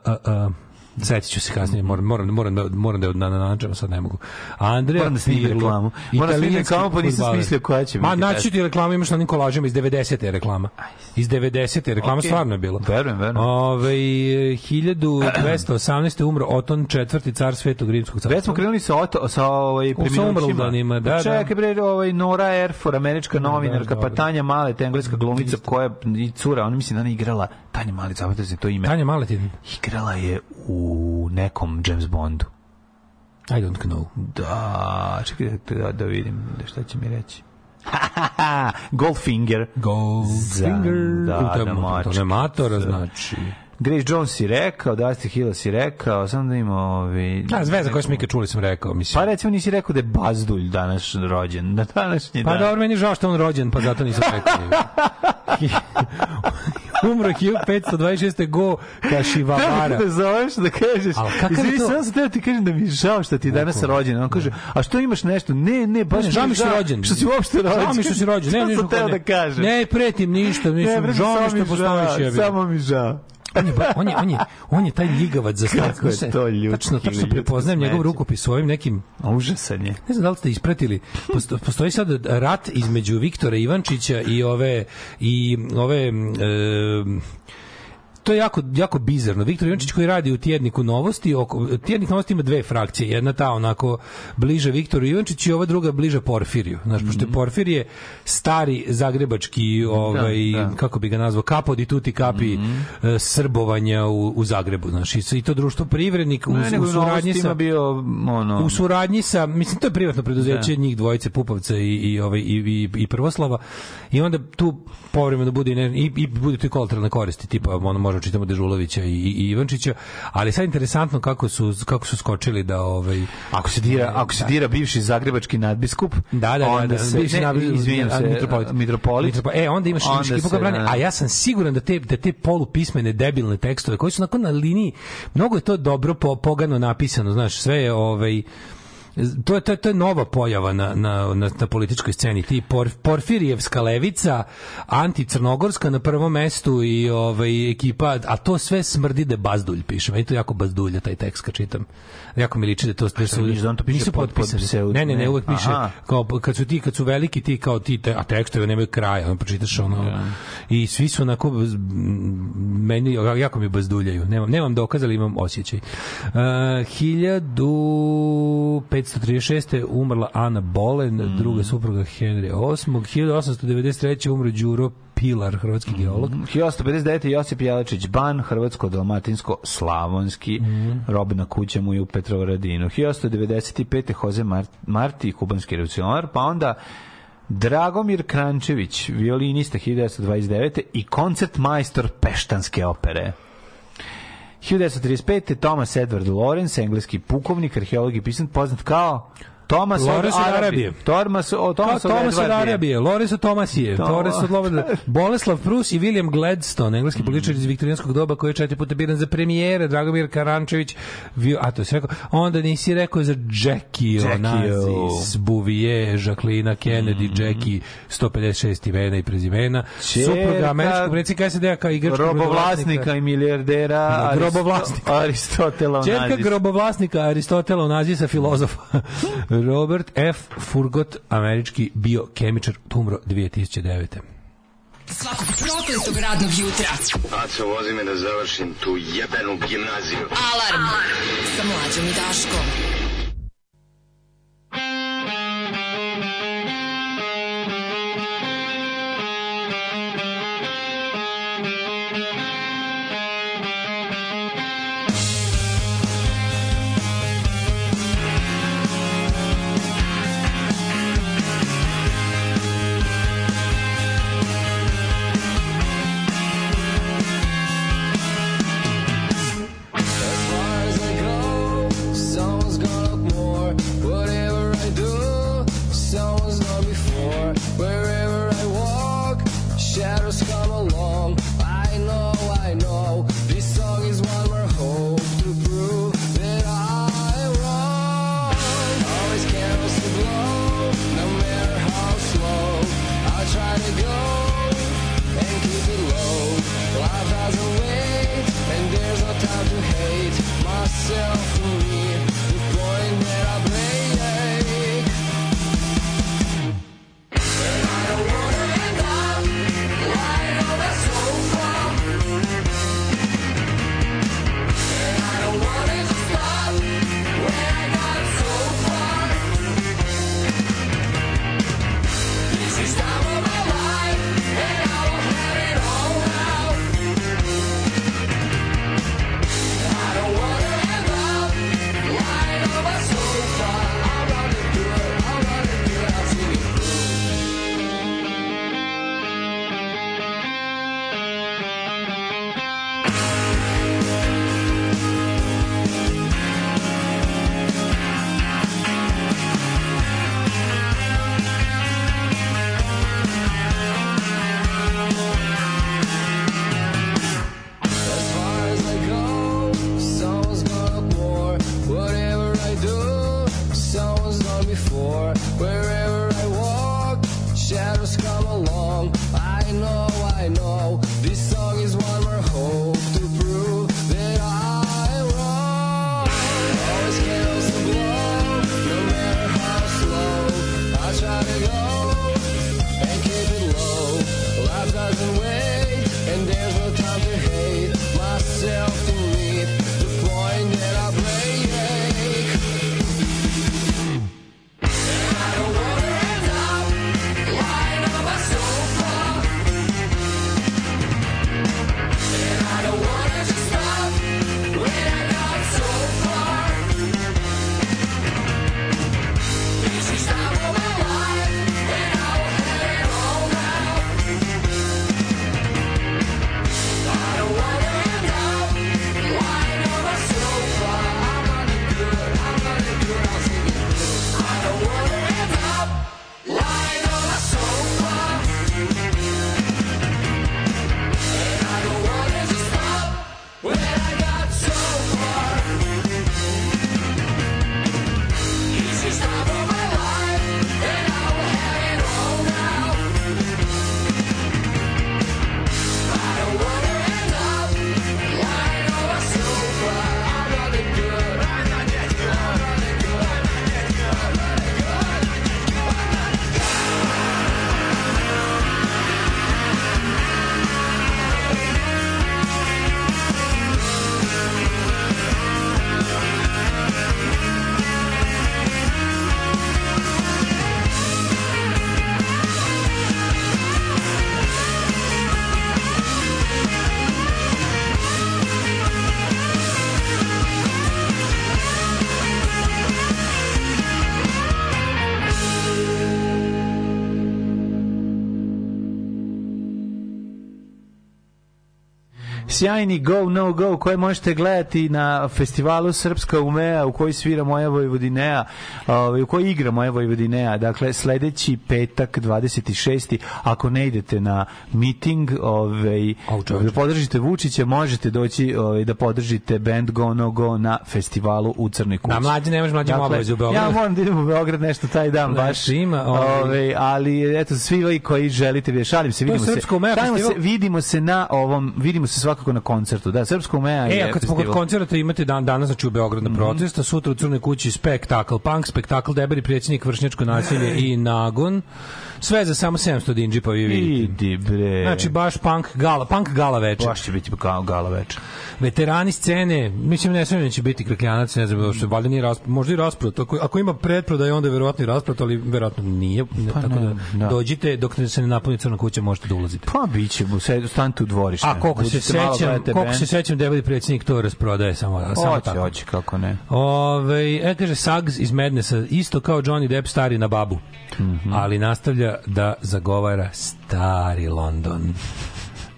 uh, uh. Setit ću se kasnije, moram, moram, moram, da- moram da je na, na, na, sad ne mogu. Andreja moram da snim reklamu. Moram da snim reklamu, pa nisam smislio koja će Ma, naći ti reklamu, imaš na onim kolažima iz 90. reklama. Iz 90. reklama okay. stvarno je bilo. Verujem, verujem. Ove, 1218. umro Oton IV. car Svetog Rimskog carstva. Već smo krenuli sa, oto, sa ovaj, preminulcima. Da, da. Čekaj, da. bre, ovaj, Nora Erfor, američka da, novinarka, da, pa Tanja Malet, engleska mm, glumica koja i cura, ona mislim da ona igrala Tanja Malet, zapamtite se to ime. Tanja Maletin. Igrala je u nekom James Bondu. I don't know. Da, čekaj da, da, da vidim da šta će mi reći. Goldfinger. Goldfinger. Da, da, da, mačka. To matora, znači. Grace Jones si rekao, Dusty Hill si rekao, sam da ima ovi... Da, zveza koju smo ikad čuli sam rekao, mislim. Pa recimo nisi rekao da je Bazdulj danas rođen, na da današnji pa, dan. Pa dobro, meni je žao što on rođen, pa zato nisam rekao. Umro je 1526. Go Kašivavara. Kako da zoveš da kažeš? Izvini, sam sam teo ti kažem da mi je žao što ti je danas rođen. On kaže, a što imaš nešto? Ne, ne, baš ne, žao mi što si rođen. Što si uopšte rođen. Žao mi što si rođen. Ne, ne, ne, ne, da ne, pretim ništa, mislim, žao mi što postojiš. Samo mi žao on je, on je, on je, on je taj ljigavac za stan. Kako je to ljudski? Tačno, tačno prepoznajem njegov rukopis svojim nekim... Užasan je. Ne znam da li ste ispratili. Posto, postoji sad rat između Viktora Ivančića i ove, i ove e, to je jako, jako bizarno. Viktor Jončić koji radi u tjedniku novosti, oko, tjednik novosti ima dve frakcije. Jedna ta onako bliže Viktoru Jončiću i ova druga bliže Porfiriju. Znaš, pošto je mhm. Porfirije stari zagrebački, da, ovaj, da, da. kako bi ga nazvao, kapod i tuti kapi mm -hmm. E, srbovanja u, u Zagrebu. znači i to društvo privrednik u, ne, u suradnji sa... Bio, ono... U suradnji sa, mislim, to je privatno preduzeće da. njih dvojice, Pupovca i, i, ovaj, i, i, i Prvoslava. I onda tu povremeno bude i, i, i bude tu i kolateralne koristi, tipa ono, skoro čitamo Dežulovića i, i Ivančića, ali sad interesantno kako su kako su skočili da ovaj ako se dira da, ako se da. dira bivši zagrebački nadbiskup, da da, da onda da, da se, bivši nadbiskup, se, mitropolit. mitropolit. mitropolit. E onda imaš onda se, brane, a ja sam siguran da te da te polupismene debilne tekstove koji su nakon na liniji mnogo je to dobro po, pogano napisano, znaš, sve je ovaj to, to, to je nova pojava na, na, na, na političkoj sceni. Ti por, Porfirijevska levica, anticrnogorska na prvom mestu i ovaj, ekipa, a to sve smrdi da bazdulj piše. Meni to jako bazdulja taj tekst kad čitam. Jako mi liči da to, sve da su, da to piše nisu potpisani. Pod, ne, ne, ne, uvek piše. Aha. Kao, kad su ti, kad su veliki ti, kao ti, te, a tekstove nemaju kraja, on pročitaš ono. Ja. Da. I svi su onako, meni, jako mi bazduljaju. Nemam, nemam dokaza, ali imam osjećaj. E, uh, 1500 536. umrla Ana Bolen, mm. druga supruga Henry VIII. 1893. umro Đuro Pilar, hrvatski geolog. 1859. Mm. Josip Jelačić Ban, hrvatsko-dalmatinsko-slavonski, mm. robna kuća mu je u Petrovaradinu. 1895. Jose Mart Marti, kubanski revolucionar, pa onda Dragomir Krančević, violinista 1929. i koncert majstor Peštanske opere. 1935. Thomas Edward Lawrence, engleski pukovnik, arheolog i pisan, poznat kao... Thomas Loris od Arabije. Tomas, o, Thomas, Tomas od Arabije. Loris od Tomasije. To... od Lovada. Boleslav Prus i William Gladstone, engleski političar iz viktorijanskog doba koji je četiri puta biran za premijere, Dragomir Karančević. A to se rekao. Onda nisi rekao za Jackie Onazis, Buvije, Jacqueline Kennedy, mm Jackie, 156 imena i prezimena. Supruga američkog predsjednika SED-a kao igračka. Robovlasnika i milijardera. No, da, grobovlasnika. Aristotela Onazis. Čerka grobovlasnika Aristotela Onazisa, filozofa. Robert F. Furgot, američki biokemičar, umro 2009. Svakog prokletog radnog jutra. Aco, vozi me da završim tu jebenu gimnaziju. Alarm, Alarm. sa mlađom i Daškom. sjajni Go No Go koje možete gledati na festivalu Srpska Umea u kojoj svira moja Vojvodinea, ovaj, u kojoj igra moja Vojvodinea. Dakle, sledeći petak 26. Ako ne idete na miting, ovaj, da podržite Vučića, možete doći ovaj, da podržite band Go No Go na festivalu u Crnoj kući. Na mlađi ne može mlađi dakle, obavezu u Beograd. Ja moram da idem u Beograd nešto taj dan baš. Ima, ovaj. ovaj, ali eto, svi koji želite, šalim se, vidimo se. Šalimo se, vidimo se na ovom, vidimo se svakako na koncertu, da, srpsko mea e, a kad smo kod koncerta imate dan danas znači u Beogradu mm -hmm. protesta, sutra u Crnoj kući spektakl, punk spektakl, debeli predsjednik vršnjačko nasilje i nagon. Sve za samo 700 dinđi pa vi vidite. Idi bre. Znači baš punk gala, punk gala večer. Baš će biti kao gala večer. Veterani scene, mislim ne sve će biti krakljanac, ne znam što valjda nije raspro, možda i raspro, ako, ako ima pretprodaj onda je verovatno i raspro, ali verovatno nije, pa tako da ne, da, da, dođite dok ne se ne napuni crna kuća možete da ulazite. Pa biće, mu stanite u dvorište. A koliko se sećam, sećam, koliko se sećam, debeli predsjednik to rasprodaje samo, oči, samo tako. Hoće, kako ne. Ove, e, kaže, Sags iz Mednesa, isto kao Johnny Depp stari na babu, mm -hmm. ali nastavlja da zagovara stari London.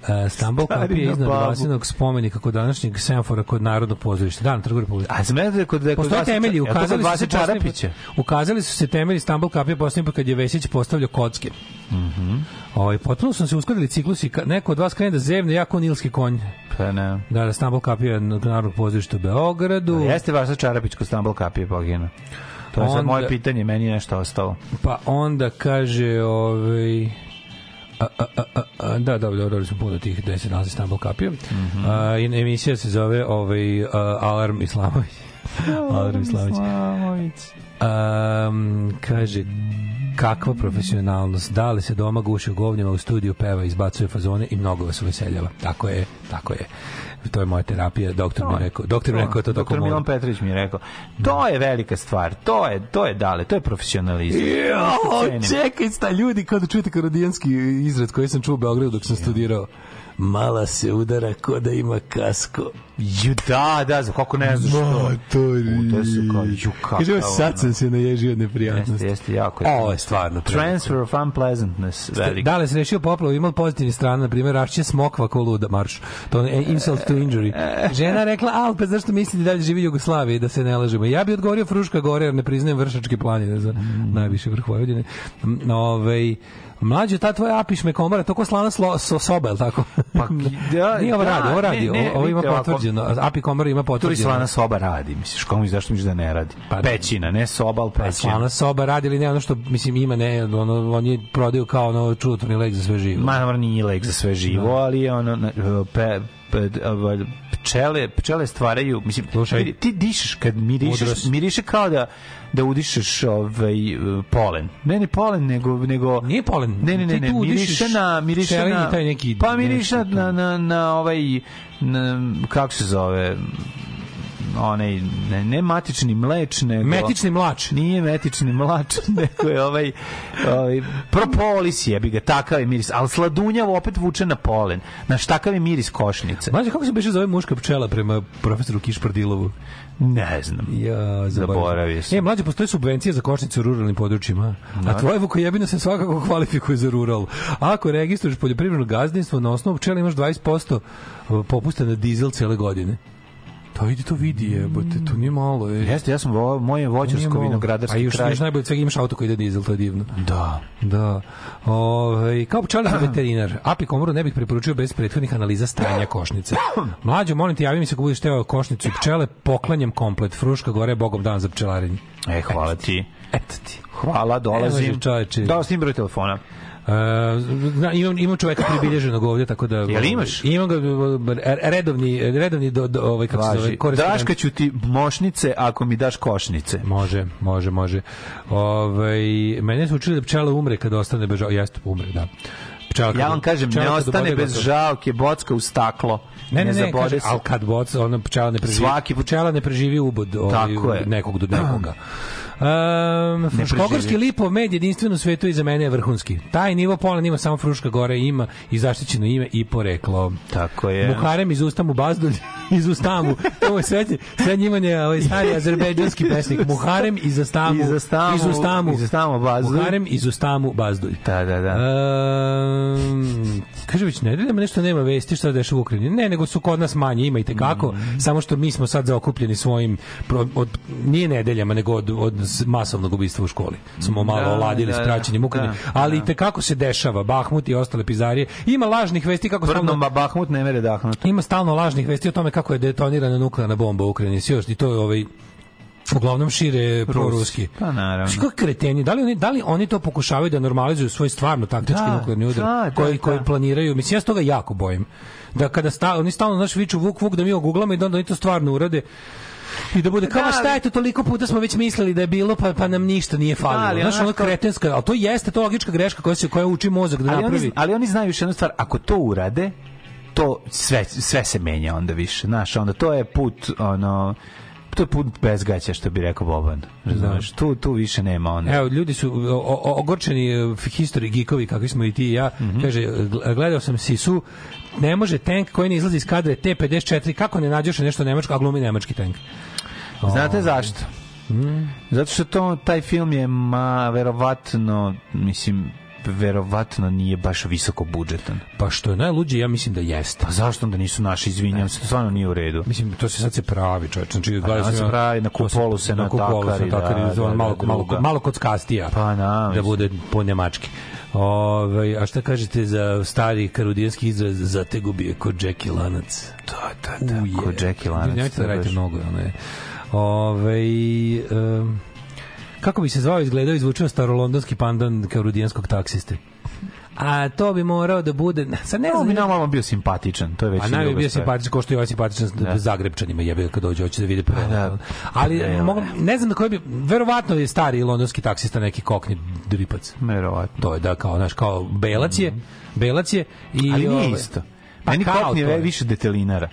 E, Stambol kapije iznad vlasenog spomenika kod današnjeg semfora kod Narodnog pozorišta. Dan, trgu Republike. A zmeda kod da kod Postoje temelji, ukazali su se Čarapića. Ukazali su se temelji Stambol kapije poslednji kad je Vesić postavljao kocke. Mhm. Mm Ovaj potpuno sam se uskladili ciklus i neko od vas krene da zevne, jako nilski konj. Pa ne. Da, da Stambol kapije od Narodnog pozorišta u Beogradu. Da, jeste Vasa Čarapić kod Stambol je poginu. To je onda, sad moje pitanje, meni je nešto ostalo. Pa onda kaže, ovaj da, a, a, da, dobro, dobro, smo puno tih gde se nalazi Stambol kapija. Mm -hmm. a, emisija se zove ovaj, Alarm Islamović. Alarm Islamović. Um, kaže, kakva profesionalnost, da li se doma guši u govnjima, u studiju peva, izbacuje fazone i mnogo vas uveseljava. Tako je, tako je to je moja terapija, doktor mi rekao. Doktor mi rekao to tako. Doktor Milan Petrović mi je rekao. To je velika stvar. To je to je dale, to je profesionalizam. Jo, čekaj, sta ljudi kad čujete karadijanski izraz koji sam čuo u Beogradu dok sam studirao mala se udara ko da ima kasko. Ju, da, da, za kako ne znaš što. Motori. To se kao, ju, kako. Kaže, sad sam se naježio od neprijatnosti. Jeste, jeste, jako. Je. Ovo je stvarno. Transfer of unpleasantness. Velik. Da li se rešio poplavu, imao pozitivne strane, na primjer, rašće smokva ko luda marš. To je insult to injury. Žena rekla, al, pa zašto mislite da dalje živi Jugoslavije, da se ne lažemo? Ja bi odgovorio Fruška gore, jer ne priznajem vršačke planine za mm. najviše vrh Vojvodine. Ove, ovaj, Mlađe, ta tvoja apiš me komara, to ko slana slo, so, soba, je tako? Pa, da, Nije ovo da, radi, ovo radi, ne, ne, ovo ima potvrđeno. Ovako, api komara ima potvrđeno. Tu slana soba radi, misliš, komu zašto misliš da ne radi? Pa, da. pećina, ne soba, ali pa, pećina. slana soba radi ili ne, ono što, mislim, ima ne, ono, on je prodaju kao ono čudotvorni lek za sve živo. Ma, naravno, nije lek za sve živo, da. ali je ono, pe, pčele, pčele stvaraju, mislim, Slušaj, ti dišeš kad mirišeš, mudrost. miriše kao da da udišeš ovaj polen. Ne, ne polen, nego nego Nije polen. Ne, ne, ne, ne miriše na miriše na taj neki Pa miriše na, na na na ovaj na, kako se zove onaj ne, ne matični mleč, nego metični mlač. Nije metični mlač, nego je ovaj, ovaj propolis je bi ga, takav je miris, al sladunjavo opet vuče na polen. Na šta takav je miris košnice. Mađe kako se beše zove muška pčela prema profesoru Kišprdilovu Ne znam. Ja, zaboravio sam. E, mlađe, postoje subvencije za košnice u ruralnim područjima, no. a da. tvoje vukojebino se svakako kvalifikuje za rural. Ako registruješ poljoprivredno gazdinstvo, na osnovu pčela imaš 20% eh, popusta na dizel cele godine. To pa vidi, to vidi, jebote, to nije malo. Je. Jeste, ja sam vo, moje voćarsko vinogradarski kraj. A još, kraj. još najbolje svega imaš auto koji ide dizel, to je divno. Da. Da. Ove, ovaj, kao pčelar veterinar, api komoru ne bih preporučio bez prethodnih analiza stanja košnice. Mlađo, molim te, javi mi se ako budeš teo košnicu i pčele, poklanjam komplet. Fruška gore, bogom dan za pčelarenje. E, hvala Eto ti. Eto ti. Hvala, dolazim. Evo, čoveče. Dao sam broj telefona. Uh, imam, imam čoveka pribilježenog ovdje, tako da... Jel ovaj, imaš? Imam ga redovni, redovni do, do ovaj, kako se zove, Daška ću ti mošnice ako mi daš košnice. Može, može, može. Ove, ovaj, mene su učili da pčela umre kad ostane bez žalke. Jeste, umre, da. Pčelka, ja vam kažem, ne ostane bez žalke, bocka u staklo. Ne, ne, ne, ne kaže, se. ali kad boca, ona pčela ne preživi. Svaki pčela ne preživi ubod ovaj, nekog do nekoga. Um. Um, ehm, Fruškogorski lipov med jedinstven u svetu i za mene je vrhunski. Taj nivo polan ima samo Fruška gore ima i zaštićeno ime i poreklo. Tako je. Muharem iz usta bazdulj, iz usta mu. Ovo je srednje, srednje imanje, ovaj stari azerbejdžanski pesnik. Muharem iz Astamu, iz Astamu, iz Ustamu, iz Ustamu bazdulj. Muharem iz Ustamu bazdulj. Da, da, da. Um, kaže već nedeljama nešto nema vesti šta dešava u Ukrajini. Ne, nego su kod nas manje, ima kako. mm samo što mi smo sad zaokupljeni svojim, pro, od, nije nedeljama, nego od, od masovnog ubistva u školi. Smo mm, malo da, oladili da, skraćeni da. mukanje, da. da, ali da. te kako se dešava Bahmut i ostale pizarije. Ima lažnih vesti kako Brdno, stalno Bahmut ne mere dahnut. Ima stalno lažnih vesti o tome kako je detonirana nuklearna bomba u Ukrajini. Još i to je ovaj uglavnom šire proruski. Pa naravno. Što kreteni, da li oni da li oni to pokušavaju da normalizuju svoj stvarno taktički da, nuklearni udar da, da, koji da. koji planiraju? Mislim ja se toga jako bojim. Da kada sta, oni stalno naš viču vuk vuk da mi oguglamo i da onda oni to stvarno urade. I da bude kao da, šta je to toliko puta smo već mislili da je bilo pa pa nam ništa nije da, falilo. Da, Znaš, ono što... kretenska, al to jeste to logička greška koja se koja uči mozak da ali napravi. Oni, ali oni znaju još jednu stvar, ako to urade, to sve sve se menja onda više, znaš, onda to je put ono to je put bez gaća, što bi rekao Boban. Razumeš? Da. Tu, tu više nema one. Evo, ljudi su o, o, ogorčeni e, history geekovi, kakvi smo i ti i ja. Mm -hmm. Kaže, gledao sam Sisu, ne može tank koji ne izlazi iz kadra T-54, kako ne nađeš nešto nemačko, a glumi nemački tank. Znate zašto? Mm. Zato što to, taj film je ma, verovatno, mislim, verovatno nije baš visoko budžetan. Pa što je najluđe, ja mislim da jeste. Pa zašto onda nisu naši, izvinjam se, stvarno nije u redu. Mislim, to se sad se pravi, čovječ. Znači, pa, da se pravi, na kupolu se na kupolu se natakari, da, da, da, malo, da, malo, kod kockastija, pa, na, da bude po nemački. Ove, a šta kažete za stari karudijanski izraz zategubije kod Jackie Lanac? Da, da, da, Uje. kod Jackie Lanac. Nemojte da radite mnogo, ne. Ove, um, Kako bi se zvao izgledao izvučio starolondonski pandan kao rudijanskog taksiste. A to bi morao da bude... sa ne znam... bi da- nam malo bio simpatičan, to je već... A nam bi bio simpatičan, kao što je ovaj simpatičan da. Zagrebčanima jebe kad dođe, hoće da vide pa prvo. Da. Ali ne, mogu, ne znam da koji bi... Verovatno je stari londonski taksista neki kokni dripac. Verovatno. To je da kao, znaš, kao Belac je, mhm. Belac je i... Ali nije ovaj- isto. Pa Meni kokni je više detelinara.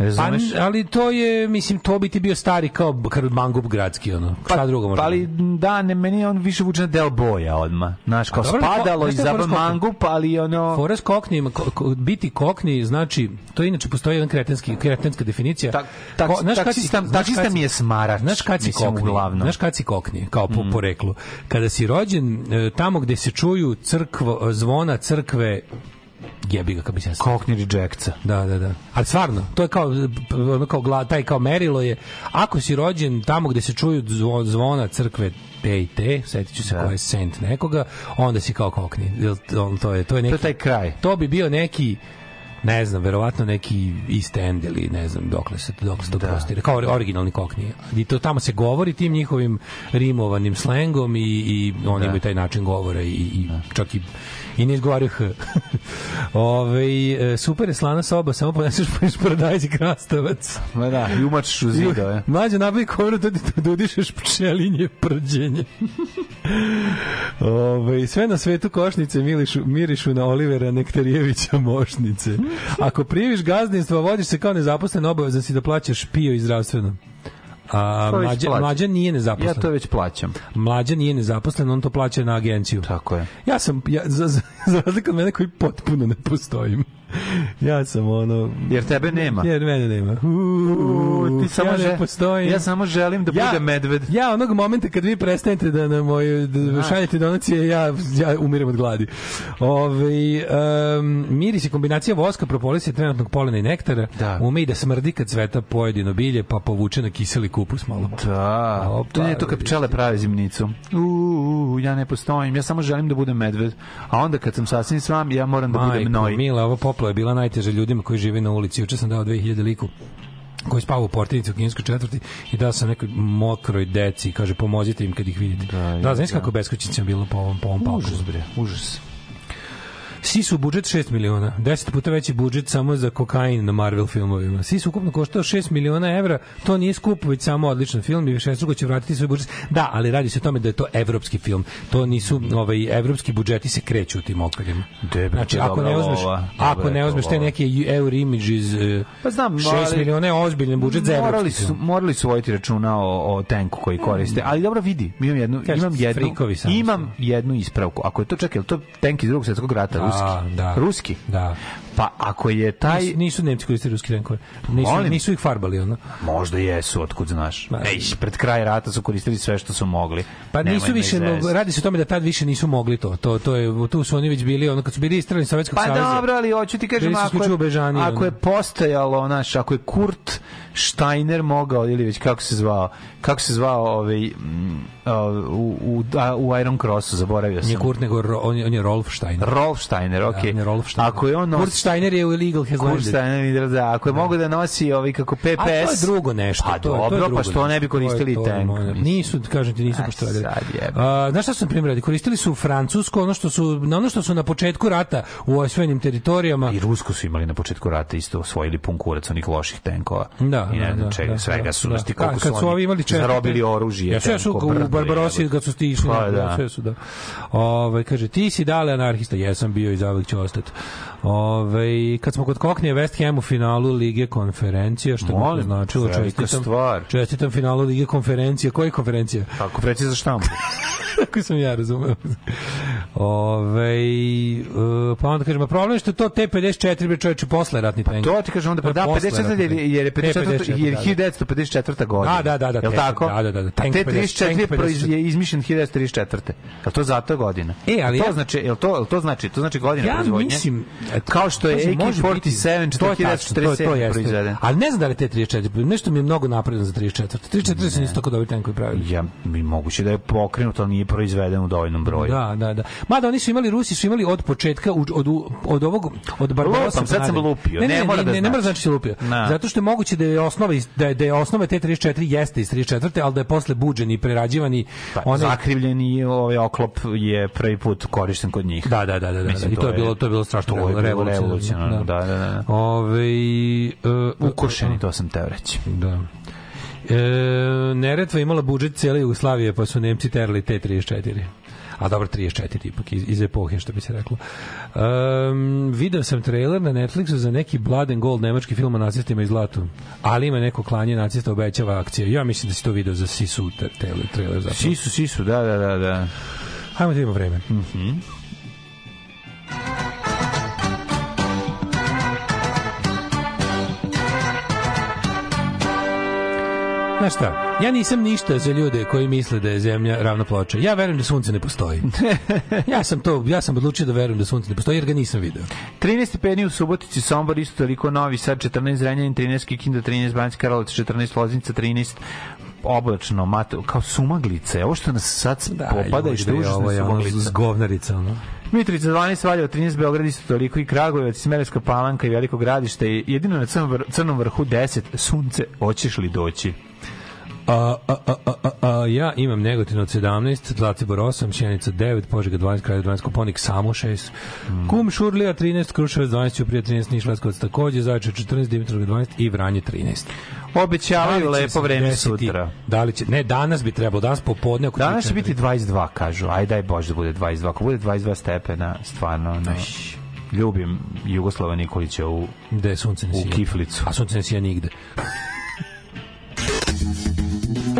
Pa, razumeš? Pa, ali to je, mislim, to bi ti bio stari kao Karl Mangup gradski, ono. Pa, Šta drugo možda? Pa ali, da, ne, meni on više vuče na Del Boja odma. Znaš, kao dobro, spadalo iz Zaba Mangup, ali ono... Forest Kokni, ko, ko, biti Kokni, znači, to je inače postoji jedan kretenski, kretenska definicija. Tak, tak, ko, znaš, taksista, si, taksista mi je smarač. Znaš kad si Cockney, znaš kad si Cockney, kao po, mm. poreklu. Kada si rođen e, tamo gde se čuju crkvo, e, zvona crkve jebi ga, kako bi se... Cockney rejectsa. Da, da, da. Ali stvarno, to je kao, ono kao gla, taj kao merilo je, ako si rođen tamo gde se čuju zvona crkve te i te, setit ću se da. ko je sent nekoga, onda si kao Cockney. To je, to je neki... To je taj kraj. To bi bio neki ne znam, verovatno neki East End ili ne znam dokle se, dokle se to da. prostire, kao originalni kokni. I to tamo se govori tim njihovim rimovanim slengom i, i oni da. imaju taj način govora i, i da. čak i I ne izgovaraju H. Ove, e, super je slana soba, samo poneseš paradajz i krastavac. Ma da, i umačiš u zido. Eh. Mlađe nabavi kovru, da ti dodišeš da pčelinje prđenje. Ove, sve na svetu košnice milišu, mirišu na Olivera Nektarijevića mošnice. Ako priviš gazdinstvo, vodiš se kao nezaposlen, obavezan si da plaćaš pio i zdravstveno. A, mlađa, mlađa nije nezaposlen. Ja to već plaćam. Mlađa nije nezaposlen, on to plaća na agenciju. Tako je. Ja sam, ja, za, za, za razliku od mene koji potpuno ne postojim. ja sam ono... Jer tebe nema. Jer mene nema. Uuu, ti samo ja ne Ja samo želim da ja, budem medved. Ja onog momenta kad vi prestanete da na moju da šaljete donacije, ja, ja umirem od gladi. Ove, ovaj, um, miris je kombinacija voska, propolisa, trenutnog polena i nektara. Da. Ume i da smrdi kad cveta pojedino bilje, pa povuče na kiseli kupus malo. Da. Opa, ne, to kad pčele prave zimnicu. Uuu, ja ne postojim, ja samo želim da budem medved. A onda kad sam sasvim svam, ja moram da Majko, budem noj. Mila, ovo pop duplo je bila najteže ljudima koji žive na ulici. Juče sam dao 2000 liku koji spava u portinici u kineskoj četvrti i da sam nekoj mokroj deci kaže pomozite im kad ih vidite. Da, da znaš da. kako beskućnicima bilo po ovom, po ovom Užas bre, užas. Sis u budžet 6 miliona, 10 puta veći budžet samo za kokain na Marvel filmovima. Sis ukupno koštao 6 miliona evra, to nije skup, već samo odličan film i višestruko će vratiti svoj budžet. Da, ali radi se o tome da je to evropski film. To nisu, ovaj, evropski budžeti se kreću u tim okvirima. Debe, znači, ako ne uzmeš, lova, ako ne uzmeš te neke Euro Images, pa znam, 6 miliona je ozbiljan budžet za evropski su, film. Morali su vojiti računa o, o tenku koji mm. koriste, ali dobro vidi, imam jednu, imam jednu, imam jednu ispravku. Ako je to, čekaj, to tank iz drugog svetskog rata, ruski. Da. Ruski? Da. Pa ako je taj... Nisu, nisu Nemci koristili ruski tenkove. Nisu, Molim. nisu ih farbali, ono. Možda jesu, otkud znaš. Ma, da. Ej, pred kraj rata su koristili sve što su mogli. Pa Nemoj nisu više, no, radi se o tome da tad više nisu mogli to. to, to je, tu su oni već bili, ono, kad su bili istrani Sovjetskog pa, savjeza. Pa dobro, ali hoću ti kažem, ako je, Bežani, ako je postojalo, naš, ako je Kurt Steiner mogao, ili već kako se zvao, kako se zvao, ovaj, mm, u, u, da, u Iron Crossu, zaboravio sam. Nije Kurt, nego ro, on, je, on je Rolf Steiner. Rolf Steiner, da, okej. Okay. Ja, on je Rolf Steiner. Ako je on nosi... Kurt Steiner je u Illegal Has Kurt Steiner, da. Ako je da. mogo da nosi ovaj, kako PPS... A to je drugo nešto. Pa to, dobro, to pa što ne bi koristili to, tank. Moj, nisu, kažem ti, nisu pošto radili. Uh, znaš šta sam primjer radi? Koristili su Francusko, ono što su, na ono što su na početku rata u osvojenim teritorijama. I Rusko su imali na početku rata isto osvojili pun kurac onih loših tenkova. Da, I ne znam da, čega, da, svega da, su. Da, da. Znači, kad, kad su oni imali četiri, zarobili oružje. Ja su, ja su u Barbarosi kad su ti išli, pa, da. sve su da. Ove, ovaj, kaže, ti si dale anarhista, jesam bio i zavek ću ostati. Ove, kad smo kod Koknije West Ham u finalu Lige konferencija, što Molim, bi značilo čestitam, stvar. čestitam finalu Lige konferencija. Koji konferencije? Pa konferencija za štampu. Tako sam ja razumeo. Ove, e, pa onda kažem, problem je što to T54 bi čoveče posle ratni pa tank. To ti kažem onda pa da 54 je, je 54 jer 1954. godina. Da, da, da, da. Jel tako? Da, da, da. Tank T34 je izmišljen 1934. Jel to zato godina? E, ali to znači, jel to, jel to znači, to znači godina proizvodnje. Ja mislim Eto, Kao što je AK-47 4047 proizveden. Ali ne znam da li te 34, nešto mi je mnogo napredno za 34. 34 su nisu tako dobri tenkovi pravili. Ja, mi moguće da je pokrenut, ali nije proizveden u dovoljnom broju. Da, da, da. Mada oni su imali, Rusi su imali od početka, od, od, od ovog, od Barbarosa. Lupam, sad sam lupio. Ne, ne, ne, mora ne, ne, ne mora znači se lupio. Na. Zato što je moguće da je osnova, da je, da je osnova te 34 jeste iz 34, ali da je posle buđeni, i prerađivani. Pa, one... Zakrivljeni ovaj oklop je prvi put korišten kod njih. Da, da, da, da, da, Mislim, da. I to je, je bilo, to je bilo strašno. To je revolucionarno. revolucionarno da. da, da, da. da. Ove, e, ukošeni, to sam teo reći. Da. E, Neretva imala budžet cijele Jugoslavije, pa su Nemci terali T-34 a dobro 34 ipak iz, iz epohe što bi se reklo. Um, video sam trailer na Netflixu za neki Blood and Gold nemački film o nacistima i zlatu, ali ima neko klanje nacista obećava akciju. Ja mislim da si to video za Sisu trailer zapravo. Sisu, Sisu, da, da, da, da. Hajmo da imamo vreme. Mhm. Mm -hmm. Znaš šta, ja nisam ništa za ljude koji misle da je zemlja ravna ploča. Ja verujem da sunce ne postoji. ja sam to, ja sam odlučio da verujem da sunce ne postoji jer ga nisam video. 13 stepeni u Subotici, Sombor isto toliko, Novi Sad 14, Zrenjanin, 13, Kikinda 13, Banjska Karolac 14, Loznica 13, oblačno, mate, kao sumaglice. Ovo što nas sad da, popada i što je ovo je ono zgovnarica. Ono. Mitrovica 12, Valjevo 13, Beograd isto toliko i Kragujevac, Smereska palanka i Veliko gradište. Jedino na crnom vrhu 10, sunce, hoćeš li doći? A, a, a, a, a, ja imam negativno od 17, Zlatibor 8, Sjenica 9, Požega 12, Kraljevo 12, Koponik samo 6, mm. Kum Šurlija 13, Kruševac 12, Ćuprija 13, Niš Leskovac takođe, Zajče 14, Dimitrov 12 i Vranje 13. Obećavaju da lepo vreme sutra. Da li će, ne, danas bi trebalo, danas popodne. Ako danas će biti 22, kažu. Ajde, daj Bož da bude 22. Ako bude 22 stepena, stvarno, no. Eš ljubim Jugoslava Nikolića u, Gde sunce ne u sija. kiflicu. A sunce ne sija nigde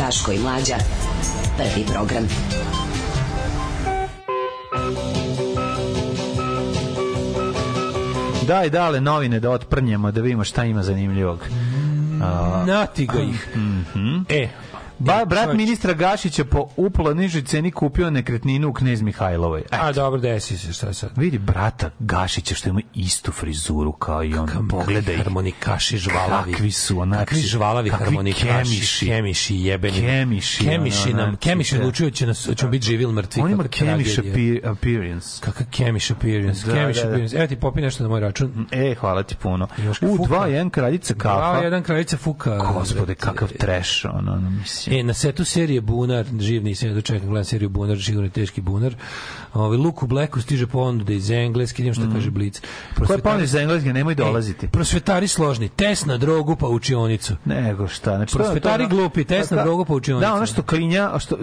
Daško i Mlađa. Prvi program. Daj, dale novine da otprnjemo, da vidimo šta ima zanimljivog. Uh, ga ih. Mm -hmm. E, Ba, brat ministra Gašića po uplo nižoj ceni kupio nekretninu u Knez Mihajlovoj. Eto. A dobro, desi se, šta sad? Vidi brata Gašića što ima istu frizuru kao i on. Kakam, Pogledaj. Harmonikaši žvalavi. Kakvi su, onaki. Kakvi žvalavi kakvi harmonikaši. Kemiši. Kemiši jebeni. Kemiši. Kemiši nam, kemiši odlučuju će nas, ćemo biti živi ili mrtvi. On ima kemiš appearance. Kakav kemiš appearance. Da, kemiš da, da. appearance. Evo ti popi nešto na moj račun. E, hvala ti puno. U, dva, jedan kraljica kafa. Dva, jedan kraljica fuka. Gospode, kakav trash, ono, mislim. E, na setu serije Bunar, živ nisam ja dočekam, gledam seriju Bunar, sigurno je teški Bunar. Ovaj Luku Bleku stiže ponuda iz Engleske, idem što mm. kaže Blic. Prosvetari... Koje ponude iz Engleske, nemoj dolaziti. E, prosvetari složni, test na drogu pa učionicu. Nego šta, znači prosvetari ono, da. glupi, test pa na da, drogu pa učionicu. Da, ono što klinja, što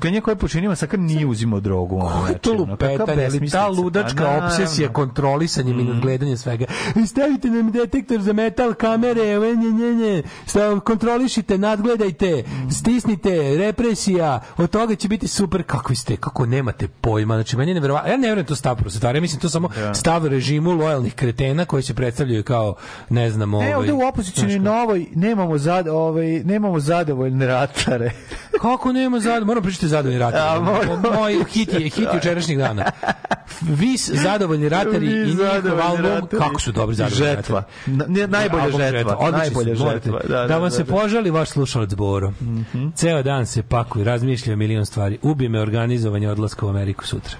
klinja koje počinima sakar nije uzimao drogu, ono znači. To lupetanje, ta pa ludačka A, na, obsesija kontrolisanjem mm. i nadgledanjem svega. E, stavite nam detektor za metal kamere, ne, ne, nje, nje, kontrolišite, nadgledajte, stisnite, represija, od toga će biti super, kako ste, kako nemate pojma, znači meni je neverovatno, ja ne verujem da to stav prosvetara, ja mislim da to samo da. stav režimu lojalnih kretena koji se predstavljaju kao, ne znam, ovaj... Ne, ovde u ovaj, opoziciji novoj nemamo, zad, ovaj, nemamo zadovoljne ratare. kako nemamo zadovoljne, moram pričati zadovoljne ratare. Ja, Moj hit je, hit jučerašnjih dana. Vis zadovoljni ratari i njihov album, kako su dobri zadovoljni žetva. ratari. Najbolja žetva. Najbolja žetva. Odlično, najbolja žetva. Da, da, da, da vam se da. požali vaš slušalac Boro. -hmm. Ceo dan se pakuj, razmišlja milion stvari. Ubi me organizovanje odlaska u Ameriku sutra.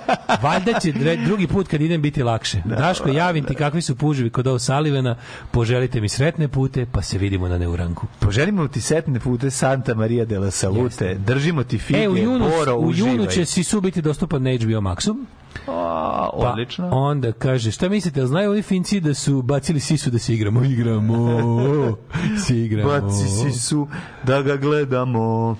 Valjda će drugi put kad idem biti lakše. Da, Daško, javim da. ti kakvi su puževi kod ovog Salivena, poželite mi sretne pute, pa se vidimo na Neuranku. Poželimo ti sretne pute Santa Maria de la Salute, Jeste. držimo ti fige, e, u junu, Boro, u uživaj. junu će si su biti dostupan na HBO Maxu. A, pa, odlično. Pa onda kaže, šta mislite, znaju oni Finci da su bacili sisu da se igramo? Igramo, se igramo. Baci sisu da ga gledamo.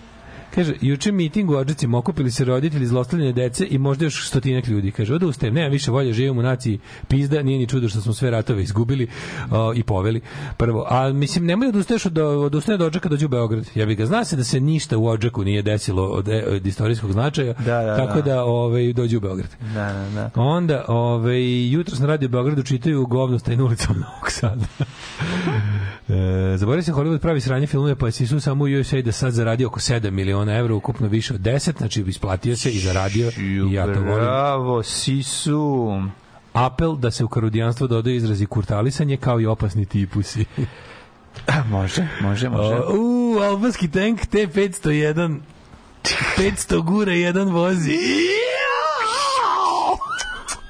Kaže, juče miting u Odžicima okupili se roditelji zlostavljene dece i možda još stotinak ljudi. Kaže, odustajem, nema više volje, živimo u naciji pizda, nije ni čudo što smo sve ratove izgubili o, i poveli. Prvo, a mislim, nemoj odustaješ od, odustaje od Odžaka dođe u Beograd. Ja bih ga, zna se da se ništa u Odžaku nije desilo od, od istorijskog značaja, da, da, tako da, da ovaj, dođe u Beograd. Da, da, da. Onda, ovaj, jutro sam radio u Beogradu, čitaju govno stajnu ulicom Novog Sada. e, zaboravio se Hollywood pravi sranje filmove, pa je Sisu samo u USA da sad zaradi oko 7 miliona miliona evra, ukupno više od 10, znači isplatio se i zaradio i ja to volim. Bravo, Sisu! Apel da se u karudijanstvo dodaje izrazi kurtalisanje kao i opasni tipusi. može, može, može. U, u, albanski tank T-501 500 gure, jedan vozi. Yeah!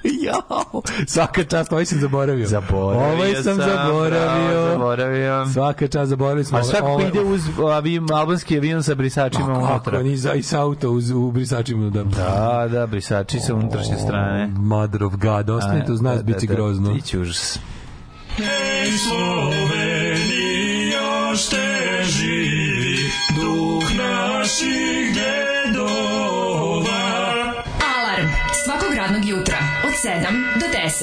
Jao, svaka čast, ovaj sam zaboravio. Zaboravio ovaj sam, zaboravio. Bravo, zaboravio. Svaka čast, zaboravili smo. A svako ovaj, ide uz avion, albanski avion sa brisačima unutra. Ako, i, za, i sa auto uz, u brisačima. Da, da, da brisači sa unutrašnje strane. Madrov gad, ostanite uz nas, da, bit će da, da, grozno. Da, ići užas. Hej, Slovenija, šte živi, duh naših 7 do 10.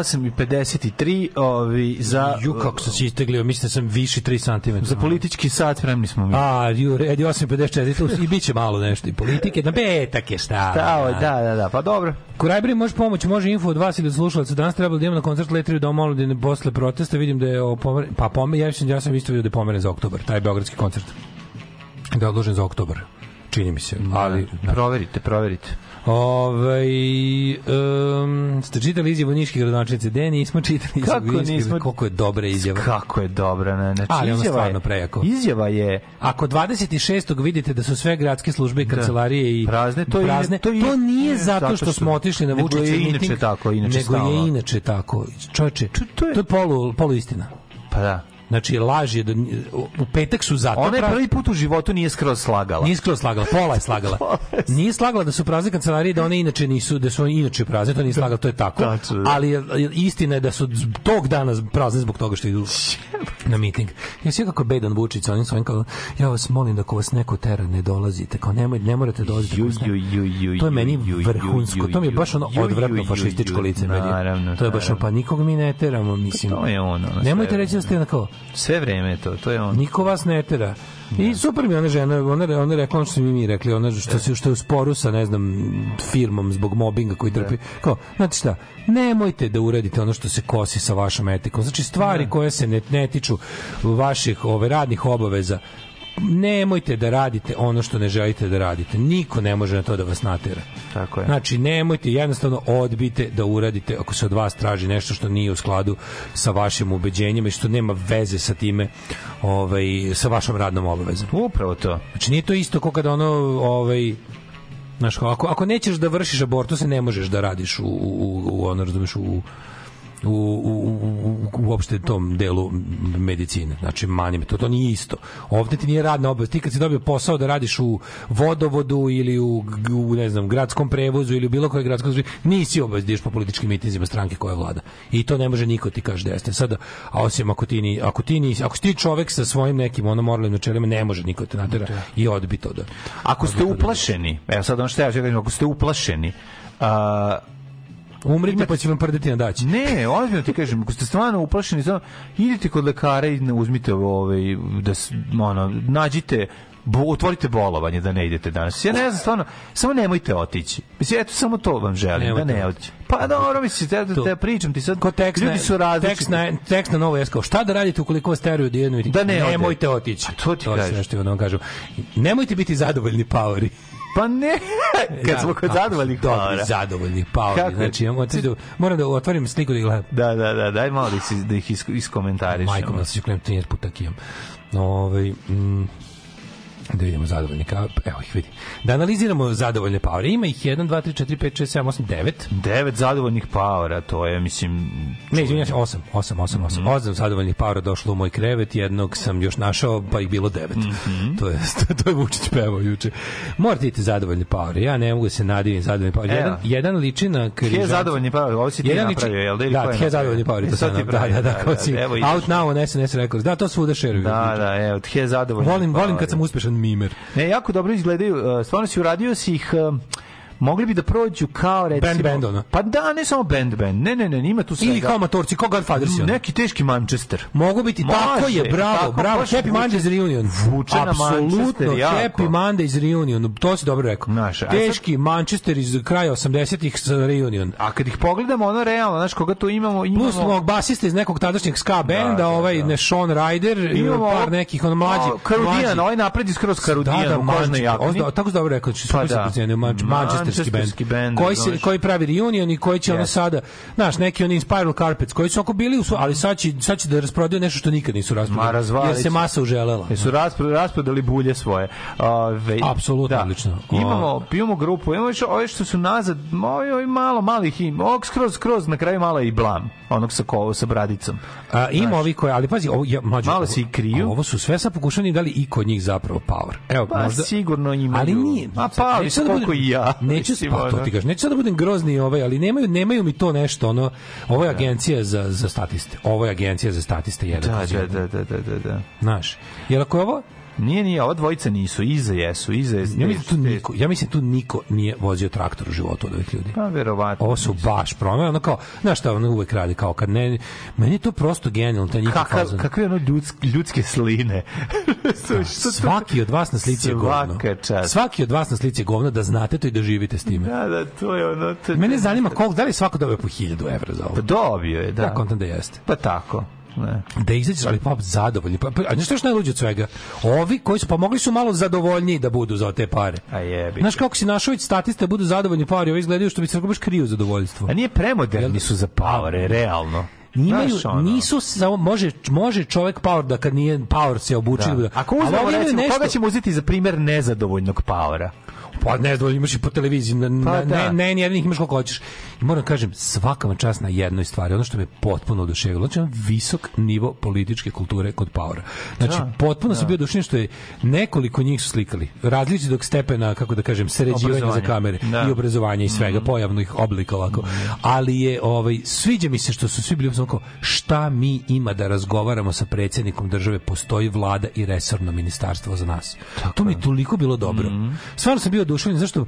8.53 i ovi, za... Ju, kako sam se uh, isteglio, mislim da sam viši 3 cm. Za politički sat spremni smo mi. A, ju, edi 8.54 i 54, bit će malo nešto i politike, na petak je šta. Stao, da. da, da, da, pa dobro. Kurajbri može pomoć, može info od vas ili od slušalaca. Danas trebalo da idemo na koncert Letriju da omolodine posle protesta, vidim da je pomer... pa pomer... ja, sam, da ja sam isto vidio da je pomeren za oktobar, taj beogradski koncert. Da je odložen za oktobar. Čini mi se, ali... Da. Proverite, proverite. Ove, ovaj, um, ste čitali izjavu Niške gradonačnice? De, nismo čitali izjavu Kako Niške nismo... Koliko je dobra izjava. Kako je dobra, ne? Znači, ali ona stvarno je, prejako. Izjava je... Ako 26. vidite da su sve gradske službe i da. kancelarije da. i prazne, to, prazne, je, to, je, to nije zato što, što smo otišli na Vučića. Nego je inače tako, inače Nego stalo. je inače tako. Čoveče, to je, to je polu, polu istina. Pa da. Znači, laž je, Da, u petak su zato... Ona je pravi put u životu nije skroz slagala. Nije skroz slagala, pola je slagala. nije slagala da su prazne kancelarije, da one inače nisu, da su oni inače prazne, to nije slagala, to je tako. Tačno, Ali istina je da su tog dana prazne zbog toga što idu na miting. Ja sve kako bedan Vučić, on svojim kao, ja vas molim da ako vas neko tera ne dolazite, kao nemoj, ne morate da dolaziti. Ju, ju, ju, ju, to je meni vrhunsko, to mi je baš ono odvratno fašističko lice. Naravno, to je baš ono, pa nikog mi ne teramo, mislim. To je ono. Nemojte reći da ste onako, Sve vreme je to, to je on. Niko vas ne tera. Da. I super mi ona žena, ona, ona rekla ono što mi mi rekli, ona da. što, se, što je u sporu sa, ne znam, firmom zbog mobinga koji da. trpi. Kao, znači šta, nemojte da uradite ono što se kosi sa vašom etikom. Znači, stvari da. koje se ne, ne tiču vaših ove, radnih obaveza, nemojte da radite ono što ne želite da radite. Niko ne može na to da vas natera. Tako je. Znači, nemojte, jednostavno odbite da uradite ako se od vas traži nešto što nije u skladu sa vašim ubeđenjima i što nema veze sa time, ovaj, sa vašom radnom obavezom. Upravo to. Znači, nije to isto kao kada ono, ovaj, Znaš, ako, ako nećeš da vršiš abortus, ne možeš da radiš u, u, u u ono, razumeš, u, u, u, u, uopšte tom delu medicine. Znači, manje to, to nije isto. Ovde ti nije radna obaveza. Ti kad si dobio posao da radiš u vodovodu ili u, u ne znam, gradskom prevozu ili u bilo kojoj gradskom prevozu, nisi obavezni da ideš po političkim mitinzima stranke koja vlada. I to ne može niko ti kaže da jeste. Sada, a osim ako ti, ni, ako ti, ni, ako ti čovek sa svojim nekim ono moralnim načelima, ne može niko da te natera da. i odbi to da. Ako ste uplašeni, evo sad ono što ja želim, ako ste uplašeni, a, Umrite imate... pa će vam prdeti na daći. Ne, ozbiljno ti kažem, ako ste stvarno uplašeni, znam, idite kod lekara i uzmite ovaj, da, ono, nađite bo, otvorite bolovanje da ne idete danas. Ja ne znam stvarno, samo nemojte otići. Mislim eto samo to vam želim da nemojte da ne otići. Pa dobro, mislim te, te, te pričam ti sad. Ko tekst ljudi su različiti. Tekst na tekst na novo jesko. Šta da radite ukoliko vas teraju da Da ne nemojte otići. A to ti to kažeš. nešto ono kažu. Nemojte biti zadovoljni Pauri. Pa ne, kad smo kod zadovoljnih paora. Dobri, zadovoljnih paora. Znači, imam otići da, moram da otvorim sliku da ih gledam. Da, da, da, daj malo da ih, da ih iskomentariš. Majkom, da se ću klem 13 puta kijam. Ove, ovaj, mm, Da vidimo zadovoljni kao, evo ih vidim. Da analiziramo zadovoljne paore. Ima ih 1, 2, 3, 4, 5, 6, 7, 8, 9. 9 zadovoljnih paora, to je, mislim... Ne, izvinjam se, 8, 8, 8, 8. Mm. 8 zadovoljnih paora došlo u moj krevet, jednog sam još našao, pa ih bilo 9. Mm -hmm. to, je, to je Vučić pevao juče. Morate biti zadovoljne paore. Ja ne mogu da se nadivim zadovoljni paore. Jedan, jedan liči na križancu. He zadovoljni paore, ovo si ti jedan napravio, jel da? Da, he zadovoljni paore, e, to sam napravio. Da, da, da, kao si. Out now on SNS Records. Da, to svuda šeruju. Da, da, evo, he zadovoljni Volim, volim kad sam uspešan mimer. Ne, jako dobro izgledaju. E, stvarno si uradio si ih e, mogli bi da prođu kao recimo... Band band, ono. Pa da, ne samo band band. Ne, ne, ne, ima tu svega. Ili kao matorci, kao Godfather Neki teški Manchester. Mogu biti, Može, tako je, bravo, tako, bravo. Happy Mondays Reunion. Vuče na Manchester, jako. Happy Mondays Reunion, to si dobro rekao. Naša, teški sad... Manchester iz kraja 80-ih sa Reunion. A kad ih pogledamo, ono realno, znaš, koga tu imamo... imamo... Plus mog basista iz nekog tadašnjeg ska da, benda, da, ovaj, da. ne, Sean Ryder, imamo par nekih, ono mlađi. Karudijan, ovaj napred iz kroz Karudijan, da, da, u kožnoj jakni. Tako si dobro rekao, pa da. Manchester mančesterski bend koji se koji pravi reunion i koji će yes. ono sada znaš neki oni Spiral Carpets koji su oko bili u ali sad će, sad će da rasprodaju nešto što nikad nisu rasprodali jer se masa uželela jer su raspro, rasprodali bulje svoje ovaj apsolutno da. odlično imamo imamo grupu imamo još ove što su nazad ovi, ovi malo malih him ok skroz skroz na kraju mala i blam onog sa kovo sa bradicom A, ima znaš. ovi koji ali pazi ovo je mlađu, malo se i kriju ovo su sve sa pokušani da li i kod njih zapravo power evo pa, možda sigurno imaju ali nije a pa koliko i ja neću pa, to ti kažem, neću sad da budem grozni ovaj, ali nemaju nemaju mi to nešto ono. Ovo je da. agencija za za statiste. Ovo je agencija za statiste jedan. Da, da, da, da, da, da, da. Znaš, jer ako je ovo Nije, nije, ova dvojica nisu, iza jesu, iza jesu. Ja mislim, tu niko, ja mislim tu niko nije vozio traktor u životu od ovih ljudi. Pa, verovatno. Ovo su baš promene, ono kao, znaš šta ono uvek radi, kao kad ne, meni je to prosto genijalno, taj njihova Kaka, fazon. Kakve ono ljudske, ljudske sline. što svaki od vas na slici je govno. Čast. Svaki od vas na slici je govno, da znate to i da živite s time. Da, da, to je ono... Te... Mene zanima koliko, da li svako dobio po 1000 evra za ovo? Pa dobio je, da. Da, kontam da jeste. Pa tako. Ne. Da izađeš, ali pa zadovoljni. Pa, pa a nešto još najluđe od svega? Ovi koji su pomogli pa su malo zadovoljniji da budu za te pare. A jebi. Znaš kako si našao da budu zadovoljni pari, ovi izgledaju što bi se baš kriju zadovoljstvo. A nije premoderni da? su za pare, realno imaju ono. nisu samo može može čovjek power da kad nije power se obuči da. da ako uzmemo recimo nešto... koga ćemo uzeti za primjer nezadovoljnog powera pa nezadovoljni imaš i po televiziji, na, pa, na, da. ne, ne, ne, imaš koliko hoćeš moram da kažem, svaka vam čast na jednoj stvari, ono što me potpuno oduševilo, znači visok nivo političke kulture kod Power. Znači, da, potpuno da. sam bio oduševljen što je nekoliko njih su slikali, dok stepena, kako da kažem, sređivanja za kamere da. i obrazovanja i svega, mm -hmm. pojavnih oblika ovako. Mm Ali je, ovaj, sviđa mi se što su svi bili kao, šta mi ima da razgovaramo sa predsjednikom države, postoji vlada i resorno ministarstvo za nas. Tako. To mi je toliko bilo dobro. Mm Stvarno sam bio oduševljen, zašto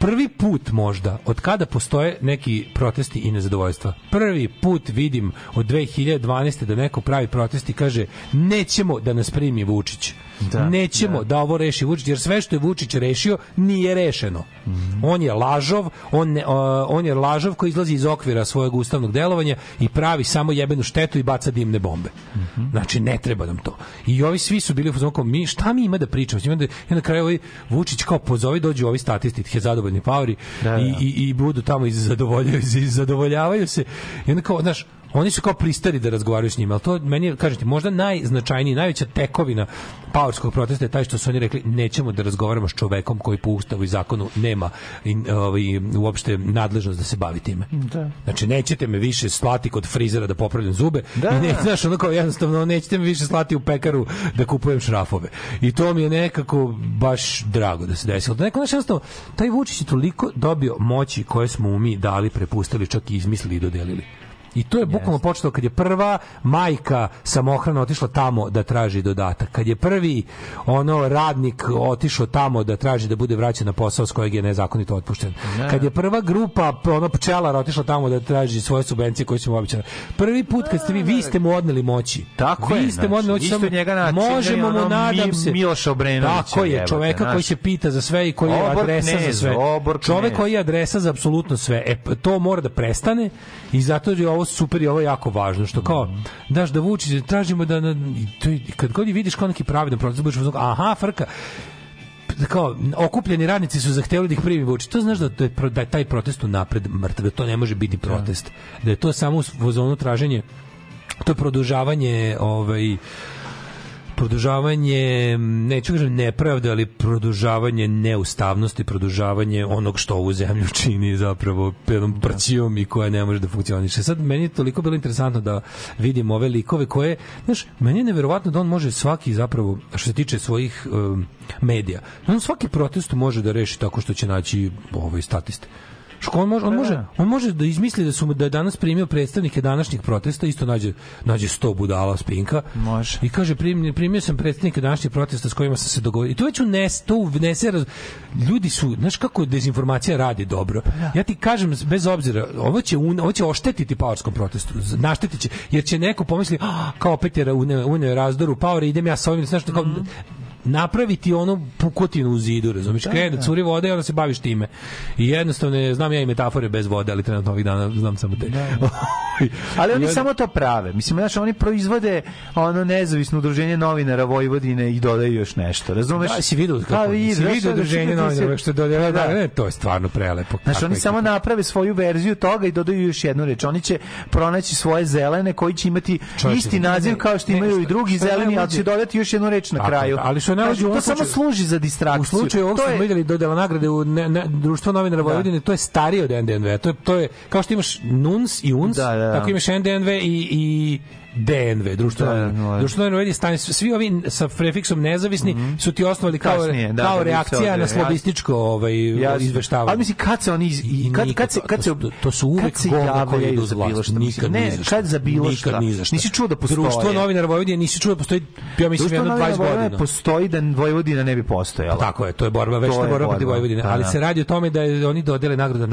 prvi put možda od kada postoje neki protesti i nezadovoljstva. Prvi put vidim od 2012. da neko pravi protest i kaže nećemo da nas primi Vučić da, nećemo da. da ovo reši Vučić, jer sve što je Vučić rešio nije rešeno. Mm -hmm. On je lažov, on, ne, uh, on je lažov koji izlazi iz okvira svojeg ustavnog delovanja i pravi samo jebenu štetu i baca dimne bombe. Mm -hmm. Znači, ne treba nam to. I ovi svi su bili u fazonu mi, šta mi ima da pričamo? Ima da, I na kraju ovaj Vučić kao pozovi, dođu ovi statistike, zadovoljni pauri da, da. I, i, i budu tamo i zadovoljavaju, i zadovoljavaju se. I onda kao, znaš, oni su kao pristali da razgovaraju s njima, ali to meni, kažete, možda najznačajniji, najveća tekovina paorskog protesta je taj što su oni rekli nećemo da razgovaramo s čovekom koji po ustavu i zakonu nema i, ovaj, uopšte nadležnost da se bavi time. Da. Znači, nećete me više slati kod frizera da popravljam zube da. i ne, znaš, ono kao jednostavno, nećete me više slati u pekaru da kupujem šrafove. I to mi je nekako baš drago da se desilo. Da neko, znaš, jednostavno, taj Vučić je toliko dobio moći koje smo mi dali, prepustili, čak i izmislili i dodelili. I to je bukvalno yes. počelo kad je prva majka samohrana otišla tamo da traži dodatak. Kad je prvi ono radnik otišao tamo da traži da bude vraćen na posao s kojeg je nezakonito otpušten. Ne. Kad je prva grupa ono pčelara otišla tamo da traži svoje subvencije koje su mu obećane. Prvi put kad ste vi vi ste mu odneli moći. Tako vi je. Znači, vi ste mu odneli moći. Samo, njega način, možemo mu nadam se. Miloš Obrenovića. Tako je, čoveka koji se pita za sve i koji je obor adresa knez, za sve. Čovek koji je adresa za apsolutno sve. E to mora da prestane I zato je ovo super i ovo je jako važno, što kao, daš mhm. da Vučić, tražimo da, na, to, kad god je vidiš kao neki pravidan proces, da budeš aha, frka, da kao okupljeni radnici su zahtevali da ih primi Vučić. To znaš da to je da je taj protest napred mrtav, da to ne može biti protest. Da, da je to samo u zonu traženje to je produžavanje ovaj produžavanje, neću kažem nepravde, ali produžavanje neustavnosti, produžavanje onog što ovu zemlju čini zapravo jednom da. prcijom i koja ne može da funkcioniše. Sad, meni je toliko bilo interesantno da vidim ove likove koje, znaš, meni je neverovatno da on može svaki zapravo, što se tiče svojih um, medija, da on svaki protest može da reši tako što će naći ovaj statiste. Ško on može, on da, da. može, on može da izmisli da su da je danas primio predstavnike današnjih protesta, isto nađe nađe 100 budala spinka. Može. I kaže primio, primio sam predstavnike današnjih protesta s kojima sam se dogovorio. I to već unes, to unese raz... ljudi su, znaš kako dezinformacija radi dobro. Pa da. Ja ti kažem bez obzira, ovo će un, ovo će oštetiti paurskom protestu. Naštetiće, jer će neko pomisliti kao opet je u uneo razdoru, paure idem ja sa ovim, znaš, kao, mm -hmm napraviti onu pukotinu u zidu, razumiješ? Da, Krenu, da. da. curi voda i onda se baviš time. I jednostavno, ne, znam ja i metafore bez vode, ali trenutno ovih dana znam samo te. Da, da. ali oni samo to prave. Mislim, znaš, oni proizvode ono nezavisno udruženje novinara Vojvodine i dodaju još nešto, razumeš? Da, si vidio pa kako, da, vidio, si vidio udruženje novinara, što dodaju, da, da, ne, to je stvarno prelepo. Znaš, oni samo naprave svoju verziju toga i dodaju još jednu reč. Oni će pronaći svoje zelene koji će imati Čovječe, isti naziv kao što imaju i drugi zeleni, ali će dodati još jednu reč na kraju. Ali slučaju ne uđe, to samo služi za distrakciju. U slučaju ovog smo vidjeli dodela nagrade u ne, ne, društvo novinara da. Vojvodine, to je starije od NDNV. To je, to je, kao što imaš NUNS i UNS, da, da, da. tako imaš NDNV i, i DNV, društvo da, novinar. Da. Društvo novinar mediji stani, svi ovi sa prefiksom nezavisni mm -hmm. su ti osnovali kao, Kasnije, da, kao da, da reakcija da, na slabističko ovaj, ja, izveštavanje. Ali mislim, kad se oni... Iz, i, kad, kad, se, kad se, to, to su uvek govno koji idu za bilo šta. Nikad ne, ni kad za bilo šta. Nikad ni Nisi čuo da postoje. Društvo novinara Vojvodine nisi čuo da postoji, ja mislim, jedno 20 godina. postoji da Vojvodina ne bi postojala. Pa tako je, to je borba, već to je borba protiv Vojvodine. Pa Ali se radi o tome da oni dodele nagrada,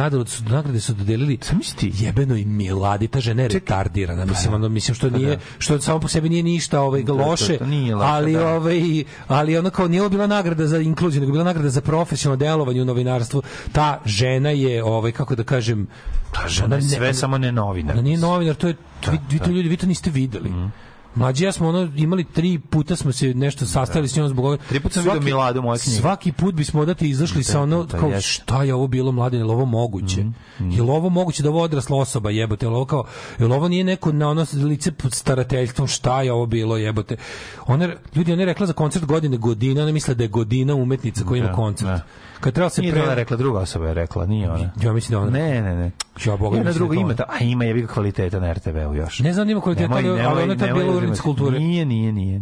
nagrade su dodelili jebeno i Miladi, ta žena je retardirana. Mislim, ono, mislim što pa nije nije da. što samo po sebi nije ništa ovaj loše, to, to, nije loše, ali da. ovaj ali ona kao nije bila nagrada za inkluziju, nego bila nagrada za profesionalno delovanje u novinarstvu. Ta žena je ovaj kako da kažem, ta žena je sve ne, samo ne novinar. Ona nije novinar, to je da, vi, vi to da. ljudi vi to niste videli. Mm Mlađi ja smo ono, imali tri puta smo se nešto sastavili da. s njom zbog ovoga. Tri puta sam vidio Miladu moja knjiga. Svaki put bismo odate izašli da, sa ono, da, da kao, šta je ovo bilo mladine, je ovo moguće? Mm, mm. Je ovo moguće da ovo odrasla osoba jebote? Je ovo kao, jel ovo nije neko na ono lice pod starateljstvom, šta je ovo bilo jebote? Ona, ljudi, ona je rekla za koncert godine godina, ona misle da je godina umetnica koja ima da, koncert. Da. Kad treba da se nije pre... Da ona rekla, druga osoba je rekla, nije ona. Ja mislim da ona. Ne, ne, ne. Ja boga ima da druga ima, ta, a ima je bila kvaliteta na RTV-u još. Ne znam da ima kvaliteta, ali, ali ona ta bila urednica kulture. Nije, nije, nije.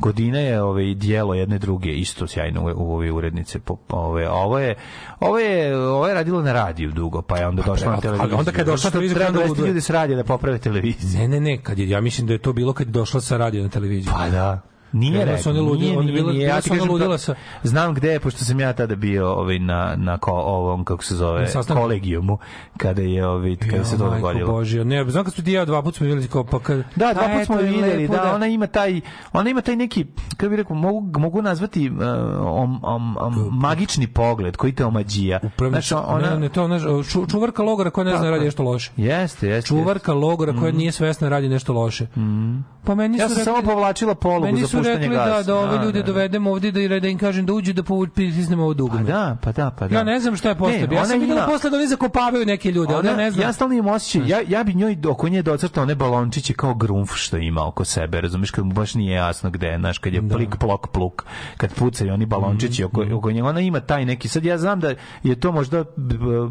Godina je ovaj dijelo jedne druge isto sjajno u ove urednice po ove ovo je ovo je ovo je radilo na radiju dugo, pa je onda pa došla na televiziju. onda kad je došla televizija, treba da ljudi s radija da poprave televiziju. Ne, ne, ne, kad je, ja mislim da je to bilo kad je došla sa radija na televiziju. Pa da. Nije rekao. Su oni ludi, on bila, ja sam kažem, da ludila sa... Znam gde je, pošto sam ja tada bio ovaj, na, na ko, ovom, kako se zove, Sastanku. kolegijumu, kada je ovaj, kada ja, se to dogodilo. Bože, ne, znam kad su ti ja dva puta smo videli kao pa kad... Da, dva puta smo videli, da, da, ona ima taj, ona ima taj neki, kako bih rekao, mogu, mogu nazvati uh, om, om, om, magični pogled koji te omađija. Upravno, znači, ona... Ne, ne, to, ona, ču, čuvarka logora koja ne zna da pa, radi pa. nešto loše. Jeste, jeste. Čuvarka logora koja mhm. nije svesna da radi nešto loše. Mhm. Pa meni su ja sam samo povlačila polugu za su rekli da, gasa. Da, da, da ove da, ljude da, dovedemo ovdje da, da im kažem da uđu da pritisnemo ovo dugme. Pa da, pa da, pa da. Ja ne znam šta je postao. ja sam videla posle da oni zakopavaju neke ljude, ona, ne znam. Ja stalno im osjećaj, ja, ja bi njoj oko nje docrtao one balončiće kao grunf što ima oko sebe, razumiješ, kad mu baš nije jasno gde je, znaš, kad je da. plik, plok, pluk, kad pucaju oni balončići mm, oko, mm. oko nje, ona ima taj neki, sad ja znam da je to možda,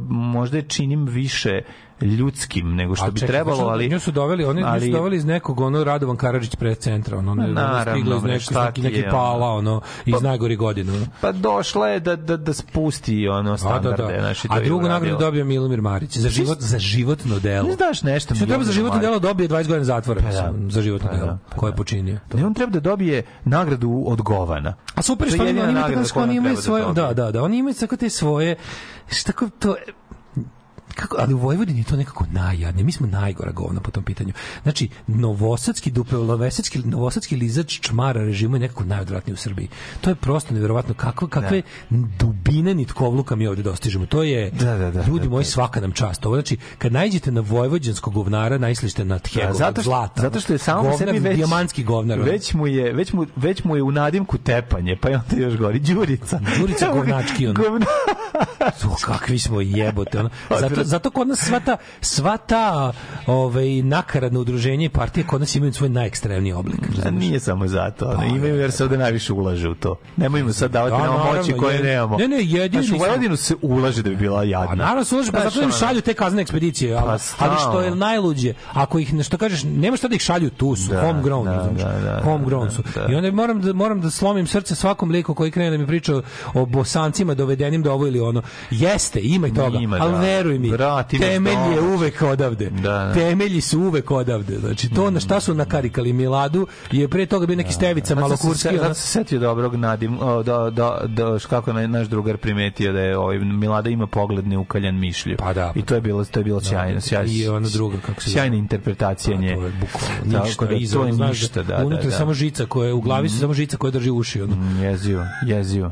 možda je činim više ljudskim nego što A, bi čekaj, trebalo, ali nju su doveli, oni ali, nju su doveli iz nekog ono Radovan Karadžić pre centra, ono ne, naravno, stigla iz neki, neki pala ono iz pa, najgori godine. Pa došla je da da da spusti ono standarde, A, da, da. znači A drugu nagradu dobio Milomir Marić za život za životno delo. Ne znaš da nešto. Što treba za životno delo dobije 20 godina zatvora pa, da, za životno pa, da, delo pa, koje da. počinio. Ne on treba da dobije nagradu od Govana. A super što oni imaju svoje da da da, oni imaju sve te svoje šta to kako, ali u Vojvodini je to nekako najjadnije. Mi smo najgora govna po tom pitanju. Znači, novosadski, duplovesetski, novosadski lizač čmara režimu je nekako najodvratniji u Srbiji. To je prosto nevjerovatno kako, kakve da. dubine nitkovluka mi ovde dostižemo. To je, da, da, da, ljudi da, da, moji, svaka nam čast. Ovo znači, kad najđete na vojvođanskog govnara, najslište na tjegov, da, zato zlata. Zato što je samo govnar, sebi već, dijamantski govnar. Već mu, je, već, mu, već mu je u nadimku tepanje, pa je onda još gori. Đurica. Đurica govnački. Govna... kakvi smo jebote. Ono. Pa, zato, zato kod nas svata svata ovaj nakaradno udruženje i partije kod nas imaju svoj najekstremniji oblik. Da, nije samo zato, pa, ne, imaju da, jer se da. ovde najviše ulaže u to. Nemojmo sad da, davati da, nam moći koje jed... nemamo. Ne, ne, jedini znači, u Vojvodinu se ulaže da bi bila pa, jadna. A naravno se ulaže, pa zato im šalju te kazne ekspedicije, pa, ali, ali što je najluđe, ako ih nešto kažeš, nema šta da ih šalju tu su, da, homegrown, da, razumiješ, da, da, homegrown su. Da, da. I onda moram da, moram da slomim srce svakom liku koji krene da mi priča o bosancima dovedenim da ovo ili ono. Jeste, ima i toga, ima, ali veruj mi, Srbi. Vrati da. Temelj je uvek odavde. Da, da. Temelji su uvek odavde. Znači, to na šta su nakarikali Miladu je pre toga bio neki da. Stevica da, Malokurski. Da, se setio dobrog Nadim, da, da, da, kako je naš drugar primetio da je ovaj, Milada ima pogled neukaljan mišlju. Pa da. I to je bilo, to je bilo da. sjajno. I ona druga, kako se Sjajna interpretacija nje. Pa to je bukvalno ništa. Da, izvan, to je ništa, da, da, da. Unutra samo žica koja, u glavi su mhm. samo žica koja drži uši. Ono. Mm, jezio, jezio.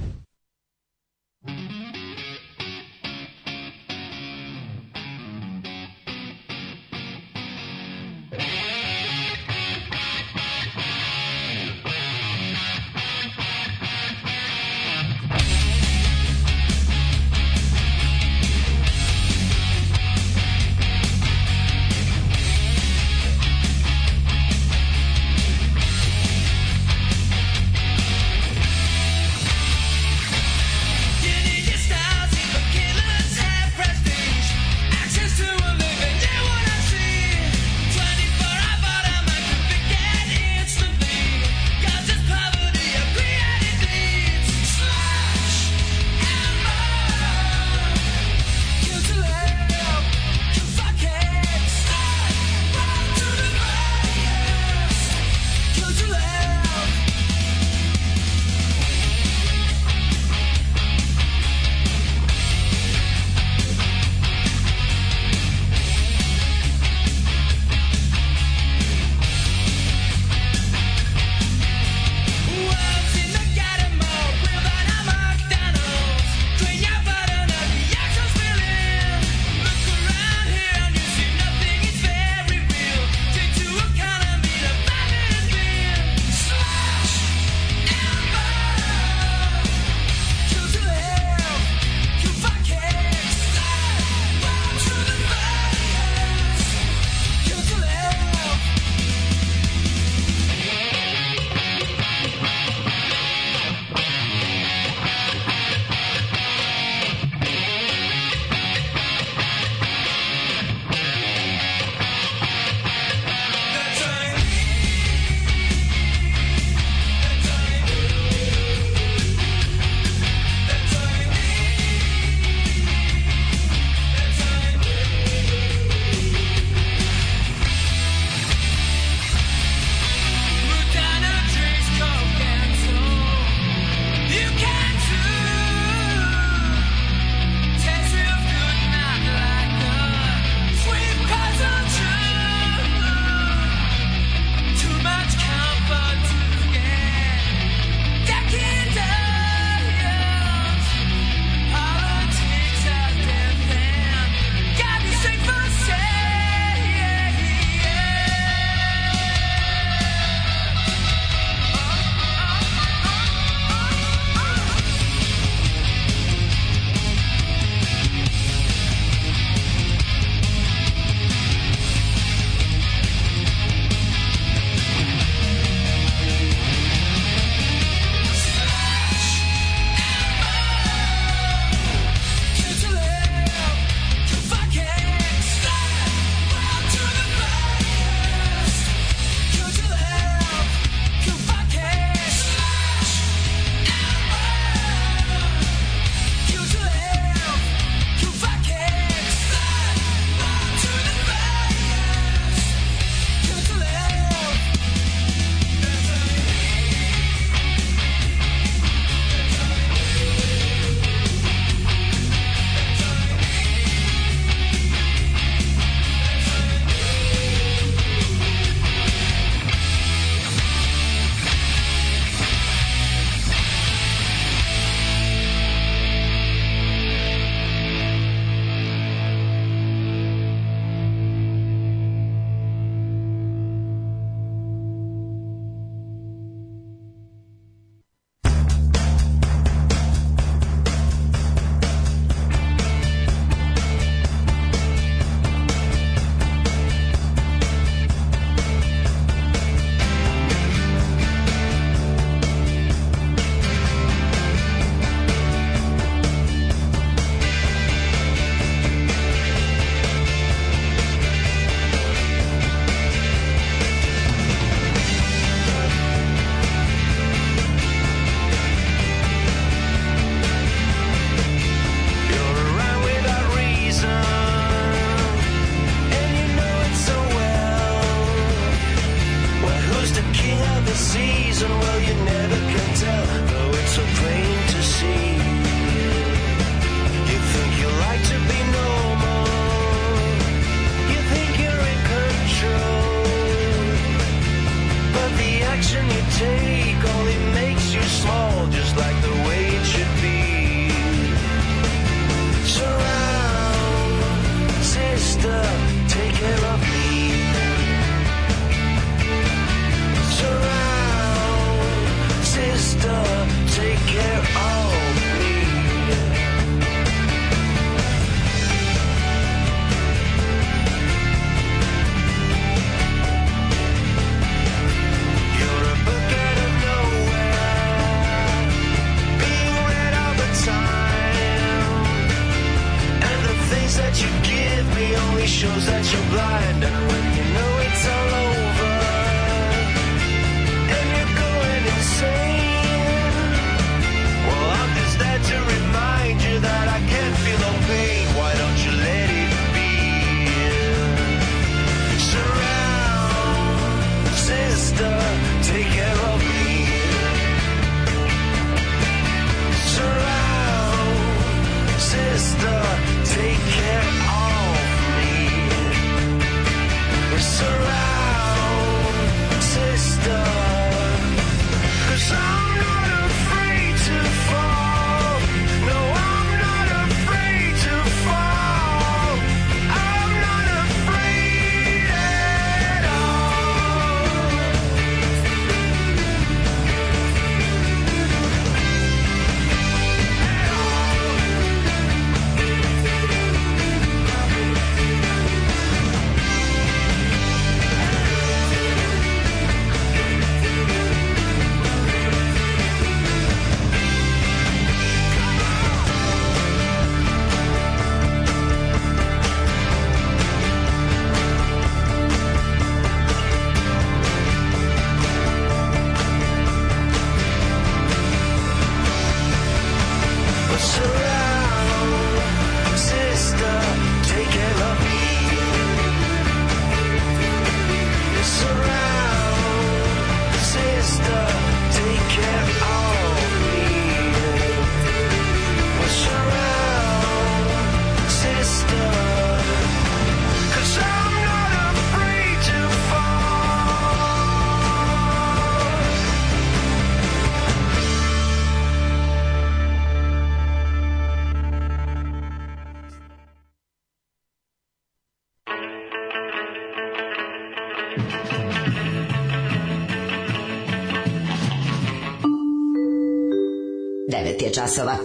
časova.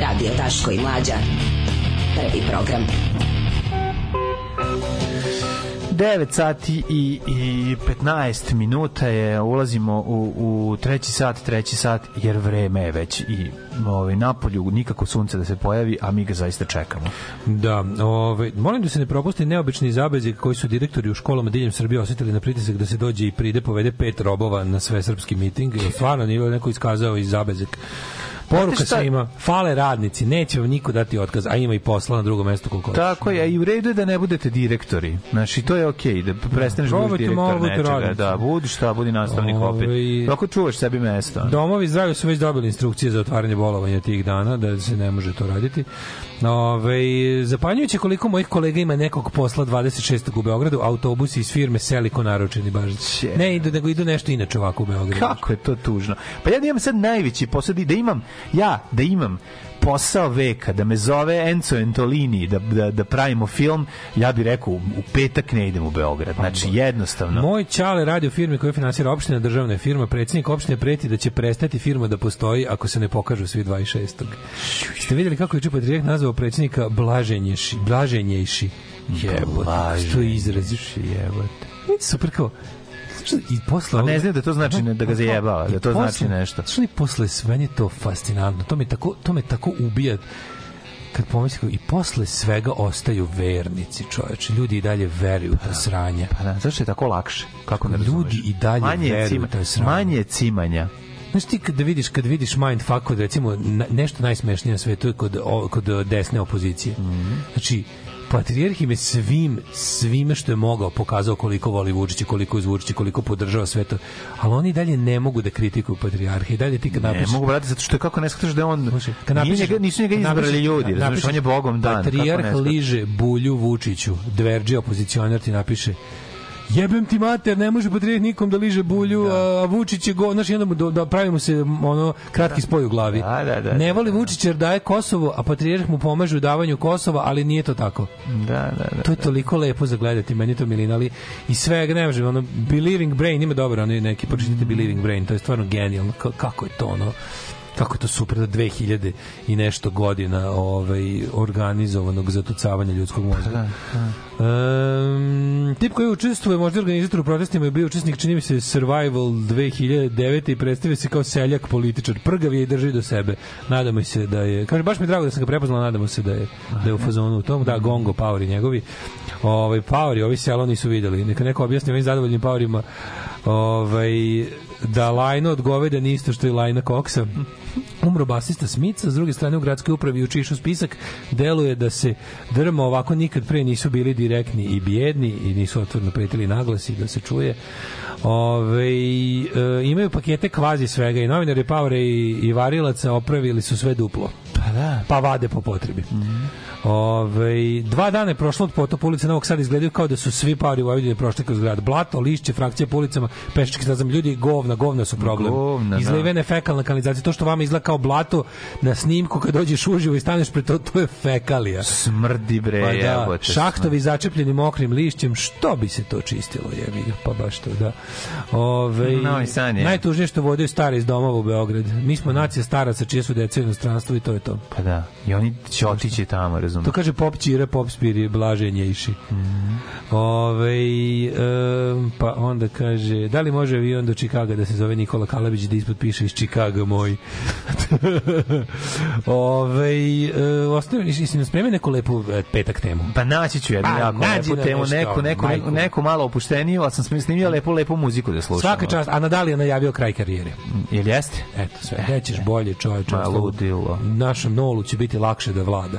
Radio Taško i Mlađa. Prvi program. 9 sati i, i 15 minuta je, ulazimo u, u treći sat, treći sat, jer vreme je već i ovaj, napolju nikako sunce da se pojavi, a mi ga zaista čekamo. Da, ovaj, molim da se ne propusti neobični zabezi koji su direktori u školama diljem Srbije osetili na pritisak da se dođe i pride povede pet robova na sve srpski miting. Stvarno nije neko iskazao i zabezak Poruka svima, fale radnici, neće vam niko dati otkaz, a ima i posla na drugom mestu koliko Tako je, i u redu je da ne budete direktori. Znači, to je okej, okay, da prestaneš da budeš direktor nečega. Da, budi šta, budi nastavnik Ove, opet. Dok ovaj, čuvaš sebi mesto. Domovi zdravlja su već dobili instrukcije za otvaranje bolovanja tih dana, da se ne može to raditi. Ove, ovaj, zapanjujuće koliko mojih kolega ima nekog posla 26. u Beogradu, autobusi iz firme Seliko naručeni baš. Ne idu, nego idu nešto inače ovako u Beogradu. Kako je to tužno. Pa ja da imam sad najveći posao, da imam Ja, da imam posao veka, da me zove Enzo Entolini, da, da, da pravimo film, ja bih rekao, u petak ne idem u Beograd. Znači, jednostavno. Moj čale radi u firmi koju finansira opština, državna firma. Predsednik opštine preti da će prestati firma da postoji ako se ne pokažu svi 26. Ste videli kako je Čupa Direkt nazvao predsednika Blaženješi? Blaženješi. Jebote, što izraziš? Jebote. Super kao, I posle, a ne znam da to znači da ga zajebava, da to znači nešto. Što je posle sve je to fascinantno. To me tako, to me tako ubija kad pomislim i posle svega ostaju vernici, čoveče. Ljudi i dalje veruju u ta sranja. Pa da, pa da zašto je tako lakše? Kako ne Ljudi i dalje manje veruju cima, u ta Manje cimanja. Znaš ti kada vidiš, kad vidiš mindfuck recimo nešto najsmešnije na svetu je kod, kod desne opozicije. Mm -hmm. Znači, Patrijarh im je svim, svime što je mogao pokazao koliko voli Vučića, koliko je koliko podržava sve to. Ali oni dalje ne mogu da kritikuju patrijarha i dalje ti kad napišeš... Ne mogu, brate, zato što je kako ne shvataš da on... Slušaj, kad napišeš, njega, nisu njega izbrali napišeš, ljudi, razumiješ, on je bogom dan. Patrijarh liže bulju Vučiću, dverđi opozicionar ti napiše jebem ti mater, ne može potrebiti nikom da liže bulju, da. a Vučić je go, znaš, jednom da, da pravimo se ono, kratki da. spoj u glavi. Da, da, da, ne da, voli da, da. Vučić jer daje Kosovo, a patrijarh mu pomaže u davanju Kosova, ali nije to tako. Da, da, da. To je da. toliko lepo za gledati, meni to milina, ali i svega, ne može, ono, Believing Brain, ima dobro, ono, neki, pročitajte Believing Brain, to je stvarno genijalno, kako je to, ono, kako je to super da 2000 i nešto godina ovaj, organizovanog zatucavanja ljudskog mozga. Pa da, da. Um, tip koji učestvuje možda organizator u protestima je bio učesnik, čini mi se, Survival 2009 i predstavio se kao seljak političar. Prgav je i drži do sebe. Nadamo se da je... Kaže, baš mi je drago da sam ga prepoznala, nadamo se da je, da je u fazonu u tom. Da, Gongo, Pauri njegovi. Ovaj, Pauri, ovi selo nisu videli. Neka neko objasni ovim zadovoljnim Paurima ovaj, da lajna od goveda nije isto što i lajna koksa. Umro basista Smica, s druge strane u gradskoj upravi učišu spisak, deluje da se drma ovako nikad pre nisu bili direktni i bijedni i nisu otvorno pretili naglasi da se čuje. Ove, e, imaju pakete kvazi svega i novinari Paure i, i Varilaca opravili su sve duplo. Pa da. Pa vade po potrebi. Mm -hmm Ove, ovaj, dva dana je prošlo od potopa ulice Novog Sada izgledaju kao da su svi pari u Vojvodini prošli kroz grad. Blato, lišće, frakcije po ulicama, pešački stazam, ljudi, govna, govna su problem. Govna, da. Izlivene da. fekalna kanalizacija, to što vama izgleda kao blato na snimku kad dođeš uživo i staneš pre to, to je fekalija. Smrdi bre, pa, da, jebote. Šahtovi začepljeni mokrim lišćem, što bi se to čistilo, jebi ga, pa baš to, da. Ove, ovaj, no, san, Najtužnije što vodaju stare iz domova u Beograd. Mi smo nacija staraca čije su deca u inostranstvu i to je to. Pa da, i oni će otići tamo, razumem. To kaže pop čira, pop spiri, blaže njejši. Mm -hmm. Ove, um, pa onda kaže, da li može avion do Čikaga da se zove Nikola Kalabić da ispod piše iz Čikaga moj? Ove, uh, ostavio, jesi nam spremio neku lepu e, petak temu? Pa naći ću jednu pa, jako lepu na temu, neku, neku, neku, neku malo opušteniju, ali sam snimio lepu, lepu muziku da slušam. Svaka čast, a nadalje je najavio kraj karijere. Jel jeste? Eto, sve. Nećeš e. bolje, čoveče. Ma, ludilo. Našem nolu će biti lakše da vlada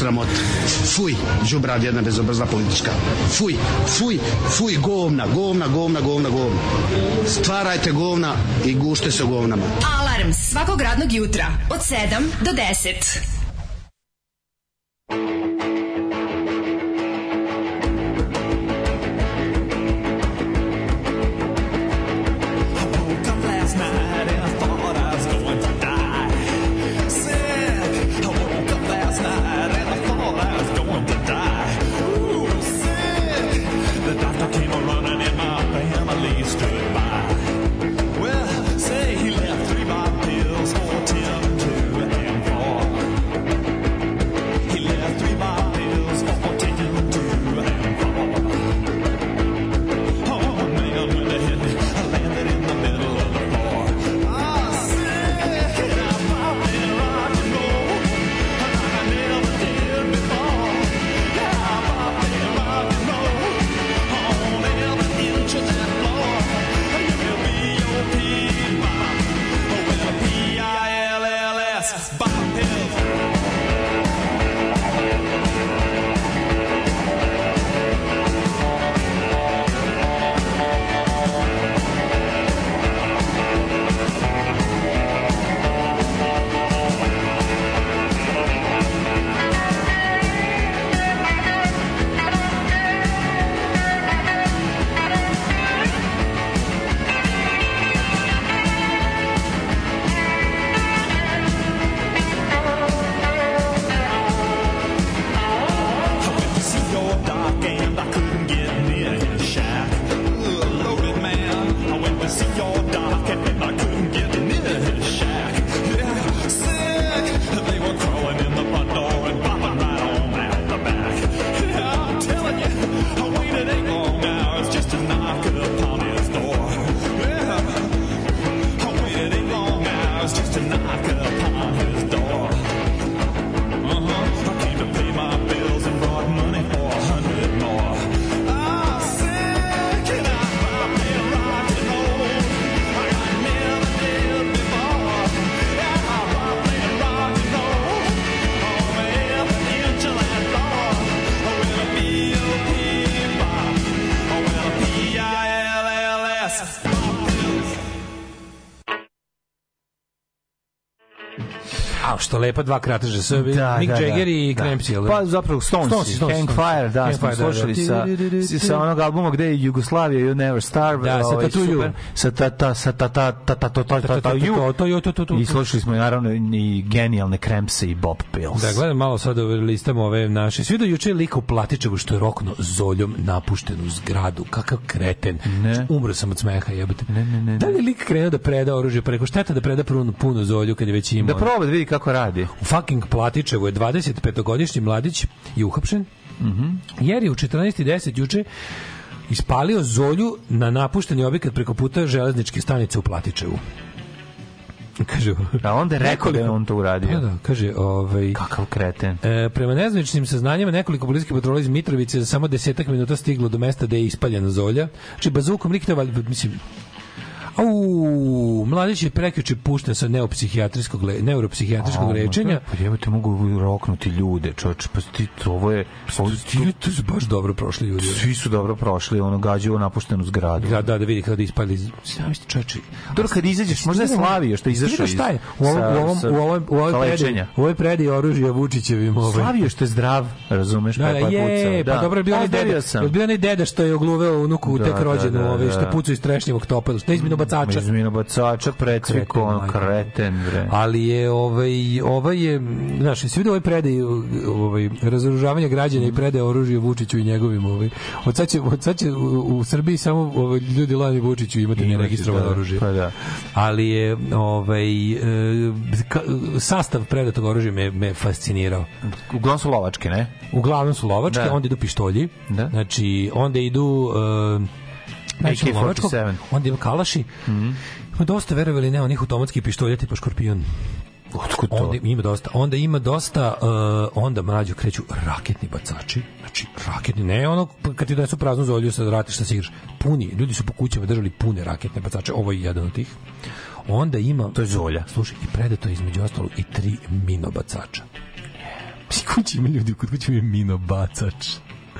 sramota. Fuj, žubrad jedna bezobrzla politička. Fuj, fuj, fuj, govna, govna, govna, govna, govna. Stvarajte govna i gušte se govnama. Alarm svakog radnog jutra od 7 do 10. nešto lepa, dva krateža sve. Da, Mick da, Jagger da, i Cramps, da. Pa zapravo Stones, Stones, Stones Hang Fire, da, smo slušali sa, sa onog albuma gde je Jugoslavia, You Never Starve, da, sa Tatuju. Sa ta, ta, sa ta, ta, ta, ta, I slušali smo naravno i genijalne Krampse i Bob Pills. Da, gledam malo sad ove listamo ove naše. Svi do juče lik u Platičevu što je rokno zoljom napuštenu zgradu. Kakav kreten. Ne. Umro sam od smeha, jebote. Ne, ne, ne, ne. Da li lik krenuo da preda oružje preko šteta da preda puno, puno zolju kad je već imao? Da proba da vidi kako radi radi? U fucking Platičevu je 25-godišnji mladić je uhapšen, mm -hmm. jer je u 14.10 juče ispalio zolju na napušteni objekat preko puta železničke stanice u Platičevu kaže. A onda je rekao da je on to uradio. Pa da, kaže, ovaj kakav kreten. E, prema nezvaničnim saznanjima nekoliko policijskih patrola iz Mitrovice za samo 10 minuta stiglo do mesta gde je ispaljena zolja. Znači bazukom liknova, mislim, Au, mladić je prekjuče pušten sa neopsihijatrijskog neuropsihijatrijskog lečenja. Da, pa evo te mogu roknuti ljude, čoveče, pa ti ovo je ovo, ti, ti su baš dobro prošli ljudi. Svi su dobro prošli, ono gađaju napuštenu zgradu. Da, da, da vidi kada ispali. Znaš ti čoveče. Dobro kad izađeš, možda je Slavio što izašao iz. Šta je? U ovom u ovom u ovom u ovoj predi, u ovoj predi oružja Vučićevim ovaj. Slavio što je zdrav, razumeš, da, pa je pucao. Pa da, pa dobro je bio onaj deda. Bio onaj deda što je ogluveo unuku da, tek da, rođenu, ovaj što pucao iz trešnjevog topa. Što je izmijenio mm bacača. Izmino bacača, precviku, on kreten, bre. Ali je, ovaj, ovaj je, znaš, svi vidio ovaj predaj, ovaj, razoružavanje građana i predaj oružje Vučiću i njegovim, ovaj. Od sad će, od sad će u, u Srbiji samo ovaj, ljudi lani Vučiću imati neregistrovano da, oružje. Pa da. Ali je, ovaj, e, sastav predatog oružja me, me fascinirao. Uglavnom su lovačke, ne? Uglavnom su lovačke, da. onda idu pištolji, da. znači onda idu... E, Znači, u Lovačkog, onda ima Kalaši, mm -hmm. ima dosta, verovali ne, onih automatskih pištolja tipa Škorpion. Otko to? Onda ima dosta. Onda ima dosta, uh, onda mlađo kreću raketni bacači. Znači, raketni, ne ono kad ti donesu praznu zolju sa ratiš sa igraš. Puni, ljudi su po kućama držali pune raketne bacače. Ovo je jedan od tih. Onda ima... To je zolja. Slušaj, i predato je između ostalo i tri minobacača. Kući ima ljudi, kod kući ima minobacač.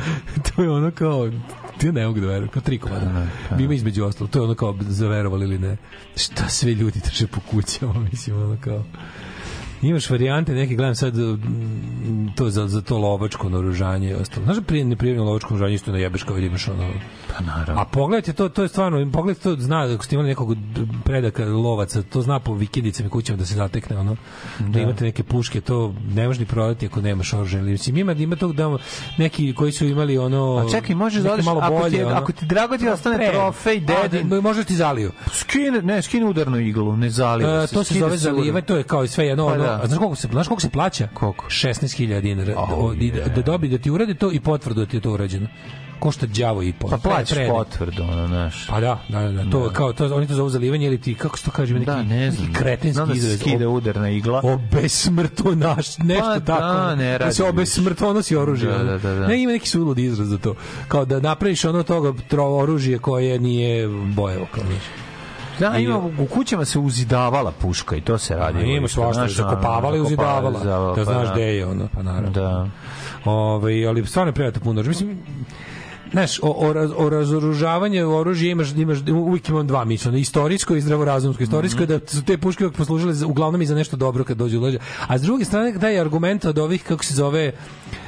to je ono kao ti ne mogu da verujem, kao tri komada. Da, da, da. Ima između ostalo, to je ono kao zaverovali ili ne. Šta sve ljudi drže po kućama, mislim, ono kao. Imaš varijante, neki gledam sad to za, za to lovačko naoružanje i ostalo. Znaš, ne da neprijavljeno lovačko naoružanje isto najebeš kao vidimaš ono. Pa naravno. A pogledajte to, to je stvarno, pogledajte to, zna, ako ste imali nekog predaka lovaca, to zna po vikidicama i kućama da se zatekne, ono, da, da imate neke puške, to ne možeš ni prodati ako nemaš oružje. Mislim, ima, ima tog da neki koji su imali ono... A čekaj, možeš da malo bolje, ako, ti, ono, ako ti drago ti da ostane pre, trofej, dedin... A, da, možda ti zaliju. Skine, ne, skine udarnu iglu, ne zaliju. A, e, to se, zove zalivanje, to je kao i sve jedno, pa, ono, Da. A znaš koliko se, znaš koliko se plaća? Koliko? 16.000 dinara. Oh, da, da, dobi, da ti uradi to i potvrdu da ti je to urađeno košta đavo i pol. Pa plaćaš potvrdu, ono, znaš. Pa da, da, da, to da. kao to oni to zovu zalivanje ili ti kako se to kaže neki da, ne znam, kretenski da izraz. Skida udarna igla. Obesmrto naš nešto pa, tako. Da, ne, da se obesmrto nosi oružje. Da, da, da, da. Ne ima neki sulud izraz za to. Kao da napraviš ono toga trovo oružje koje nije bojevo kao ništa. Da, I, ima, u kućama se uzidavala puška i to se radilo. Ima svašta, zakopavala i uzidavala. Zakopavala, da znaš pa gde da. je ono, pa naravno. Da. Ove, ovaj, ali stvarno je prijatno puno. Mislim, znaš, o, o, raz, o razoružavanju oružja imaš, imaš, uvijek imam dva mišljenja, istorijsko i zdravorazumsko. Istorijsko mm -hmm. je da su te puške uvijek poslužile za, uglavnom i za nešto dobro kad dođe u leđa. A s druge strane, taj argument od ovih, kako se zove,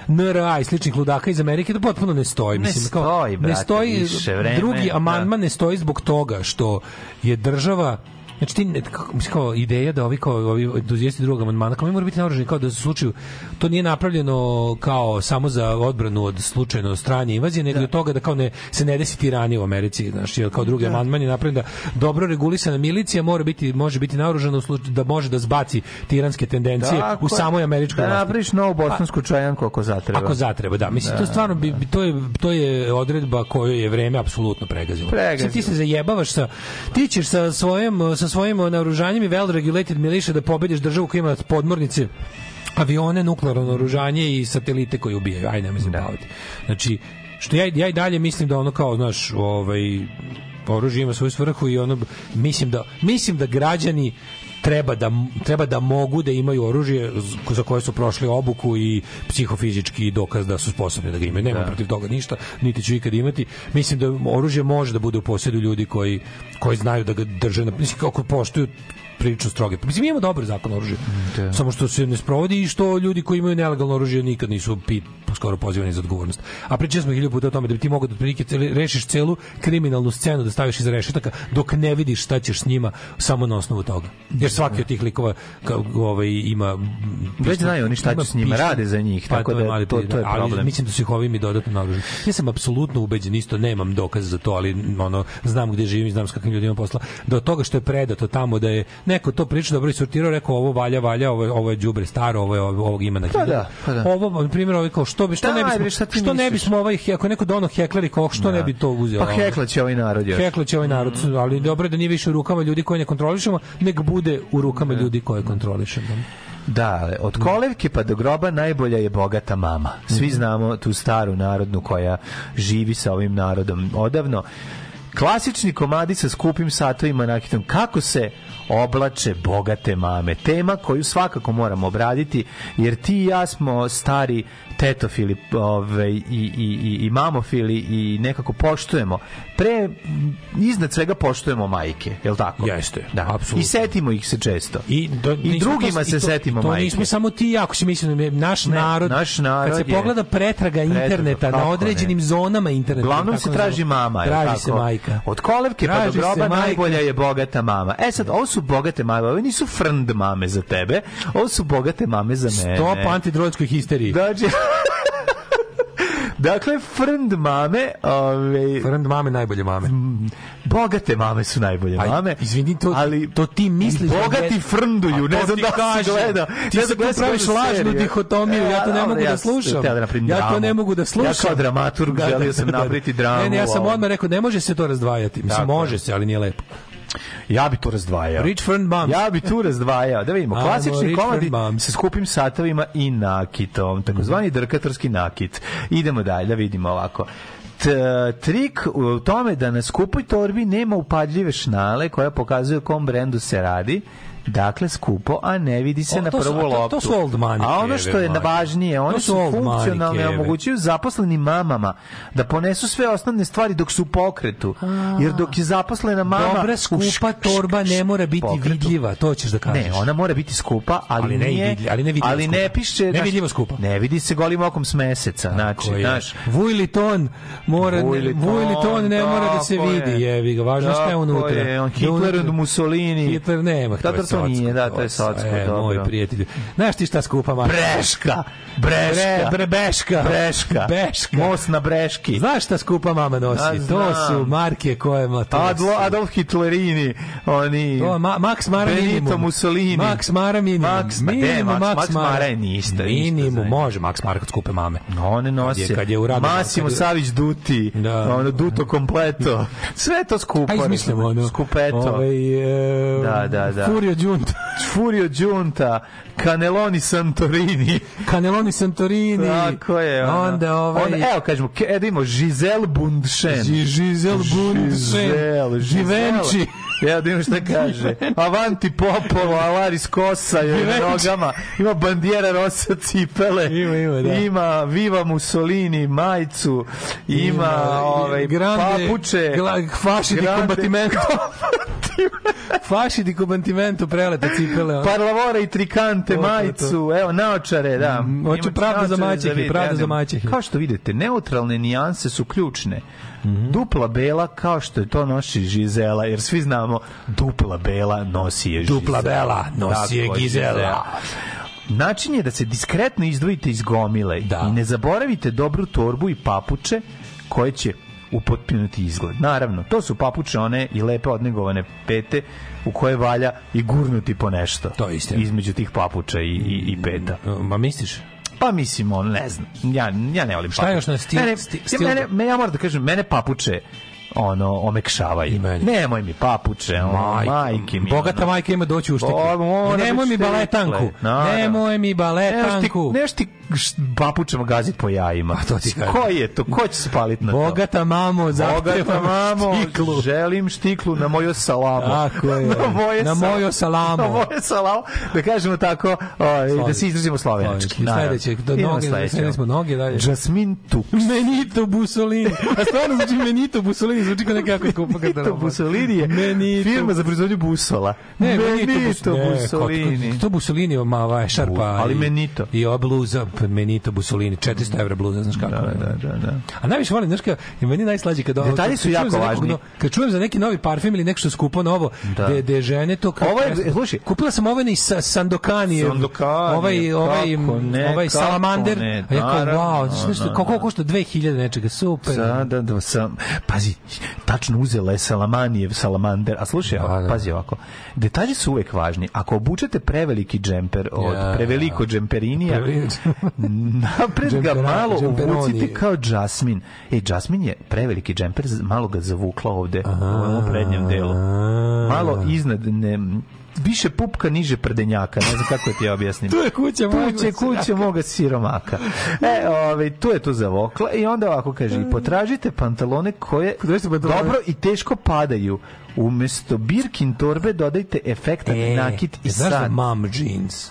NRA i sličnih ludaka iz Amerike, da potpuno ne stoji. Mislim, ne stoji, brate, ne stoji, više vreme, drugi da. amandman da. ne stoji zbog toga što je država Znači ti kako kao ideja da ovi kao ovi entuzijasti da drugog amandmana kao mora biti naoružani kao da se slučaju to nije napravljeno kao samo za odbranu od slučajno strane invazije nego da. toga da kao ne se ne desi tirani u Americi, znači jer kao drugi da. amandman je napravljen da dobro regulisana milicija mora biti može biti naoružana u slučaju da može da zbaci tiranske tendencije Tako, u samoj američkoj da vlasti. Da napraviš novu bosansku čajanku ako zatreba. Ako zatreba, da. Mislim da, to stvarno da. bi to je to je odredba koju je vreme apsolutno pregazilo. pregazilo. Znači, ti se zajebavaš sa ti ćeš sa svojim sa svojim eh, naoružanjem i well regulated miliše da pobediš državu koja ima podmornice avione, nuklearno naoružanje i satelite koji ubijaju. Ajde, nemoj se da. baviti. Znači, što ja, ja i dalje mislim da ono kao, znaš, ovaj, oružje ima svoju svrhu i ono mislim da mislim da građani treba da, treba da mogu da imaju oružje za koje su prošli obuku i psihofizički dokaz da su sposobni da ga imaju. Nema da. protiv toga ništa, niti ću ikad imati. Mislim da oružje može da bude u posjedu ljudi koji, koji znaju da ga drže, na, mislim, kako poštuju prilično stroge. Pa mislim, mi imamo dobar zakon o oružju, da. samo što se ne sprovodi i što ljudi koji imaju nelegalno oružje nikad nisu pi, pa skoro pozivani za odgovornost. A pričali smo hiljadu puta o tome da bi ti mogao da otprilike rešiš celu kriminalnu scenu da staviš iza rešetaka dok ne vidiš šta ćeš s njima samo na osnovu toga. Jer svaki od tih likova kao, ovaj, ima... Pišta, Već znaju oni šta će s njima, pišta, rade za njih, pa, tako to da mali to, to je problem. Ali mislim da su ih ovim i dodatno naoruženi. Ja sam apsolutno ubeđen, isto nemam dokaz za to, ali ono, znam gde živim i znam s kakvim ljudima posla, da od toga što je predato tamo da je neko to prilično dobro isortirao, rekao ovo valja, valja, ovo, ovo je đubre staro, ovo je ovog ima na pa hiljadu. da, pa da. Ovo, na primjer, ovaj kao, što bi, što da, ne bismo, što misliš? ne bismo ovaj, ako neko dono hekleri, kao, što da. ne bi to uzeo? Pa heklaće ovaj narod je. Heklaće ovaj narod, mm. ali dobro da nije više u rukama ljudi koje ne kontrolišemo, nek bude u rukama da. ljudi koje kontrolišemo. Da, od da. kolevke pa do groba najbolja je bogata mama. Svi mhm. znamo tu staru narodnu koja živi sa ovim narodom odavno. Klasični komadi sa skupim satovima nakitom. Kako se oblače bogate mame. Tema koju svakako moramo obraditi, jer ti i ja smo stari tetofili ove, i, i, i, i mamofili i nekako poštujemo. Pre, iznad svega poštujemo majke, je li tako? Jeste, da. apsolutno. I setimo ih se često. I, do, I drugima to, se i to, setimo to majke. To nismo samo ti, ako si mislim, da naš ne, narod, naš narod kad se je, pogleda pretraga, pretraga interneta na određenim ne. zonama interneta. Glavnom se traži mama. Traži tako? se majka. Od kolevke traži pa do groba najbolja je bogata mama. E sad, ovo su bogate mame, ovo nisu frnd mame za tebe, ovo su bogate mame za mene. Stop antidrodskoj histeriji. Znači, Dakle, frnd mame... Ove, ovaj, frnd mame najbolje mame. Bogate mame su najbolje Aj, mame. Izvini, to, ali, to ti misliš... Da bogati frnduju, ne da znam da se gleda. Ti ne se tu praviš lažnu e, dihotomiju, ja to ne mogu da slušam. Ja to ne mogu da slušam. Ja kao dramaturg želio sam da, napriti dramu. Ne, ne, ja sam ovaj. odmah rekao, ne može se to razdvajati. Mislim, može se, ali nije lepo. Ja bi tu razdvajao. Rich Friend Moms. Ja bi tu razdvajao. Da vidimo, klasični komadi sa skupim satovima i nakitom, takozvani drkatorski nakit. Idemo dalje, da vidimo ovako trik u tome da na skupoj torbi nema upadljive šnale koja pokazuje o kom brendu se radi Dakle, skupo, a ne vidi se o, na prvu loptu. To, to su old money. A ono što je važnije, oni su, su funkcionalne, omogućuju zaposlenim mamama da ponesu sve osnovne stvari dok su u pokretu. A, Jer dok je zaposlena mama... Dobra skupa torba ne mora biti pokretu. vidljiva, to ćeš da kažeš. Ne, ona mora biti skupa, ali, ali ne, nije, ali ne vidljiva ali skupa. ne piše... Ne vidljiva skupa. Ne vidi se golim okom s meseca. Znači, znaš, Vuiliton mora... Vuiliton ne mora da se vidi, jevi ga, važno šta je unutra. Hitler i Mussolini. Hitler nema socko. nije, da, to je socko, e, dobro. Moj prijatelj. Znaš ti šta skupa, skupam? Breška! Breška! Bre, bre, breška! Breška! Beška! Most na breški. Znaš šta skupa mama nosi? A, to su marke koje ma to Adlo, Adolf Hitlerini, oni... To, ma, Max Mara Benito minimum. Benito Mussolini. Max Mara minimum. Max, minimum, Max, Max, Mara je ništa. Minimum, može Max Mara kod skupe mame. One nosi. Kad je, kad je urabila, Massimo kad Savić Duti, da. ono, Duto kompleto. Sve to skupo. A izmislimo ono. Skupeto. Ove, ovaj, e, da, da, da. Furio Giunta. Furio Giunta Caneloni Santorini. Caneloni Santorini. Tako je. Ona. Onda ovaj... Onda, evo, kažemo, edimo, da Giselle Bundšen. Giselle Bundšen. Žizel, Živenči. Ja da imam šta kaže. Avanti Popolo, Alaris Kosa je nogama. Ima bandijera Rosa Cipele. Ima, ima, da. Ima Viva Mussolini, majicu. Ima, ima ovaj, grande, papuče. Gla, faši grande, di combattimento. faši di combattimento prelete cipele. Ona. Parlavora i trikant Ante to, majicu, evo naočare, da. Mm, hoću pravda za maćehe, pravda za maćehe. Kao što vidite, neutralne nijanse su ključne. Mm -hmm. Dupla bela kao što je to nosi Žizela, jer svi znamo dupla bela nosi je Žizela. Dupla bela nosi je Gizela. Način je da se diskretno izdvojite iz gomile da. i ne zaboravite dobru torbu i papuče koje će upotpinuti izgled. Naravno, to su papuče one i lepe odnegovane pete u koje valja i gurnuti po nešto. To je istina. Između tih papuča i, i, i peta. Mm, mm, ma misliš? Pa mislim, ne znam. Ja, ja ne volim Šta papuče. još na stil? Mene, stil, stil... Ja, da- mene, ja moram da kažem, mene papuče ono omekšavaju. Nemoj mi papuče, ono, majke, mi. Bogata ono. majka ima doći u štiku. nemoj mi baletanku. Naravno. Da, da. Nemoj mi baletanku. Neš ti, neš ti papučama gazit po jajima. A to ti kažem. Ko je to? Ko će se palit na to? Bogata mamo, Bogata mamo, štiklu. želim štiklu na moju salamu. Tako je. na moje na moju salamu. na moju salamu. Da kažemo tako, o, da se izrazimo slovenački. Sledeće, do noge, sledeće. smo noge dalje. Jasmin Tuks. Menito Busolini. A stvarno znači Menito Busolini Mussolini zvuči kao neka jako skupa garderoba. Benito Mussolini je Benito. firma za proizvodnju busola. Ne, Benito, Benito Mussolini. Ne, to Mussolini ma ovaj šarpa. ali Benito. I, i ova bluza Benito Mussolini, 400 evra bluza, znaš kako. Da, da, da, da. A najviše volim, znaš kako, i meni najslađi kad Detalji su jako važni. No, kad čujem za neki novi parfem ili nešto skupo novo, da. de, de žene to kao... Ovo je, slušaj, kupila sam ovaj sa, Sandokani. Sandokani. Ovaj, ovaj, ne, ovaj Salamander. Ne, naravno, a ja kao, wow, znaš, koliko da, da. košta 2000 nečega, super. Sada, da, sam, pazi, tačno uzela je salamanijev salamander. A slušaj, da, da. pazi ovako. Detalji su uvek važni. Ako obučete preveliki džemper od ja, preveliko džemperinija, napred ga malo uvucite kao džasmin. E, džasmin je preveliki džemper, malo ga zavukla ovde, u ovom prednjem delu. Malo iznad ne, više pupka niže prdenjaka, ne znam kako da ti ja objasnim. tu je kuća moga tu je kuća moga siromaka. E, ovaj, tu je to zavokla i onda ovako kaže, potražite pantalone koje dobro i teško padaju. Umesto birkin torbe dodajte efektan e, nakit i san. E, znaš da mom jeans?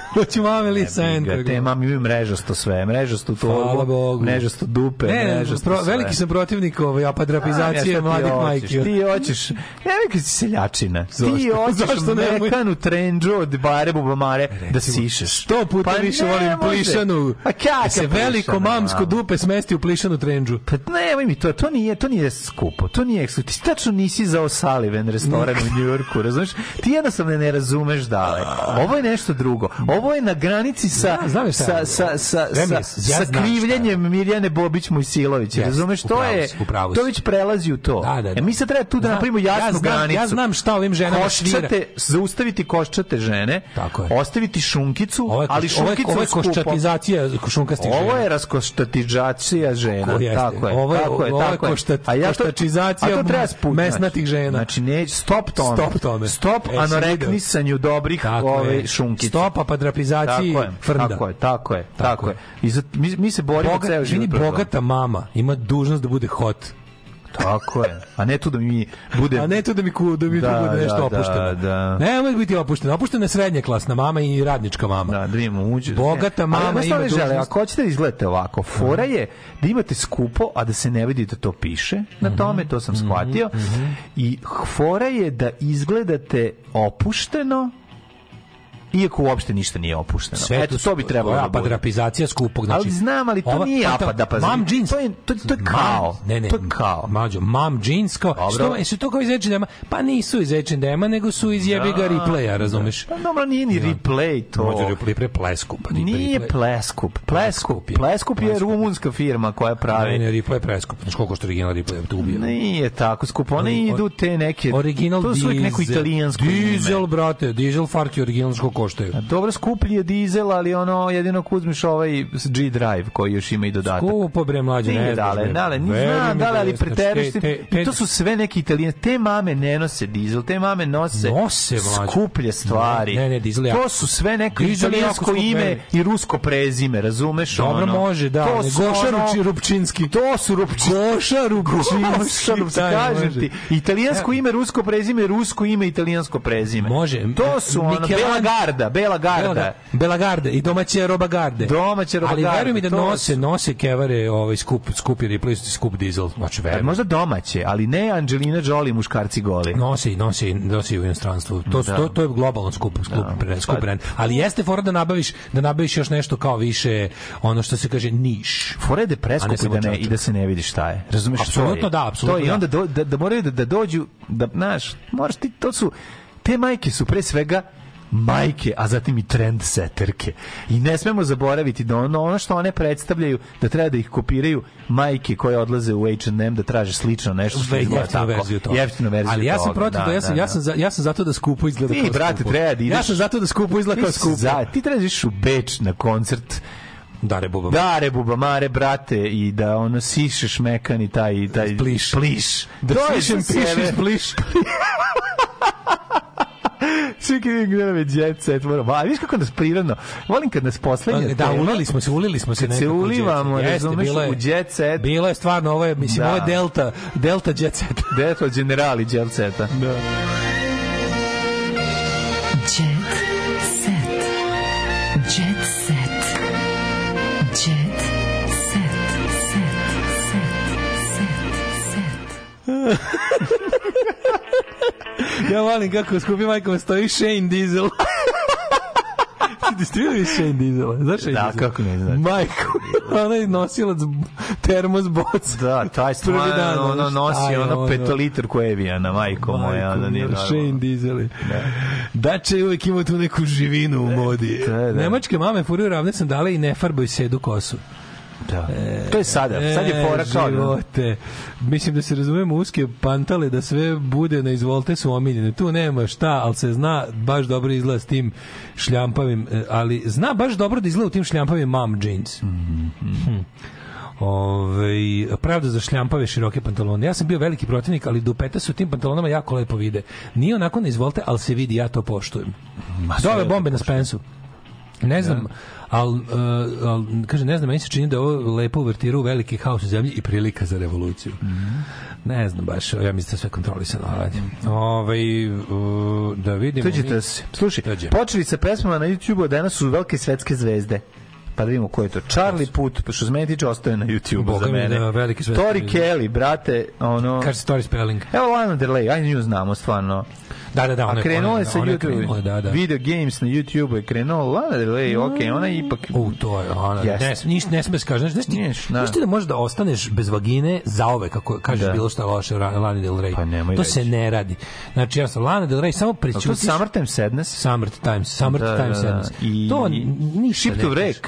Hoću mame Lee Sandberg. Te mam imaju mrežasto sve, mrežasto torbu, mrežasto dupe, ne, mrežasto pro, sve. Veliki sam protivnik ovaj apadrapizacije ja, mladih majki. Ti hoćeš, Ne veliki si seljačina. Ti hoćeš mekanu trendžu od bare bubamare da sišeš. Sto puta pa više volim plišanu. A pa kaka da se veliko mamsko dupe smesti u plišanu trendžu. Pa nemoj mi to, to nije, to nije skupo, to nije ekskluzivno. Ti tačno nisi za O'Sullivan restoran u Njujorku, razumeš? Ti jednostavno ne razumeš dale. Ovo je nešto drugo. Ovo ovo je na granici sa ja, sa sa sa Demis, sa, ja sa krivljenjem Mirjane Bobić Mojsilović. Yes, Razumeš to je to već prelazi u to. Da, da, da. E mi se treba tu da napravimo jasnu ja znam, granicu. Ja znam šta ovim ženama koščate, svira. zaustaviti koščate žene, Tako je. ostaviti šunkicu, ovo je, ali šunkicu ovo je, ovo je koščatizacija šunkastih žena. Ovo je raskoštatizacija žena. Tako je. Tako je. Ovo je, tako je, ovo je koštat, a ja to, koštatizacija a to treba sput, mesnatih žena. Znači ne stop tome. Stop tome. Stop e, anoreknisanju dobrih ove šunkice. Stop pa terapizaciji tako je, frnda. Tako je, tako je, tako, tako je. I za, mi, mi se borimo Boga, ceo život. Bogata mama ima dužnost da bude hot. Tako je. A ne tu da mi bude A ne tu da mi ku, da mi da, bude nešto da, da opušteno. Da, da. Ne, može biti opušteno. Opuštena je srednje klasna mama i radnička mama. Da, da imamo muđe. Bogata ne. mama ima dužnost. Žele, ako hoćete da izgledate ovako, fora mhm. je da imate skupo, a da se ne vidi da to piše. Na mhm. tome to sam mhm. shvatio. Mm -hmm. I fora je da izgledate opušteno, Iako uopšte ništa nije opušteno. Sve Eto, to bi trebalo da bude. Apadrapizacija skupog. Znači, ali znam, ali to ova, nije apadrapizacija. Pa mam džins. To je, to, to je kao. Ne, ne, to je kao. Mađo, mam jeans kao. Dobro. Što, su to kao iz H&M-a? Pa nisu iz H&M-a, nego su iz da. jebiga replaya, razumeš? Pa dobro, nije ni da. replay to. Mađo, replay pre pleskup. Nije pleskup. Pleskup je. Pleskup je rumunska firma koja pravi. Ne, ne, replay je preskup. Znaš koliko što original replay tu Nije tako skupo. Oni idu te neke... Original to su uvijek neko italijansko Diesel, brate. Diesel Farki originalno koštaju. dobro, skuplji je dizel, ali ono, jedino ko uzmiš ovaj G-Drive koji još ima i dodatak. Skupo bre, mlađe, ne znaš. ne, ne, ne, znam, dale, ali da preteruješ To su sve neki italijani. Te mame ne nose dizel, te mame nose, nose mlađe. skuplje stvari. Ne, ne, dizel To su sve neko italijansko ime i rusko prezime, razumeš? Dobro, može, da. To ne, Goša Rupčinski. To su Rupčinski. Goša Rupčinski. Kažem ti, italijansko ime, rusko prezime, rusko ime, italijansko prezime. Može. To su ono, Belagara, garda, bela garda. Bela, bela garda i domaće roba garde. Domaće roba Ali garde. veruj mi da nose, nose kevare ovaj skup, skup je i skup dizel. Znači, veruj. Možda domaće, ali ne Angelina Jolie muškarci goli. Nose i nose i nose u inostranstvu. To, da. to, to je globalno skup, skup, da. pre, skup pa- brand. Ali jeste fora da nabaviš, da nabaviš još nešto kao više ono što se kaže niš. Fora je da preskupi da, ne, i da se ne vidi šta je. Razumeš? Apsolutno da, apsolutno. To I da. onda do, da, da moraju da, da dođu, da, znaš, moraš ti, to su, te majke su pre svega majke, a zatim i trendseterke. I ne smemo zaboraviti da ono, ono što one predstavljaju, da treba da ih kopiraju majke koje odlaze u H&M da traže slično nešto što izgleda tako. Verziju toga. Jeftinu verziju Ali ja sam protiv da, da, ja sam, da, ja da. sam, za, ja sam zato da skupo izgleda ti, kao brate, skupo. Treba da ideš, ja sam zato da skupo izgleda kao skupo. Za, ti trebaš da u Beč na koncert Dare buba. Dare buba mare brate i da ono sišeš mekan i taj taj pliš. pliš. Da, da sišem, pišeš, pliš. Čekaj, gde nam je jet set. Moramo. A viš kako nas prirodno. Volim kad nas poslednje. Da, tema, ulili smo se, ulili smo se nekako. Se ulivamo, razumeš, u jet set. Bilo je stvarno, ovo je, mislim, da. ovo je delta, delta jet set. delta generali jet seta. Da ja volim kako skupi majkom stoji Shane Diesel. Ti Distribuju Shane Diesel. Znaš Shane da, Diesel? Da, kako ne znaš. Majko, ona je nosilac termos boc. Da, taj stvarno, dan, ono nosi ono, ono petolitr Kuevijana, majko, majko moja. Da nije Shane Diesel. Da. da će uvek ima tu neku živinu u modi. Da, da. Nemačke mame furaju ravne sandale i ne farbaju sedu kosu. Da. E, to je sada. Sad je e, fora kao. Živote. Mislim da se razumemo uske pantale da sve bude na izvolte su omiljene. Tu nema šta, ali se zna baš dobro izgleda s tim šljampavim, e, ali zna baš dobro da izgleda u tim šljampavim mom jeans. Mm -hmm. Ove, pravda za šljampave široke pantalone. Ja sam bio veliki protivnik, ali dupeta su tim pantalonama jako lepo vide. Nije onako na izvolte, ali se vidi, ja to poštujem. Ma, Dove bombe na Spensu. Ne znam, ja da al, e, al, kaže, ne znam, meni se čini da ovo lepo uvertira u veliki haos u zemlji i prilika za revoluciju. Mm -hmm. Ne znam baš, ja mislim da sve kontrolisano radi. Ove, ovaj, da vidimo... Tuđite se. Slušaj, Tuđe. počeli sa pesmama na YouTube-u, danas su velike svetske zvezde pa da vidimo ko je to. Charlie Put, pa što se meni tiče, ostaje na YouTube Boga za mene. Da, veliki Tori Kelly, brate, ono... Kaže Tori Spelling. Evo Lana Delay, aj nju znamo, stvarno. Da, da, da, ona, A krenulo je sa YouTube. Da, da. Video Games na YouTube je krenulo, Lana Del Rey, no. okej, okay, ona je ipak... U, to je, ona, yes. ne, niš, ne smeš kaži, znaš, ti, Niješ, da. znaš ti da možeš da ostaneš bez vagine za ove, kako kažeš da. bilo šta loše Lana Del Rey. Pa nemoj To reći. Da se ne radi. Znači, ja sam Lana Del Rey, samo prećutiš... To je Time Sadness? Summertime, Summertime da, da, da. Sadness. I, to ništa Ship to Wreck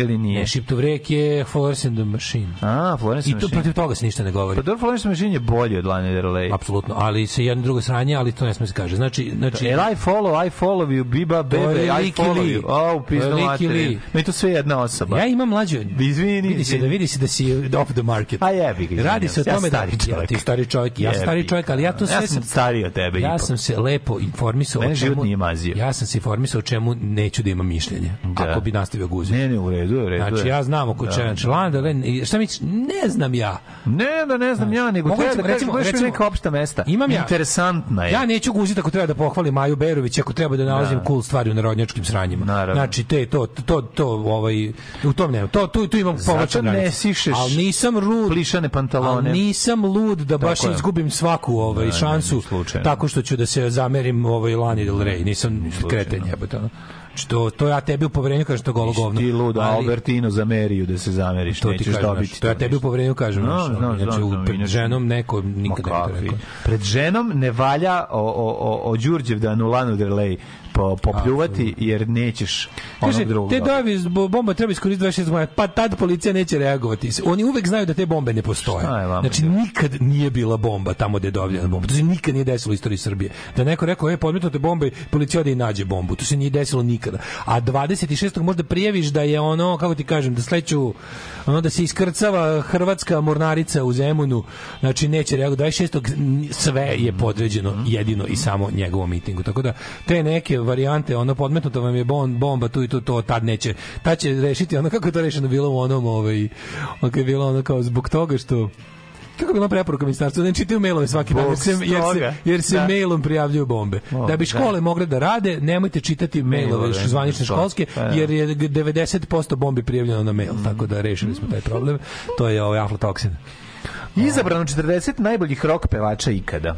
ili nije? Ne, Shift to Wreck je Florence and the Machine. A, Florence and the Machine. I to protiv toga se ništa ne govori. Pa dobro, Florence and the Machine je bolje od Lana Del Rey. Apsolutno, ali se jedno drugo sranje, ali to ne sme se kaže. Znači, znači... El I follow, I follow you, Biba Bebe, I follow you. O, pizno materi. Me to sve jedna osoba. Ja imam mlađe. Izvini. Vidi se da vidi se da si off the market. A jebi ga. Radi se o tome da ja, ti stari čovjek, ja stari čovjek, ali ja to sve ja sam stari od tebe. Ja sam se lepo informisao o čemu. Ja sam se informisao o čemu neću da imam mišljenje. Da. Ako bi nastavio guzi. Ne, ne, u redu redu je, u redu Znači, ja znam oko da. član, da šta mi, ne znam ja. Ne, da ne znam znači, ja, nego treba da kažeš, neka opšta mesta. Imam ja. Interesantna je. Ja neću guziti ako treba da pohvalim Maju Berović, ako treba da nalazim da. cool stvari u narodnjačkim sranjima. Naravno. Znači, te, to, to, to, ovaj, u tom nema. To, tu, tu imam povraćan Zato ne sišeš ali nisam lud, plišane pantalone. Ali nisam lud da baš tako izgubim svaku ovaj, da, šansu ne, ne, ne, tako što ću da se zamerim ovaj, Lani Del Rey. Nisam kreten jebote. Što znači, to ja tebi u poverenju kažem to golo govno. Ti ludo ali, Albertino za Meriju da se zameriš, ti nećeš dobiti. Znači, to ja tebi u poverenju kažem. No, no, znači, no, znači, no, pred ženom neko nikad ne rekao. Pred ženom ne valja o, o, o, o Đurđev da Nulanu Derlej po, popljuvati jer nećeš Kaže, drugog te dojavi bomba treba iskoristiti 26 maja, pa tad policija neće reagovati. Oni uvek znaju da te bombe ne postoje. Znači, nikad nije bila bomba tamo gde je dojavljena bomba. To se nikad nije desilo u istoriji Srbije. Da neko rekao, e, podmetnute bombe, policija ode i nađe bombu. To se nije desilo nikada. A 26. možda prijaviš da je ono, kako ti kažem, da sleću, ono da se iskrcava hrvatska mornarica u Zemunu, znači neće reagovati. 26. sve je podređeno mhm. jedino i samo njegovom mitingu. Tako da, te neke varijante, ono podmetnuto vam je bon, bomba tu i tu, to tad neće. Ta će rešiti ono kako je to rešeno bilo u onom, ovaj, ono je bilo ono kao zbog toga što kako bila preporuka ministarstva, ne čitaju mailove svaki dan, jer se, jer se, jer se da. mailom prijavljuju bombe. O, da bi da. škole da. mogle da rade, nemojte čitati mailove zvanične da. školske, pa, da. jer je 90% bombi prijavljeno na mail, mm. tako da rešili smo taj problem. To je ovaj aflatoksin. Izabrano 40 najboljih rock pevača ikada.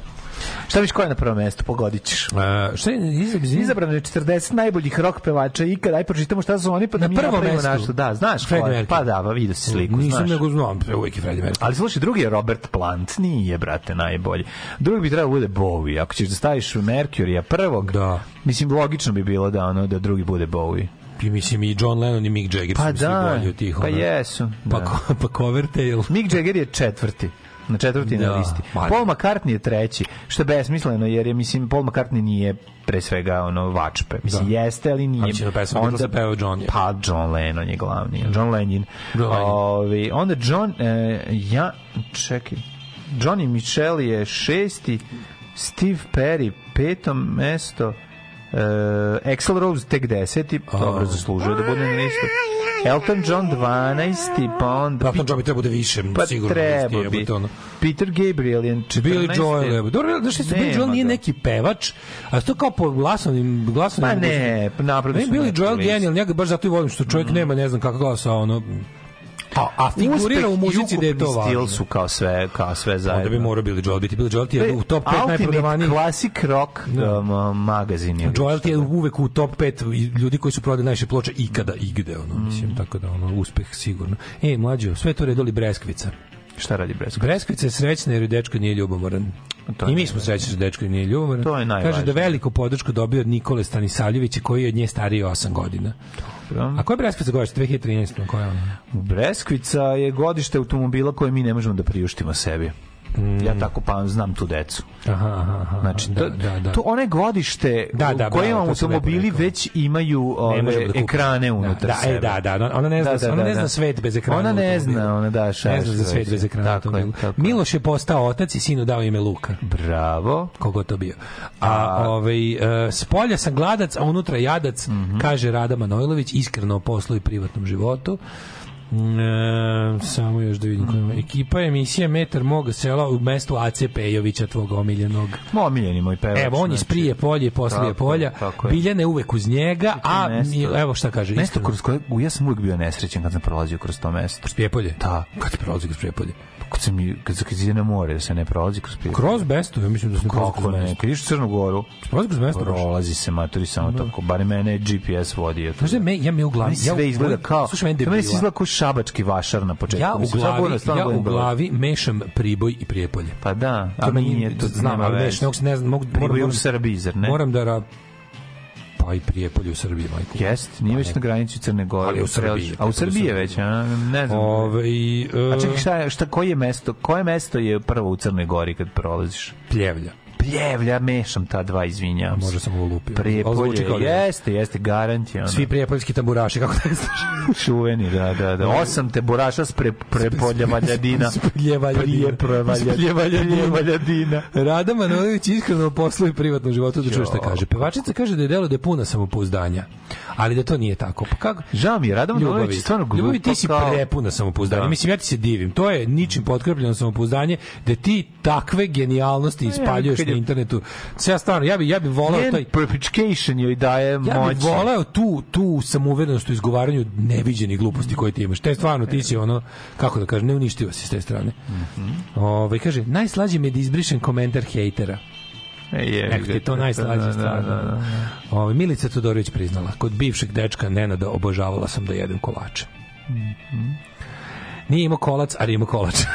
Šta biš ko je na prvom mestu, pogodit ćeš. A, šta je, izabran? je 40 najboljih rock pevača ikad, aj pročitamo šta su oni, pa da na prvo mesto. Našto. Da, znaš Fred ko je, pa da, pa vidio si sliku, Nisam znaš. nego znam, uvijek je Freddie Mercury. Ali slušaj, drugi je Robert Plant, nije, brate, najbolji. Drugi bi trebalo da bude Bowie, ako ćeš da staviš Mercury, prvog, da. mislim, logično bi bilo da, ono, da drugi bude Bowie i mislim i John Lennon i Mick Jagger pa su da, bolji od tih. Pa ona. jesu. Pa da. Pa, pa Covertail. Mick Jagger je četvrti na četvrti da, na listi. Mali. Paul McCartney je treći, što je besmisleno, jer je, mislim, Paul McCartney nije pre svega ono vačpe. Mislim, da. jeste, ali nije. Znači, pesma onda, peo John. Je. Pa, John Lennon je glavni. Mm. John Lennon. John Ovi, onda John, e, ja, čekaj, Johnny Mitchell je šesti, Steve Perry petom mesto, Uh, e, Axel Rose tek deseti, dobro zaslužuje da bude na listu. Elton John 12. Pa onda... Pa Elton John bi trebao da više, pa sigurno. Pa trebao bi. Ono. Peter Gabriel je 14. Billy Joel je. Dobro, znaš što se Billy Joel nije neki pevač, a to kao po glasovnim... glasovnim pa ne, napravili su... Ne, Billy Joel genijal, njega baš zato i volim, što čovjek mm. nema, ne znam kako glasa, ono Pa, a, a figurira u muzici da je to važno. stil su kao sve, kao sve zajedno. Onda bi morao Billy Joel biti. Billy Joel ti je u top 5 najprodavaniji. Classic rock da. um, magazin je. Joel ti je uvek u top 5 ljudi koji su prodali najviše ploče ikada igde, ono, mm. mislim, tako da ono, uspeh sigurno. E, mlađe sve to redoli Breskvica. Šta radi Breskvica? Breskvica je srećna jer je dečko nije ljubomoran. To I mi smo srećni što da dečko nije ljubomoran. To je najvažnije. Kaže da veliku podršku dobio od Nikole Stanisavljevića koji je od nje stariji 8 godina. Dobro. A koja je Breskvica godište? 2013. Koja je ona? Breskvica je godište automobila koje mi ne možemo da priuštimo sebi. Mm. Ja tako pa znam tu decu. Aha, aha, aha. Znači, da, da, da. To one godište da, da, u kojim automobili već imaju ove, da ekrane da, unutar da, e, sebe. Da, da, da, da. Ona ne da, zna, da, da, da, ona ne zna svet bez ekrana. Ona ne zna, ona da, šaš, Ne zna za svet bez ekrana. Tako je, tako. Miloš je postao otac i sinu dao ime Luka. Bravo. Kogo to bio. A, a... ovaj, uh, s polja sam gladac, a unutra jadac, mm -hmm. kaže Rada Manojlović, iskreno o poslu i privatnom životu. Mm, e, samo još da vidim mm -hmm. Ekipa emisije Metar moga sela u mestu AC Pejovića, tvog omiljenog. Mo omiljeni moj pevač. Evo, on iz znači. prije polje i poslije polja. Tako je. Biljana je uvek uz njega, a mesto, evo šta kaže. Mesto istrano. kroz koje, ja sam uvek bio nesrećen kad sam prolazio kroz to mesto. Kroz Prijepolje? Da. Kad prolazio kroz Prijepolje? Kad sam, kad, kad ide na more, da se ne prolazi kroz Prijepolje. Kroz Bestu, ja mislim da se ne prolazi kroz Bestu. Kako ne, kad Crnu Goru, prolazi kroz mesto. Prolazi se, maturi samo no. Da. tako. Bar mene GPS vodio. Znaš da me, ja mi u glavi. Sve izgleda kao... Slušaj, meni debilila šabački vašar na početku. Ja u glavi, Mislim, da ja u glavi mešam priboj i prijepolje. Pa da, to a meni, je to znam, ali već, ne znam, mogu, priboj moram, u Srbiji, zar ne? Moram da ra, pa i Prijepolje u Srbiji, majko. Jest, nije pa, već na granici Crne Gore. Ali u Srbiji. A u da Srbiji je već, a, ne znam. Ove, i, uh, a čekaj, e- šta, šta, koje mesto, koje mesto je prvo u Crnoj Gori kad prolaziš? Pljevlja. Pljevlja, mešam ta dva, izvinjavam se. Može sam ovo lupio. Prijepolje, jeste, jeste, garant Svi prijepoljski tamburaši, kako da znaš? Čuveni, da, da, da. Osam tamburaša s pre, prepolja valjadina. Prije valjadina. Rada Manolević iskreno o poslu i privatnom životu da čuje šta kaže. Pevačica kaže da je delo da je puna samopouzdanja, ali da to nije tako. Pa kako? Žao mi je, Rada Manolević, stvarno glupo. Ljubavi, ti si prepuna samopouzdanja. Da. Mislim, ja ti se divim. To je ničim potkrepljeno samopouzdanje da ti takve genijalnosti pa ispaljuješ na internetu. Ja stvarno, ja bi ja bi voleo Njen taj prepičkation joj daje moć. Ja bi voleo tu tu samouverenost u izgovaranju neviđenih gluposti koje ti imaš. Te stvarno ti si ono kako da kažem, neuništiva si s te strane. Mm -hmm. Ove, ovaj, kaže, najslađe mi je da izbrišem komentar hejtera. E, je, Nek to najslađe da, stvar. Da, da, da. da, da. Ovaj, Milica Todorović priznala, kod bivšeg dečka Nenada obožavala sam da jedem kolače. Mm -hmm. Nije imao kolac, ali imao kolač.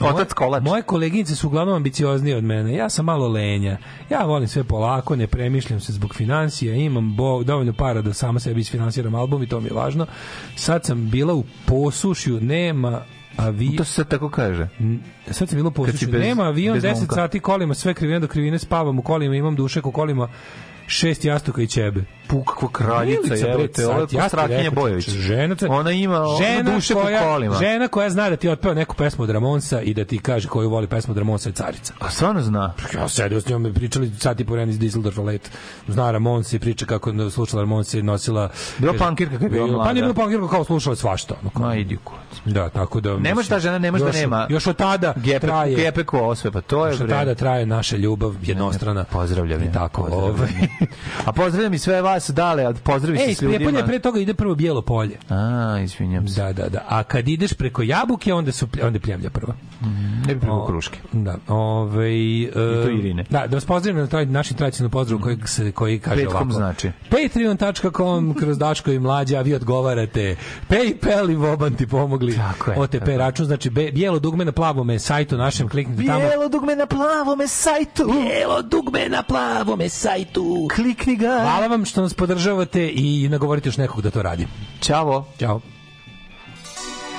Otac kolač. Moje koleginice su uglavnom ambicioznije od mene. Ja sam malo lenja. Ja volim sve polako, ne premišljam se zbog financija, imam bo, dovoljno para da sama sebi isfinansiram album i to mi je važno. Sad sam bila u posušju, nema avi... To se tako kaže. Sad sam bilo posušio. Bez, Nema avion, 10 sati kolima, sve krivine do krivine, spavam u kolima, imam dušek u kolima, šest jastuka i ćebe pukako kraljica, je te ona ja Strakinja Bojović. Žena, ona ima žena duše koja, po kolima. Žena koja zna da ti otpeva neku pesmu od Ramonsa i da ti kaže koju voli pesmu od Ramonsa je carica. A stvarno zna? Pa ja sedio s njom i pričali sat i po vremena iz Düsseldorfa let. Zna Ramonsa i priča kako je slušala Ramonsa i nosila... Bila pankirka kako je bila mlada. Pa nije bila pankirka kao slušala svašta. Ono, kao. Ma idi Da, tako da... Nemaš ta žena, nemaš da nema. Još od tada gepe, traje... Gepe ko osve, pa to je... Još od tada traje naša ljubav jednostrana. Pozdravljam je. Tako, ovaj. A pozdravljam i sve vas glas dale, pozdravi Ej, se s ljudima. Ej, pre toga ide prvo bijelo polje. A, izvinjam se. Da, da, da. A kad ideš preko jabuke, onda su onda pljavlja prvo. Mm, ne bi preko o, kruške. Da. Ovaj e, to Irine. Da, da vas pozdravim na taj naš tradicionalni pozdrav mhm. koji se koji kaže Petkom ovako. znači. patreon.com kroz Daško i mlađa, vi odgovarate. PayPal i Voban ti pomogli. Tako je, OTP tako. račun znači bijelo dugme na plavome sajtu našem kliknite tamo. Bijelo dugme na plavome sajtu. Bijelo dugme na plavome sajtu. Klikni ga. Hvala vam što nas podržavate i nagovorite još nekog da to radi. Ćavo. Ćao.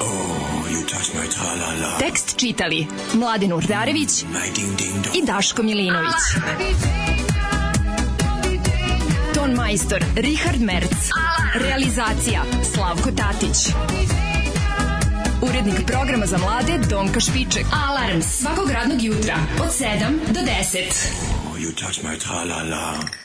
Oh, Tekst čitali Mladin Urdarević i Daško Milinović. Ah. Ton majstor Richard Merc. Realizacija Slavko Tatić. Urednik programa za mlade Donka Špiček. Alarms svakog radnog jutra od 7 do 10. Oh, you touch my tra-la-la.